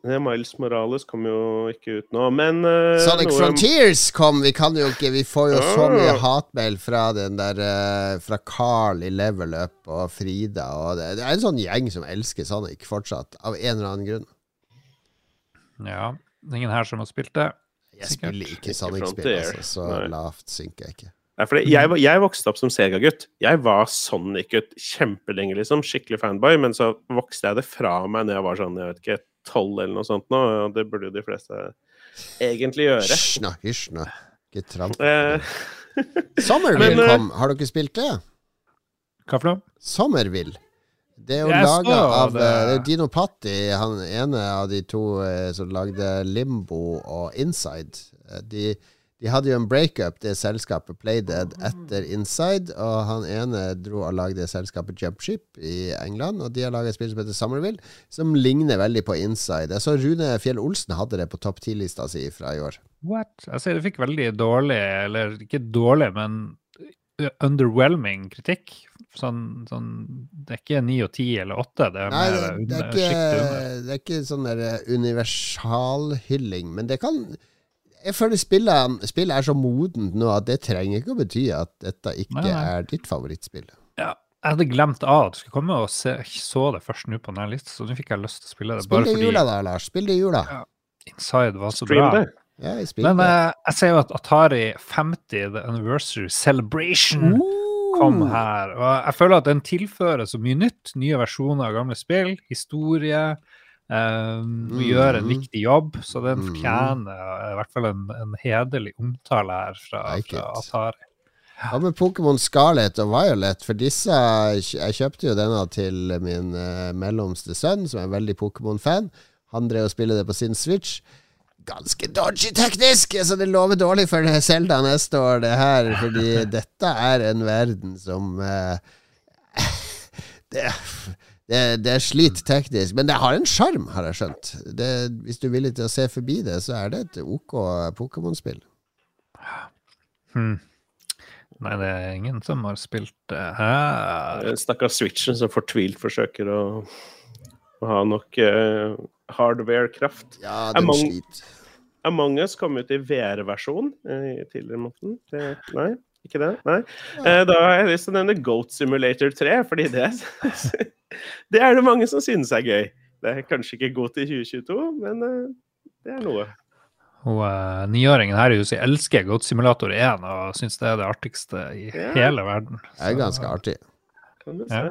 Det Miles Morales kom jo ikke ut nå, men eh, Sonic noe- Frontiers kom! Vi kan jo ikke Vi får jo så mye Ah. hatmail fra den der eh, Fra Carl i Level Up og Frida og det, det er en sånn gjeng som elsker Sonic fortsatt, av en eller annen grunn. Ja, ingen her som har spilt det. Jeg spiller Ikke Sonic-spill, altså, så Nei. lavt synker jeg ikke. Fordi jeg, jeg vokste opp som Sega-gutt. Jeg var Sonic-gutt kjempelenge, liksom. Skikkelig fanboy. Men så vokste jeg det fra meg når jeg var sånn, jeg vet ikke, tolv eller noe sånt nå. Og det burde jo de fleste egentlig gjøre. Hysjna, nå, hysj nå. Ikke tramp. Eh, Somerville Men, eh, kom. Har dere spilt det? Hva for noe? Somerville. Det er jo laga av det. eh, Det er Dino Patti, han ene av de to som lagde Limbo og Inside. De, de hadde jo en breakup, det selskapet Playdead, etter Inside. Og han ene dro og lagde selskapet Jumpship i England. Og de har laga et spill som heter Somerville, som ligner veldig på Inside. Jeg så Rune Fjell Olsen hadde det på topp 10-lista si fra i år. What? Jeg ser det fikk veldig dårlig, eller ikke dårlig, men underwhelming kritikk. Sånn, sånn Det er ikke ni og ti eller åtte. Det er Nei, det, det, er ikke, det er ikke sånn universalhylling, men det kan Jeg føler spillet, spillet er så modent nå at det trenger ikke å bety at dette ikke Nei, nei. er ditt favorittspill. Ja, jeg hadde glemt av at du skulle komme og se, jeg så det først nå på denne lista, så nå fikk jeg lyst til å spille det. Spill det i jula, da, Lars. Spill det i jula. Ja. Inside var så stream bra. det. Ja, jeg. Men eh, jeg ser jo at Atari 50 The Anniversary Celebration kom her. Og jeg føler at den tilfører så mye nytt. Nye versjoner av gamle spill, historie. Um, og gjør en viktig jobb, så den Mhm. fortjener eh, i hvert fall en, en hederlig omtale her fra, Like fra. Atari. Hva med Pokémon Scarlet og Violet? For disse Jeg kjøpte jo denne til min eh, mellomste sønn, som er en veldig Pokémon-fan. Han drev og spilte det på sin Switch. Ganske dodgy teknisk, så det lover dårlig for Selda neste år, det her. Fordi <laughs> dette er en verden som uh, <laughs> det, det, det sliter teknisk, men det har en sjarm, har jeg skjønt. Det, hvis du er villig til å se forbi det, så er det et OK Pokémon-spill. Hmm. Nei, det er ingen som har spilt det her. Stakkars Switchen som fortvilt forsøker å, å ha nok uh, hardware-kraft. Ja, den Among, sliter. Among us kom ut i VR-versjon eh, tidligere i måneden. Det, nei, ikke det? Nei. Uh, da har jeg lyst til å nevne Goat Simulator 3, fordi det, <laughs> det er det mange som synes er gøy. Det er kanskje ikke godt i 2022, men eh, det er noe. Og uh, niåringen her i huset elsker Goat Simulator 1 og syns det er det artigste i Ja. hele verden. Det er ganske artig. Ja.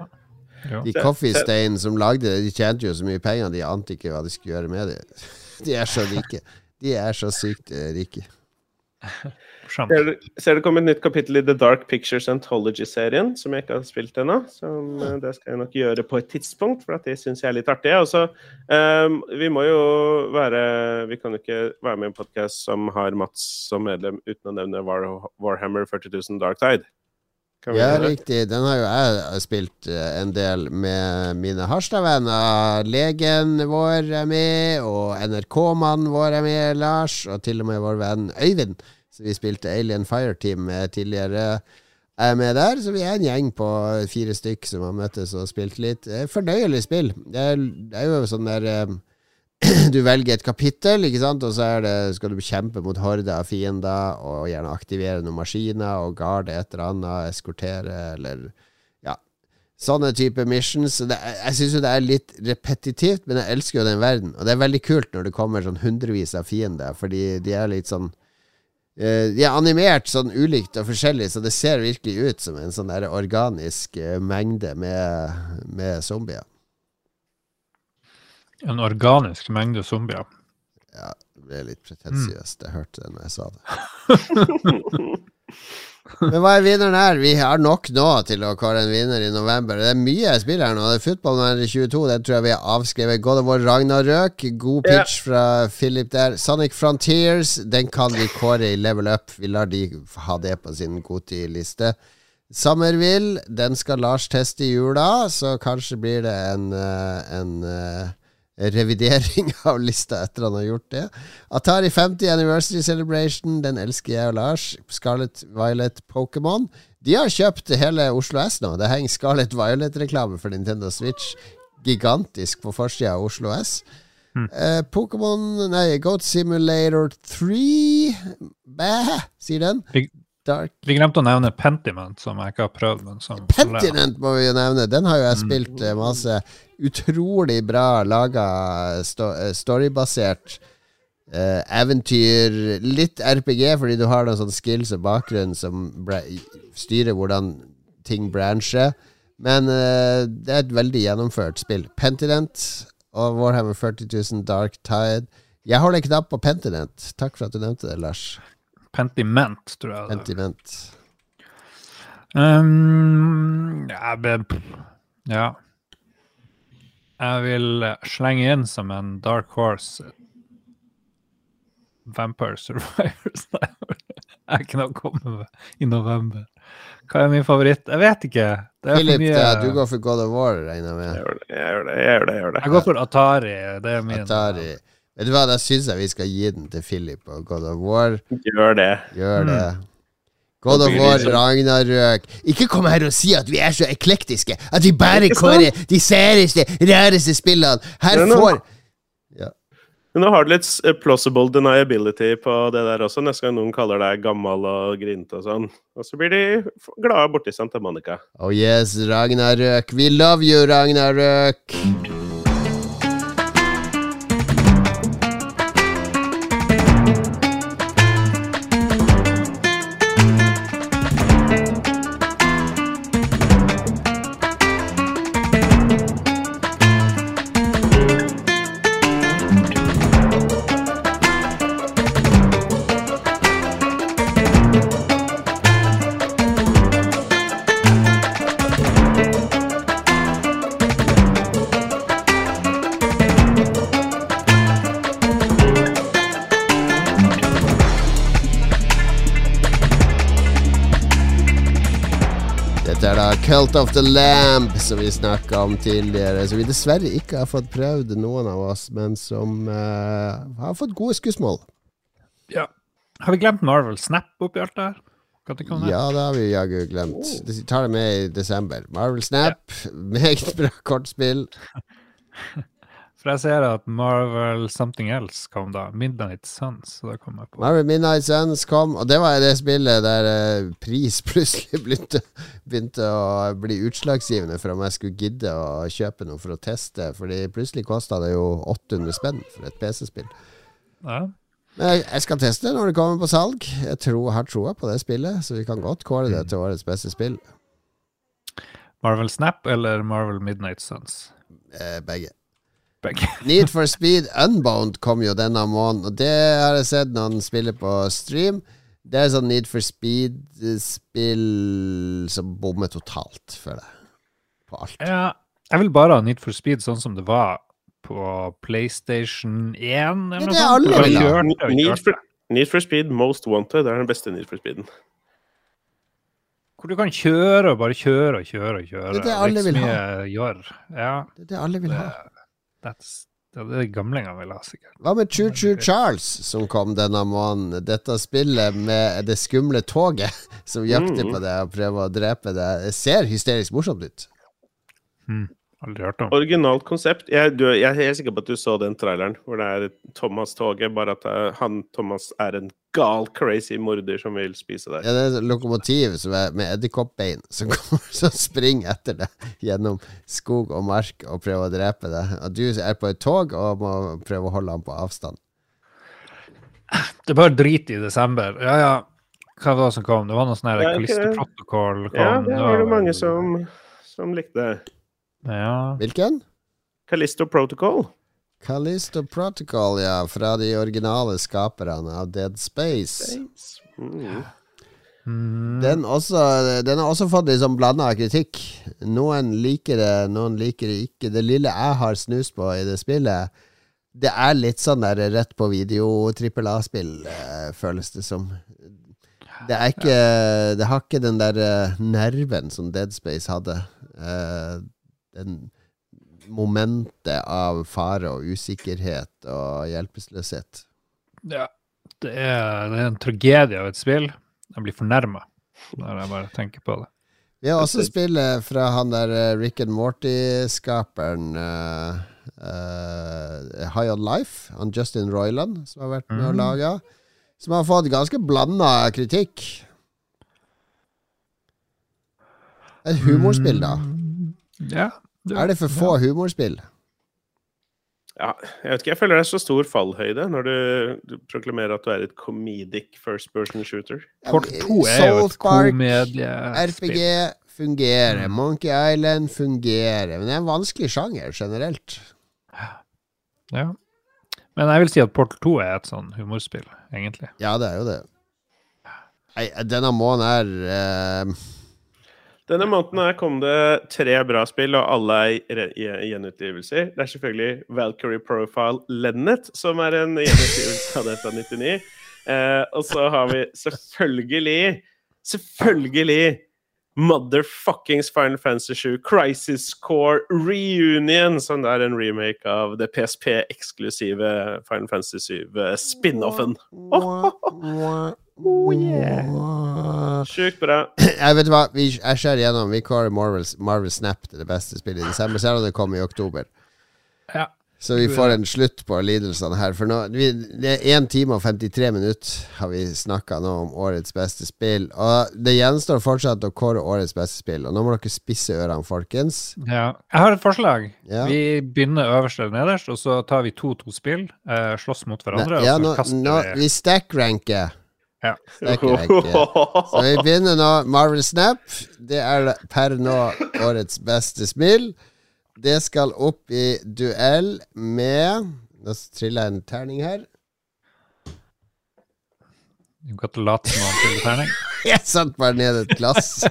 De Coffee som lagde det, de tjente jo så mye penger, de ante ikke hva de skulle gjøre med det. <laughs> De er så rike. De er så sykt eh, rike. <laughs> Morsomt. Ser du, ser det kom et nytt kapittel i The Dark Pictures Anthology-serien, som jeg ikke har spilt ennå. Som eh, det skal jeg nok gjøre på et tidspunkt, for at det syns jeg er litt artig. Og så, ehm, vi må jo være Vi kan jo ikke være med i en podkast som har Mats som medlem uten å nevne War, Warhammer 40 000 Dark Tide. Ja, riktig. Den har jo jeg spilt eh, en del med mine Harstad-venner. Legen vår er med, og NRK-mannen vår er med, Lars, og til og med vår venn Øyvind, som vi spilte Alien Fireteam tidligere, er med der. Så vi er en gjeng på fire stykk som har møttes og spilt litt. Fornøyelig spill. Det er, det er jo sånn der eh, <clears throat> du velger et kapittel, ikke sant? og så er det, skal du kjempe mot horder av fiender, og gjerne aktivere noen maskiner, og garde et eller annet, eskortere, eller ja, sånne type missions. Det, jeg syns jo det er litt repetitivt, men jeg elsker jo den verden. Og det er veldig kult når det kommer sånn hundrevis av fiender, fordi de er litt sånn de er animert sånn ulikt og forskjellig, så det ser virkelig ut som en sånn der organisk eh, mengde med, med zombier. En organisk mengde zombier. Ja, det ble litt pretensiøst. Jeg hørte det når jeg sa det. <laughs> <laughs> Men hva er vinneren her? Vi har nok nå til å kåre en vinner i november. Det er mye spill her nå. Det er Football Manager 22, den tror jeg vi har avskrevet. God of War Ragnarøk, god pitch pitch fra Philip der. Sonic Frontiers, den kan vi kåre i level up. Vi lar de ha det på sin Goti-liste. Summerville, den skal Lars teste i jula, så kanskje blir det en, eh, en eh, revidering <laughs> av lista etter han har gjort det. Atari 50 Anniversary Celebration, den elsker jeg og Lars. Scarlet Violet Pokémon. De har kjøpt hele Oslo S nå. Det henger Scarlet Violet-reklame for Nintendo Switch gigantisk på forsida av Oslo S. Eh, Pokémon Nei, Goat Simulator 3 Bæh, sier den. Vi, Dark vi glemte å nevne Pentiment, som jeg ikke har prøvd. Pentinent må vi jo nevne. Den har jo jeg spilt mm. masse. Utrolig bra laga eh, storybasert eh, eventyr. Litt RPG, fordi du har noen sånne skills og bakgrunn som styrer hvordan ting brancher. Men eh, det er et veldig gjennomført spill. Pentinent og Warhammer 40 000 Dark Tide. Jeg holder knapp på Pentinent. Takk for at du nevnte det, Lars. Pentiment, tror jeg. Pentiment. Um, ja, ja. Jeg vil slenge inn som en dark horse Vampire Survivors. <laughs> Nei, jeg er ikke noe å komme med i november. Hva er min favoritt? Jeg vet ikke. Det er for Philip, mye du går for God of War, regner jeg med. Jeg gjør det, jeg gjør det. Jeg gjør det, jeg gjør det. Jeg går for Atari. Det er min Atari. Vet du hva, da syns jeg vi skal gi den til Philip og God of War. Gjør det. Gjør Mm. God of War, Ragnarøk Ikke kom her og si at vi er så eklektiske! At vi bare kårer de særeste, rareste spillene! Her får Men nå har du litt eh, plausible deniability på det der også, neste gang noen kaller deg gammel og grinte og sånn. Og så blir de glade borti Santa Monica. Oh yes, Ragnarøk. We love you, Ragnarøk! Cult of the Lamb, som vi snakka om tidligere. Som vi dessverre ikke har fått prøvd, noen av oss, men som uh, har fått gode skussmål. Ja. Har vi glemt Marvel Snap oppi alt det her? Ja, det har vi jaggu glemt. De tar det med i desember. Marvel Snap, meget bra kortspill. <laughs> For jeg ser at Marvel Something Else kom da. Midnight Suns. Så da kom jeg på. Marvel Midnight Suns kom, og det var det spillet der eh, pris <laughs> plutselig begynte, begynte å bli utslagsgivende for om jeg skulle gidde å kjøpe noe for å teste. Fordi plutselig kosta det jo 800 spenn for et PC-spill. Ja. Men jeg, jeg skal teste når det kommer på salg. Jeg tror, har troa på det spillet, så vi kan godt kåre det til årets beste spill. Marvel Snap eller Marvel Midnight Suns? Eh, begge. Begge. <laughs> Need for Speed Unbound kom jo denne måneden, og det har jeg sett når han spiller på stream. Det er sånn Need for Speed-spill som bommer totalt for deg. På alt. Ja, jeg vil bare ha Need for Speed sånn som det var på PlayStation 1. Eller Ja, det er alle vil ha. Need for, Need for Speed Most Wanted det er den beste Need for Speeden. Hvor du kan kjøre og bare kjøre og kjøre og kjøre. Det er det alle vil ha. Ja, Det er det alle vil ha. That's, det er det gamlingene vil ha, sikkert. Hva med Choo Choo Charles, som kom denne måneden? Dette spillet med det skumle toget <laughs> som jakter Mm. på deg og prøver å drepe deg. Ser hysterisk morsomt ut. Aldri hørt om. Originalt konsept. Jeg, du, jeg er helt sikker på at du så den traileren hvor det er Thomas-toget, bare at eh, han Thomas er en gal, crazy morder som vil spise deg. Ja, det er et lokomotiv som er med edderkoppbein som, <laughs> som springer etter deg gjennom skog og mark og prøver å drepe deg. Og du er på et tog og må prøve å holde han på avstand. Det er bare drit i desember. Ja, ja. Hva var det som kom? Det var noe sånn her Ja, okay. Callisto. Protocol kom. Ja, det var det mange som, som likte. Ja. Hvilken? Callisto Protocol. Callisto Protocol, ja. Fra de originale skaperne av Dead Space. Mm. Mm. Den, også, den har også fått liksom sånn blanda kritikk. Noen liker det, noen liker det ikke. Det lille jeg har snust på i det spillet, det er litt sånn der rett på video-trippel A-spill, eh, føles det som. Det er ikke Det har ikke den der eh, nerven som Dead Space hadde. Den momentet av fare og usikkerhet og hjelpeløshet. Ja. Det er, det er en tragedie av et spill. Jeg blir fornærma når jeg bare tenker på det. Vi har også spillet fra han der eh, Rick and Morty-skaperen uh, High On Life, han Justin Roiland, som har vært med og Mm. laga. Som har fått ganske blanda kritikk. Et humorspill, da. Ja. Er det for få humorspill? Ja, jeg vet ikke, jeg føler det er så stor fallhøyde når du, du proklamerer at du er et comedic first person shooter. Port 2 er jo et komediespill. RPG fungerer. Mm. Monkey Island fungerer. Men det er en vanskelig sjanger generelt. Ja. Men jeg vil si at Portal 2 er et sånn humorspill, egentlig. Ja, det er jo det. Denne måneden er eh, Denne måneden her kom det tre bra spill, og alle er gjenutgivelser. Det er selvfølgelig Valkyrie Profile Lennet, som er en gjenutgivelse av det fra 99. Eh, og så har vi selvfølgelig, selvfølgelig Motherfuckings Final Fantasy 7 Crisis Core Reunion, som er en remake av det PSP-eksklusive Final Fantasy 7 spin-offen. Oh, yeah. Sjukt bra. <clears throat> Jeg vet hva, vi, jeg ser igjennom. Vi kårer Marvel, Marvel Snap til det beste spillet i desember, selv om det kom i oktober. Ja. Så vi får en slutt på lidelsene her. For nå, vi, det er 1 time og 53 minutter har vi snakka nå om årets beste spill. Og det gjenstår fortsatt å kåre årets beste spill. Og nå må dere spisse ørene, folkens. ja. Jeg har et forslag. Ja. Vi begynner øverst eller nederst, og så tar vi to-to spill, eh, slåss mot hverandre, Nei, ja, og nå, nå, vi vi stack-ranker. Ja. Stack-ranker. Så vi begynner nå. Marvel Snap. Det er per nå årets beste spill. Det skal opp i duell med Nå triller jeg en terning her. Du kan ikke late som han triller terning. <laughs> Jeg satte bare ned et glass.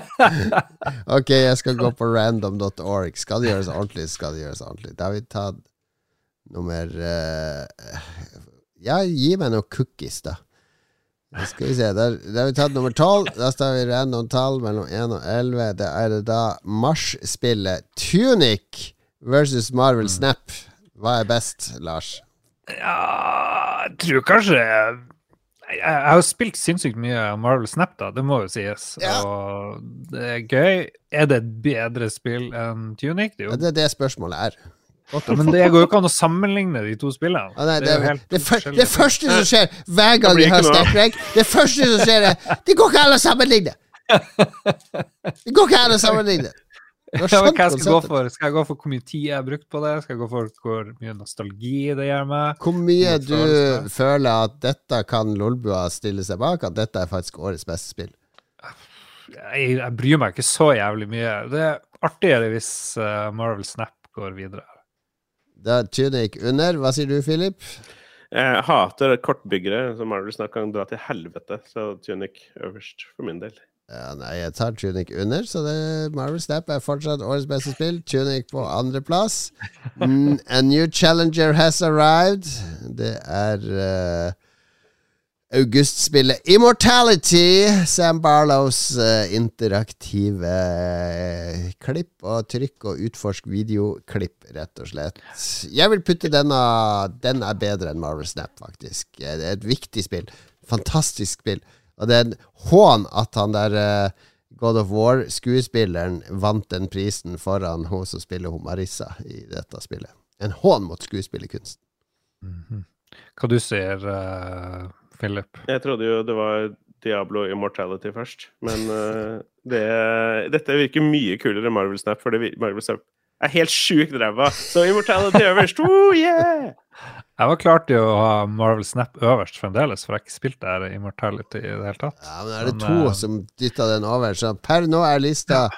<laughs> ok, jeg skal gå på random.org. Skal det gjøres ordentlig, skal det gjøres ordentlig. Da har vi tatt nummer uh, Ja, gi meg noen cookies, da. Da skal vi se. Der, der har vi tatt nummer tolv. Da står vi random tall mellom 1 og 11. Det er det da Mars-spillet Tunic versus Marvel Snap. Hva er best, Lars? Ja, jeg tror kanskje Jeg, jeg har jo spilt sinnssykt mye Marvel Snap, da, det må jo sies. Ja. Og det er gøy. Er det et bedre spill enn Tunic? Det er Ja, det er det spørsmålet er. Ja, men det går jo ikke an å sammenligne de to spillene. Ah, nei, det, jo helt det, to det første som skjer hver gang de vi har. Stack det første som skjer, er Det går ikke an å sammenligne! Det går ikke an å sammenligne! Ja, men skjønt hva skal jeg gå for? Skal jeg gå for hvor mye tid jeg har brukt på det? Skal jeg gå for hvor mye nostalgi det gjør meg? Hvor mye du følelse. føler at dette kan Lolbua stille seg bak? At dette er faktisk årets beste spill? Jeg, jeg bryr meg ikke så jævlig mye. Det er artigere hvis eh, Marvel Snap går videre. Da Tunic under. Hva sier du, Philip? Jeg hater kortbyggere som Marvel snart kan dra til helvete, så Tunic øverst for min del. Ja, nei, jeg tar Tunic under, så det Marvel Snap er fortsatt årets beste spill. Tunic på andreplass. <laughs> Mm, a new challenger has arrived. Det er eh, augustspillet Immortality. Sam Barlows uh, interaktive uh, klipp og trykk og utforsk videoklipp, rett og slett. Jeg vil putte denne Den er bedre enn Marvel Snap, faktisk. Det er et viktig spill. Fantastisk spill. Og det er en hån at han der uh, God of War-skuespilleren vant den prisen foran hun som spiller hun Marissa i dette spillet. En hån mot skuespillerkunsten. Hva du ser Philip? Jeg trodde jo det var Diablo Immortality først, men uh, det, dette virker mye kulere enn Marvel Snap, for det, Marvel Snap er helt sjukt ræva. Så Immortality øverst, <laughs> oh yeah! Jeg var klar til å ha Marvel Snap øverst fremdeles, for jeg har ikke spilt der Immortality i det hele tatt. Ja, men er det Men, to uh, som dytta den over? Så per nå er lista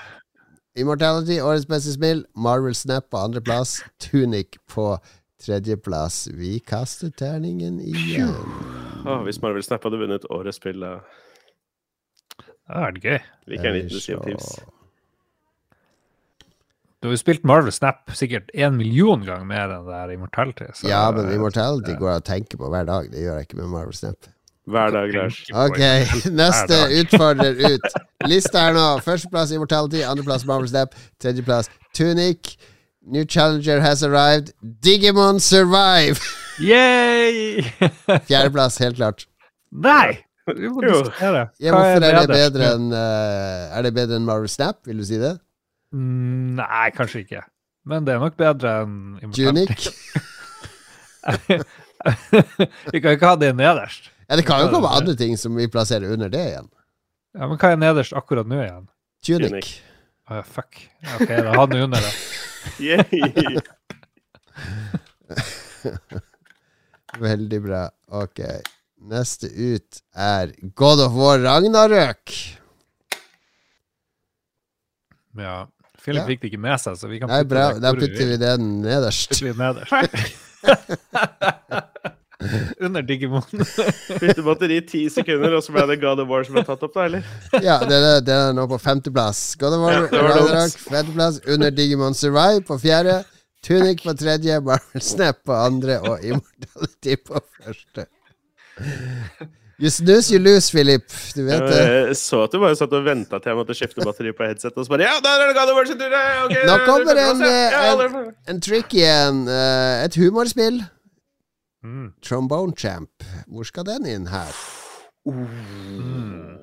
Immortality, årets beste spill. Marvel Snap på andreplass. Tunic på tredjeplass. Vi kaster terningen igjen. Åh, hvis Marvel Snap hadde vunnet årets spill, da Det hadde vært gøy. Vi kan Skal vi 19 Thieves. Du har jo spilt Marvel Snap sikkert en million ganger mer enn det er Immortality. så- Ja, men Immortality går jeg og tenker på hver dag. Det gjør jeg ikke med Marvel Snap. Hver dag, Lars. Ok, <laughs> neste utfordrer ut. Lista er nå. Førsteplass Immortality, andreplass Marvel Snap, tredjeplass Tunic. New challenger has arrived. Digimon Survive! <laughs> Yay! <laughs> Fjerdeplass, helt klart. Nei! Må Jo. diskutere. Ja, Hva hvorfor er det bedre enn eh, Er det bedre enn Marvel Snap, vil du si det? Mm, Nei, kanskje ikke. Men det er nok bedre enn Junik <laughs> Vi kan ikke ha det nederst. Ja, det kan jo komme andre ting som vi plasserer under det igjen. Ja, Men hva er nederst akkurat nå igjen? Tunic. Å ja, fuck. Ok, da hadde vi under det. <laughs> Veldig bra. Ok. Neste ut er God of War Ragnarøk. Ja. Philip Ja. fikk det ikke med seg, så vi kan Nei, putte bra. det Da putter vi det nederst. Putter vi nederst. <laughs> <laughs> Under Digimon. Bytte batteri i ti sekunder, og så ble det God of War som ble tatt opp, da, eller? Ja, det er, det er nå på femteplass. God of War Ja, Ragnarøk femteplass. Under Digimon Survive på fjerde. Tunic på tredje. Marvel Snap på andre. Og Immortality på første. You snooze, you lose, Philip. Du vet det. Jeg så at du bare satt og venta til jeg måtte skifte batteri på headset, og så bare Ja, der er det God of War sin tur! ja, ok, Nå kommer er en, eh, en- En trick igjen. eh, et humorspill. Mm. Trombone Champ. Hvor skal den inn her? Mm.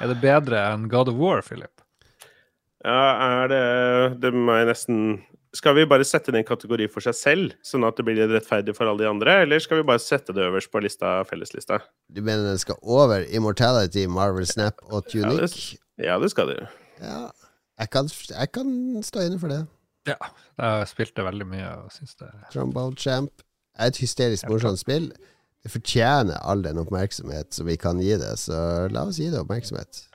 Er det bedre enn God of War, Philip? Ja, er det Det må jeg nesten Skal vi bare sette det i en kategori for seg selv, sånn at det blir rettferdig for alle de andre, eller skal vi bare sette det øverst på lista, felleslista? Du mener den skal over Immortality, Marvel Snap og Ja, Tunic? det, ja, det skal det. Ja, jeg kan, jeg kan stå inne for det. Ja. Jeg spilte veldig mye og syns det Trombone Champ er et hysterisk morsomt spill. Det fortjener all den oppmerksomhet som vi kan gi det, så la oss gi det oppmerksomhet.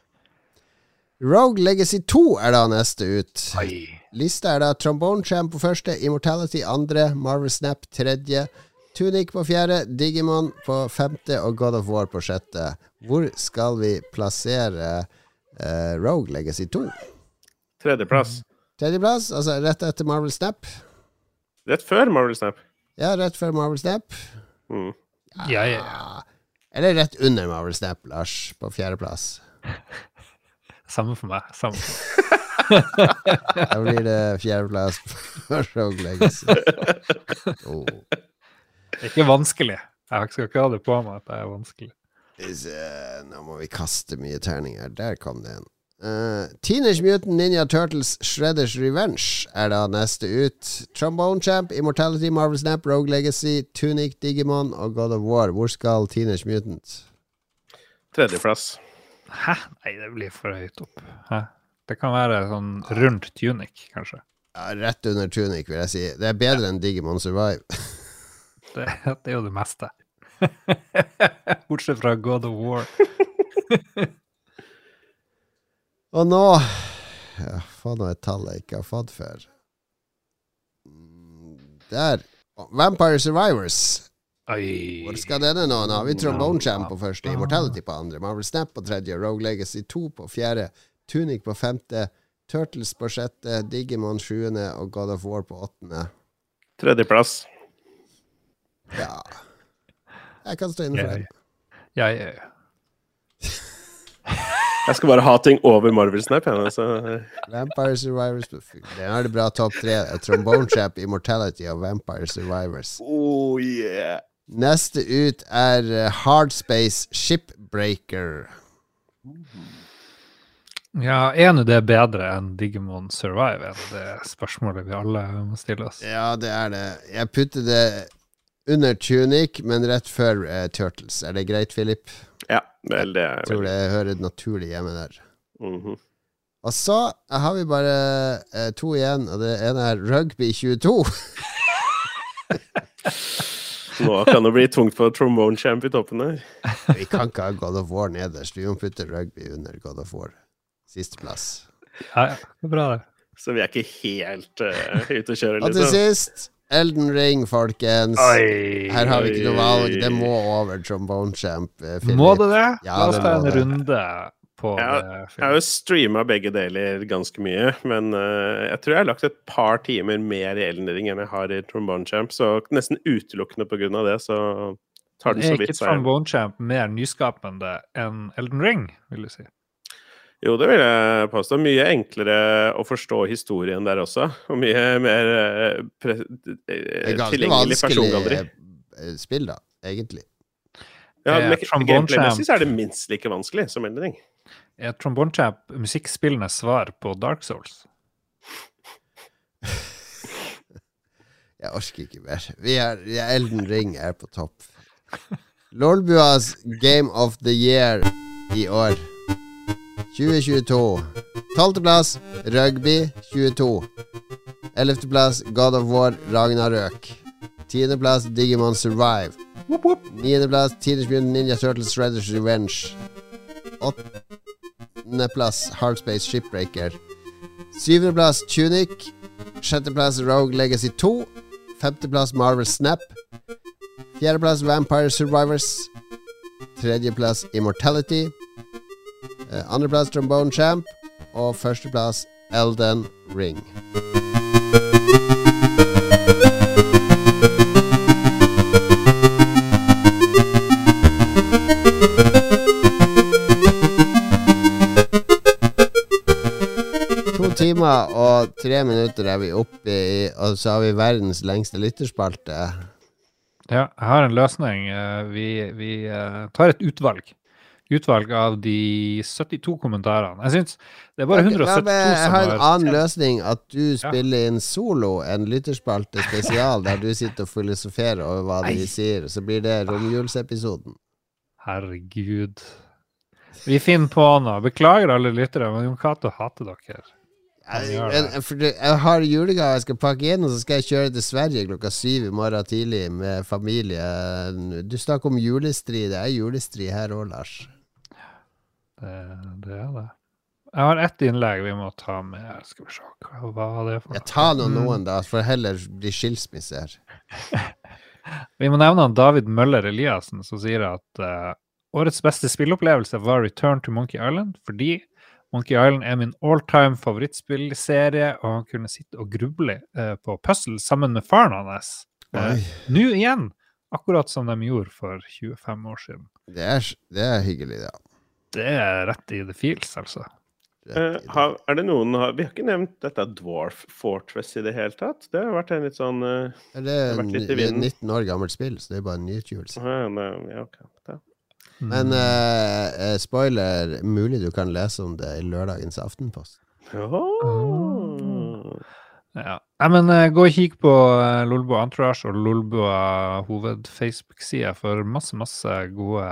Rogue Legacy 2 er da neste ut. Oi. Lista er da Trombone Champ på første, Immortality andre, Marvel Snap tredje, Tunic på fjerde, Digimon på femte og God of War på sjette. Hvor skal vi plassere uh, Rogue Legacy 2? Tredjeplass. Tredjeplass, altså rett etter Marvel Snap. Rett før Marvel Snap. Ja, rett før Marvel Snap. Mm. Ja, ja. ja. Eller rett under Marvel Snap, Lars, på fjerdeplass. <laughs> Samme for meg. Samme for meg. <laughs> Da blir det fjerdeplass på <laughs> Rogue Legacy. <laughs> Oh. Det er ikke vanskelig. Jeg skal ikke ha det på meg at det er vanskelig. Nå må vi kaste mye terninger. Der kom det en. Uh, Teenage Mutant Ninja Turtles Shredders Revenge er da neste ut. Trombone Champ, Immortality, Marvel Snap, Rogue Legacy, Tunic, Digimon og God of War. Hvor skal Teenage Mutant? Tredjeplass. Hæ? Nei, det blir for høyt opp. Hæ? Det kan være sånn rundt tunic, kanskje. Ja, rett under Tunic, vil jeg si. Det er bedre enn Digimon Survive. <laughs> Det, det er jo det meste. <laughs> Bortsett fra God of War. <laughs> Og nå ja, Faen, nå et tall jeg ikke har fått før. Mm, Der. Vampire Survivors. Oi. Hvor skal denne nå? Nå har vi Trombone Champ på første, Immortality på andre, Marvel Snap på tredje, Rogue Legacy 2 på fjerde, Tunic på femte, Turtles på sjette, Digimon sjuende og God of War på åttende. Tredjeplass. Ja Jeg kan stå inne for det. ja, ja. ja. Jeg skal bare ha ting over Marvel Snap. Ja, så. Vampire Survivors Den Det er det bra topp tre. Trombone Champ, Immortality og Vampire Survivors. Oh yeah. Neste ut er eh, Hardspace Shipbreaker. ja, er nå det bedre enn Digimon Survive? Er det spørsmålet vi alle må stille oss? Ja, det er det. Jeg putter det under Tunic, men rett før uh, Turtles. Er det greit, Philip? Ja, vel, det er Jeg tror det hører naturlig hjemme der. Mhm. Og så har vi bare eh, to igjen, og det ene er Rugby 22. <laughs> <laughs> Nå kan det bli tungt for Trombone Champ i toppen her. vi kan ikke ha God of War nederst. Vi må putte Rugby under God of War. Sisteplass. Ja, ja. Bra, det. Så vi er ikke helt uh, ute å kjøre, Og til liksom. sist Elden Ring, folkens. Oi. Her har vi ikke noe valg. Det må over Trombone Champ. eh, Philip. Må det det? Ja, La oss ta en en det. På jeg. Jeg har jo streama begge deler ganske mye, men uh, jeg tror jeg har lagt et par timer mer i Elden Ring enn jeg har i Trombone Champ, så nesten utelukkende på grunn av det, så tar den Er vidt ikke Er ikke Trombone Champ mer nyskapende enn Elden Ring, vil du si? Jo, det vil jeg påstå. Mye enklere å forstå historien der også, og mye mer uh, tilgjengelig persongalleri. Det er ganske vanskelig spill, da, egentlig. Ja, Eh, med Gameplay-messig så er det minst like vanskelig som Elden Ring. Er Trombone Champ musikkspillenes svar på Dark Souls? <laughs> Jeg orker ikke mer. Vi er, vi er Elden Ring er på topp. Lolbuas Game of the Year i år. 2022. Tolvteplass Rugby 22. Ellevteplass God of War Ragnarøk. Tiendeplass Digimon Survive. Niendeplass Teenage Mutant Ninja Turtles Shredders Revenge. Åttendeplass Hardspace Shipbreaker. Syvendeplass Tunic. Sjetteplass Rogue Legacy 2. Femteplass Marvel Snap. Fjerdeplass Vampire Survivors. Tredjeplass Immortality. Eh, Andreplass Trombone Champ. Og førsteplass Elden Ring. Timer og tre minutter er vi oppe i, og så har vi verdens lengste lytterspalte. Ja, jeg har en løsning. Eh, Vi, vi eh, tar et utvalg. Utvalg av de 72 kommentarene. Jeg syns det er bare 172 som har Jeg har en annen løsning. At du spiller inn solo, en lytterspalte <laughs> spesial, der du sitter og filosoferer over hva de sier. Så blir det romjulsepisoden. Herregud. Vi finner på noe. Beklager alle lyttere, men Jon Cato hater dere. Jeg, jeg, jeg har julegave jeg skal pakke inn, og så skal jeg kjøre til Sverige klokka syv i morgen tidlig med familie. Du snakker om julestri. Det er julestri her òg, Lars. Det, det er det. Jeg har ett innlegg vi må ta med. Skal vi se, hva var det for Jeg tar nå Mm. noen, da, for heller bli skilsmisse her. <laughs> Vi må nevne han David Møller Eliassen, som sier at uh, årets beste spillopplevelse var Return to Monkey Island, fordi Monkey Island er min all-time favorittspillserie, og han kunne sitte og gruble eh, på puzzle sammen med faren hans. Eh, Nå igjen! Akkurat som de gjorde for 25 år siden. Det er, det er hyggelig, ja. Det er rett i the feels, altså. Eh, det. har, er det noen har, Vi har ikke nevnt dette Dwarf Fortress i det hele tatt. Det har vært en litt sånn uh, det er en vinden. 19 år gammelt spill, så det er bare en nyutgivelse. ja, ok. Ja. Men eh, eh, spoiler, mulig du kan lese om det i lørdagens Aftenpost. Åh. Ja. Nei, men uh, gå og kikk på uh, Lolbo Entourage og Lolbo hoved-Facebook-side for masse, masse gode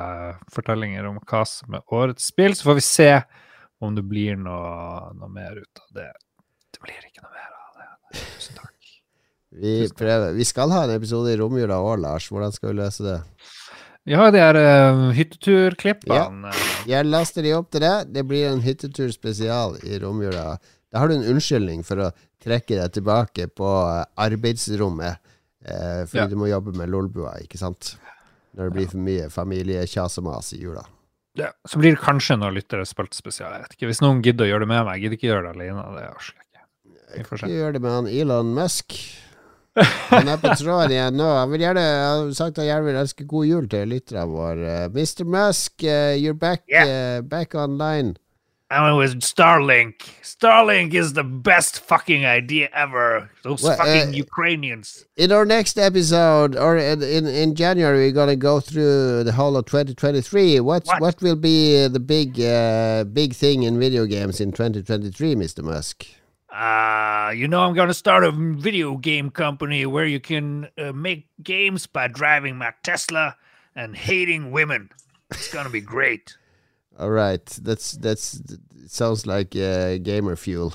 fortellinger om hva som er årets spill. Så får vi se om det blir noe, noe mer ut av det. Det blir ikke noe mer av det. Tusen takk. Vi, prøver. vi skal ha en episode i romjula òg, Lars. Hvordan skal vi løse det? Vi har de her uh, hytteturklippene. Ja. Jeg laster de opp til det. Det blir en hyttetur spesial i romjula. Da har du en unnskyldning for å trekke deg tilbake på eh, arbeidsrommet. Eh, fordi Ja. du må jobbe med lolbua, ikke sant? Når det blir for mye familiekjas og mas i jula. Ja, så blir det kanskje noen lyttere spilt spesial. Jeg vet ikke. Hvis noen gidder å gjøre det med meg, jeg gidder ikke gjøre det alene. Det orker jeg ikke. Jeg se. Ikke gjøre det med han Elon Musk. Han er på tråden igjen nå. Han vil gjerne han har sagt han gjerne vil ønske god jul til lytterne våre. Mr. Musk, eh, you're back, eh, back online. It was Starlink. Starlink is the best fucking idea ever. Those Well, fucking uh, Ukrainians. In our next episode, or in in, in January, we're gonna go through the whole of 2023. What's What? what will be the big uh, big thing in video games in 2023, Mr. Musk? Uh, you know, I'm gonna start a video game company where you can uh, make games by driving my Tesla and hating women. It's gonna be great. <laughs> All right, that's that's it sounds like uh, gamer fuel.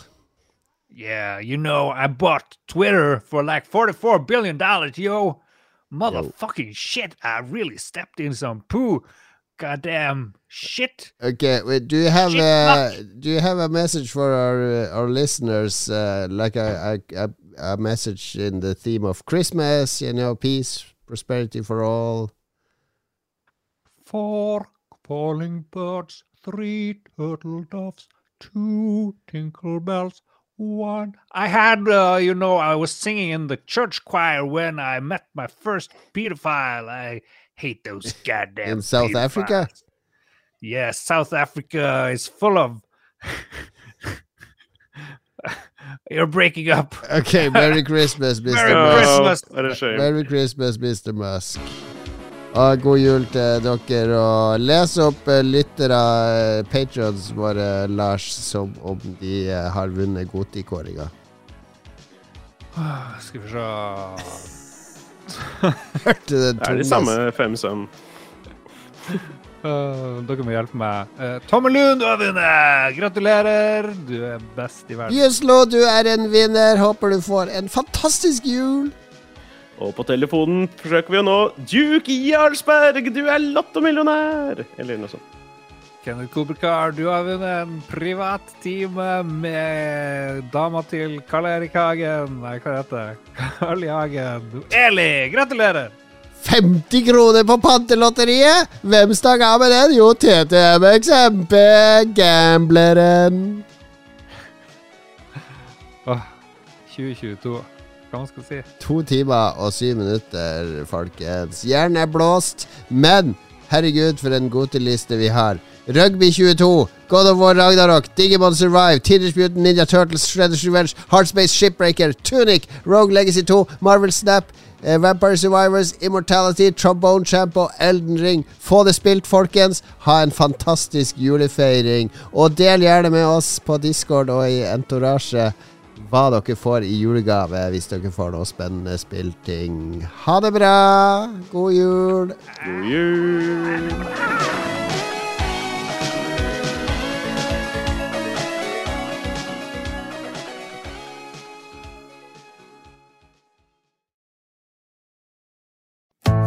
Yeah, you know, I bought Twitter for like $44 billion, yo. Motherfucking shit. I really stepped in some poo. Goddamn shit. Okay, wait, do you have Shit, uh, do you have a message for our uh, our listeners, uh, like a, a a a message in the theme of Christmas? You know, peace, prosperity for all. Four falling birds, three turtle doves, two tinkle bells, one. I had, uh, you know, I was singing in the church choir when I met my first pedophile. I hate those <laughs> goddamn. In South Africa? pedophiles. Yeah, South Africa is full of. <laughs> You're breaking up. Okay, Merry <laughs> Christmas, Mr. Merry Musk. Christmas. Er? Merry Christmas, Mr. Musk. Og god jul til dere. Og les opp uh, lyttere, uh, patrons våre, Lars, som om de eh, har vunnet Godtikåringa. <sighs> Skal vi se <laughs> Hørte Det er de samme fem sønn. Uh, <laughs> dere må hjelpe meg. Uh, Tommelun, du har vunnet! Gratulerer! Du er best i verden. Gjeslo, du er en vinner. Håper du får en fantastisk jul. Og på telefonen forsøker vi å nå Duke Jarlsberg, du er lottomillionær! Eller noe sånt. Kenneth Kobrikar, du har vunnet en privattime med dama til Karl Erik Hagen. Nei, hva heter det? <laughs> Karl Jagen. Eli, gratulerer! 50 kroner på Pantelotteriet! Hvem stakk av med den? Jo, TTMXMP, gambleren. Åh, 2022. Hva man skal si? To timer og syv minutter, folkens. Hjernen er blåst, men herregud, for en godteliste vi har. Rugby 22, God of War Ragnarok, Digimon Survive, Teenage Mutant Ninja Turtles, Shredders Revenge, Heartspace Shipbreaker, Tunic, Rogue Legacy 2, Marvel Snap, eh, Vampire Survivors, Immortality, Trombone Champ og Elden Ring. Få det spilt, folkens. Ha en fantastisk julefeiring. Og del gjerne med oss på Discord og i Entourage hva dere får i julegave hvis dere får noe spennende spillting. Ha det bra! God jul! God jul!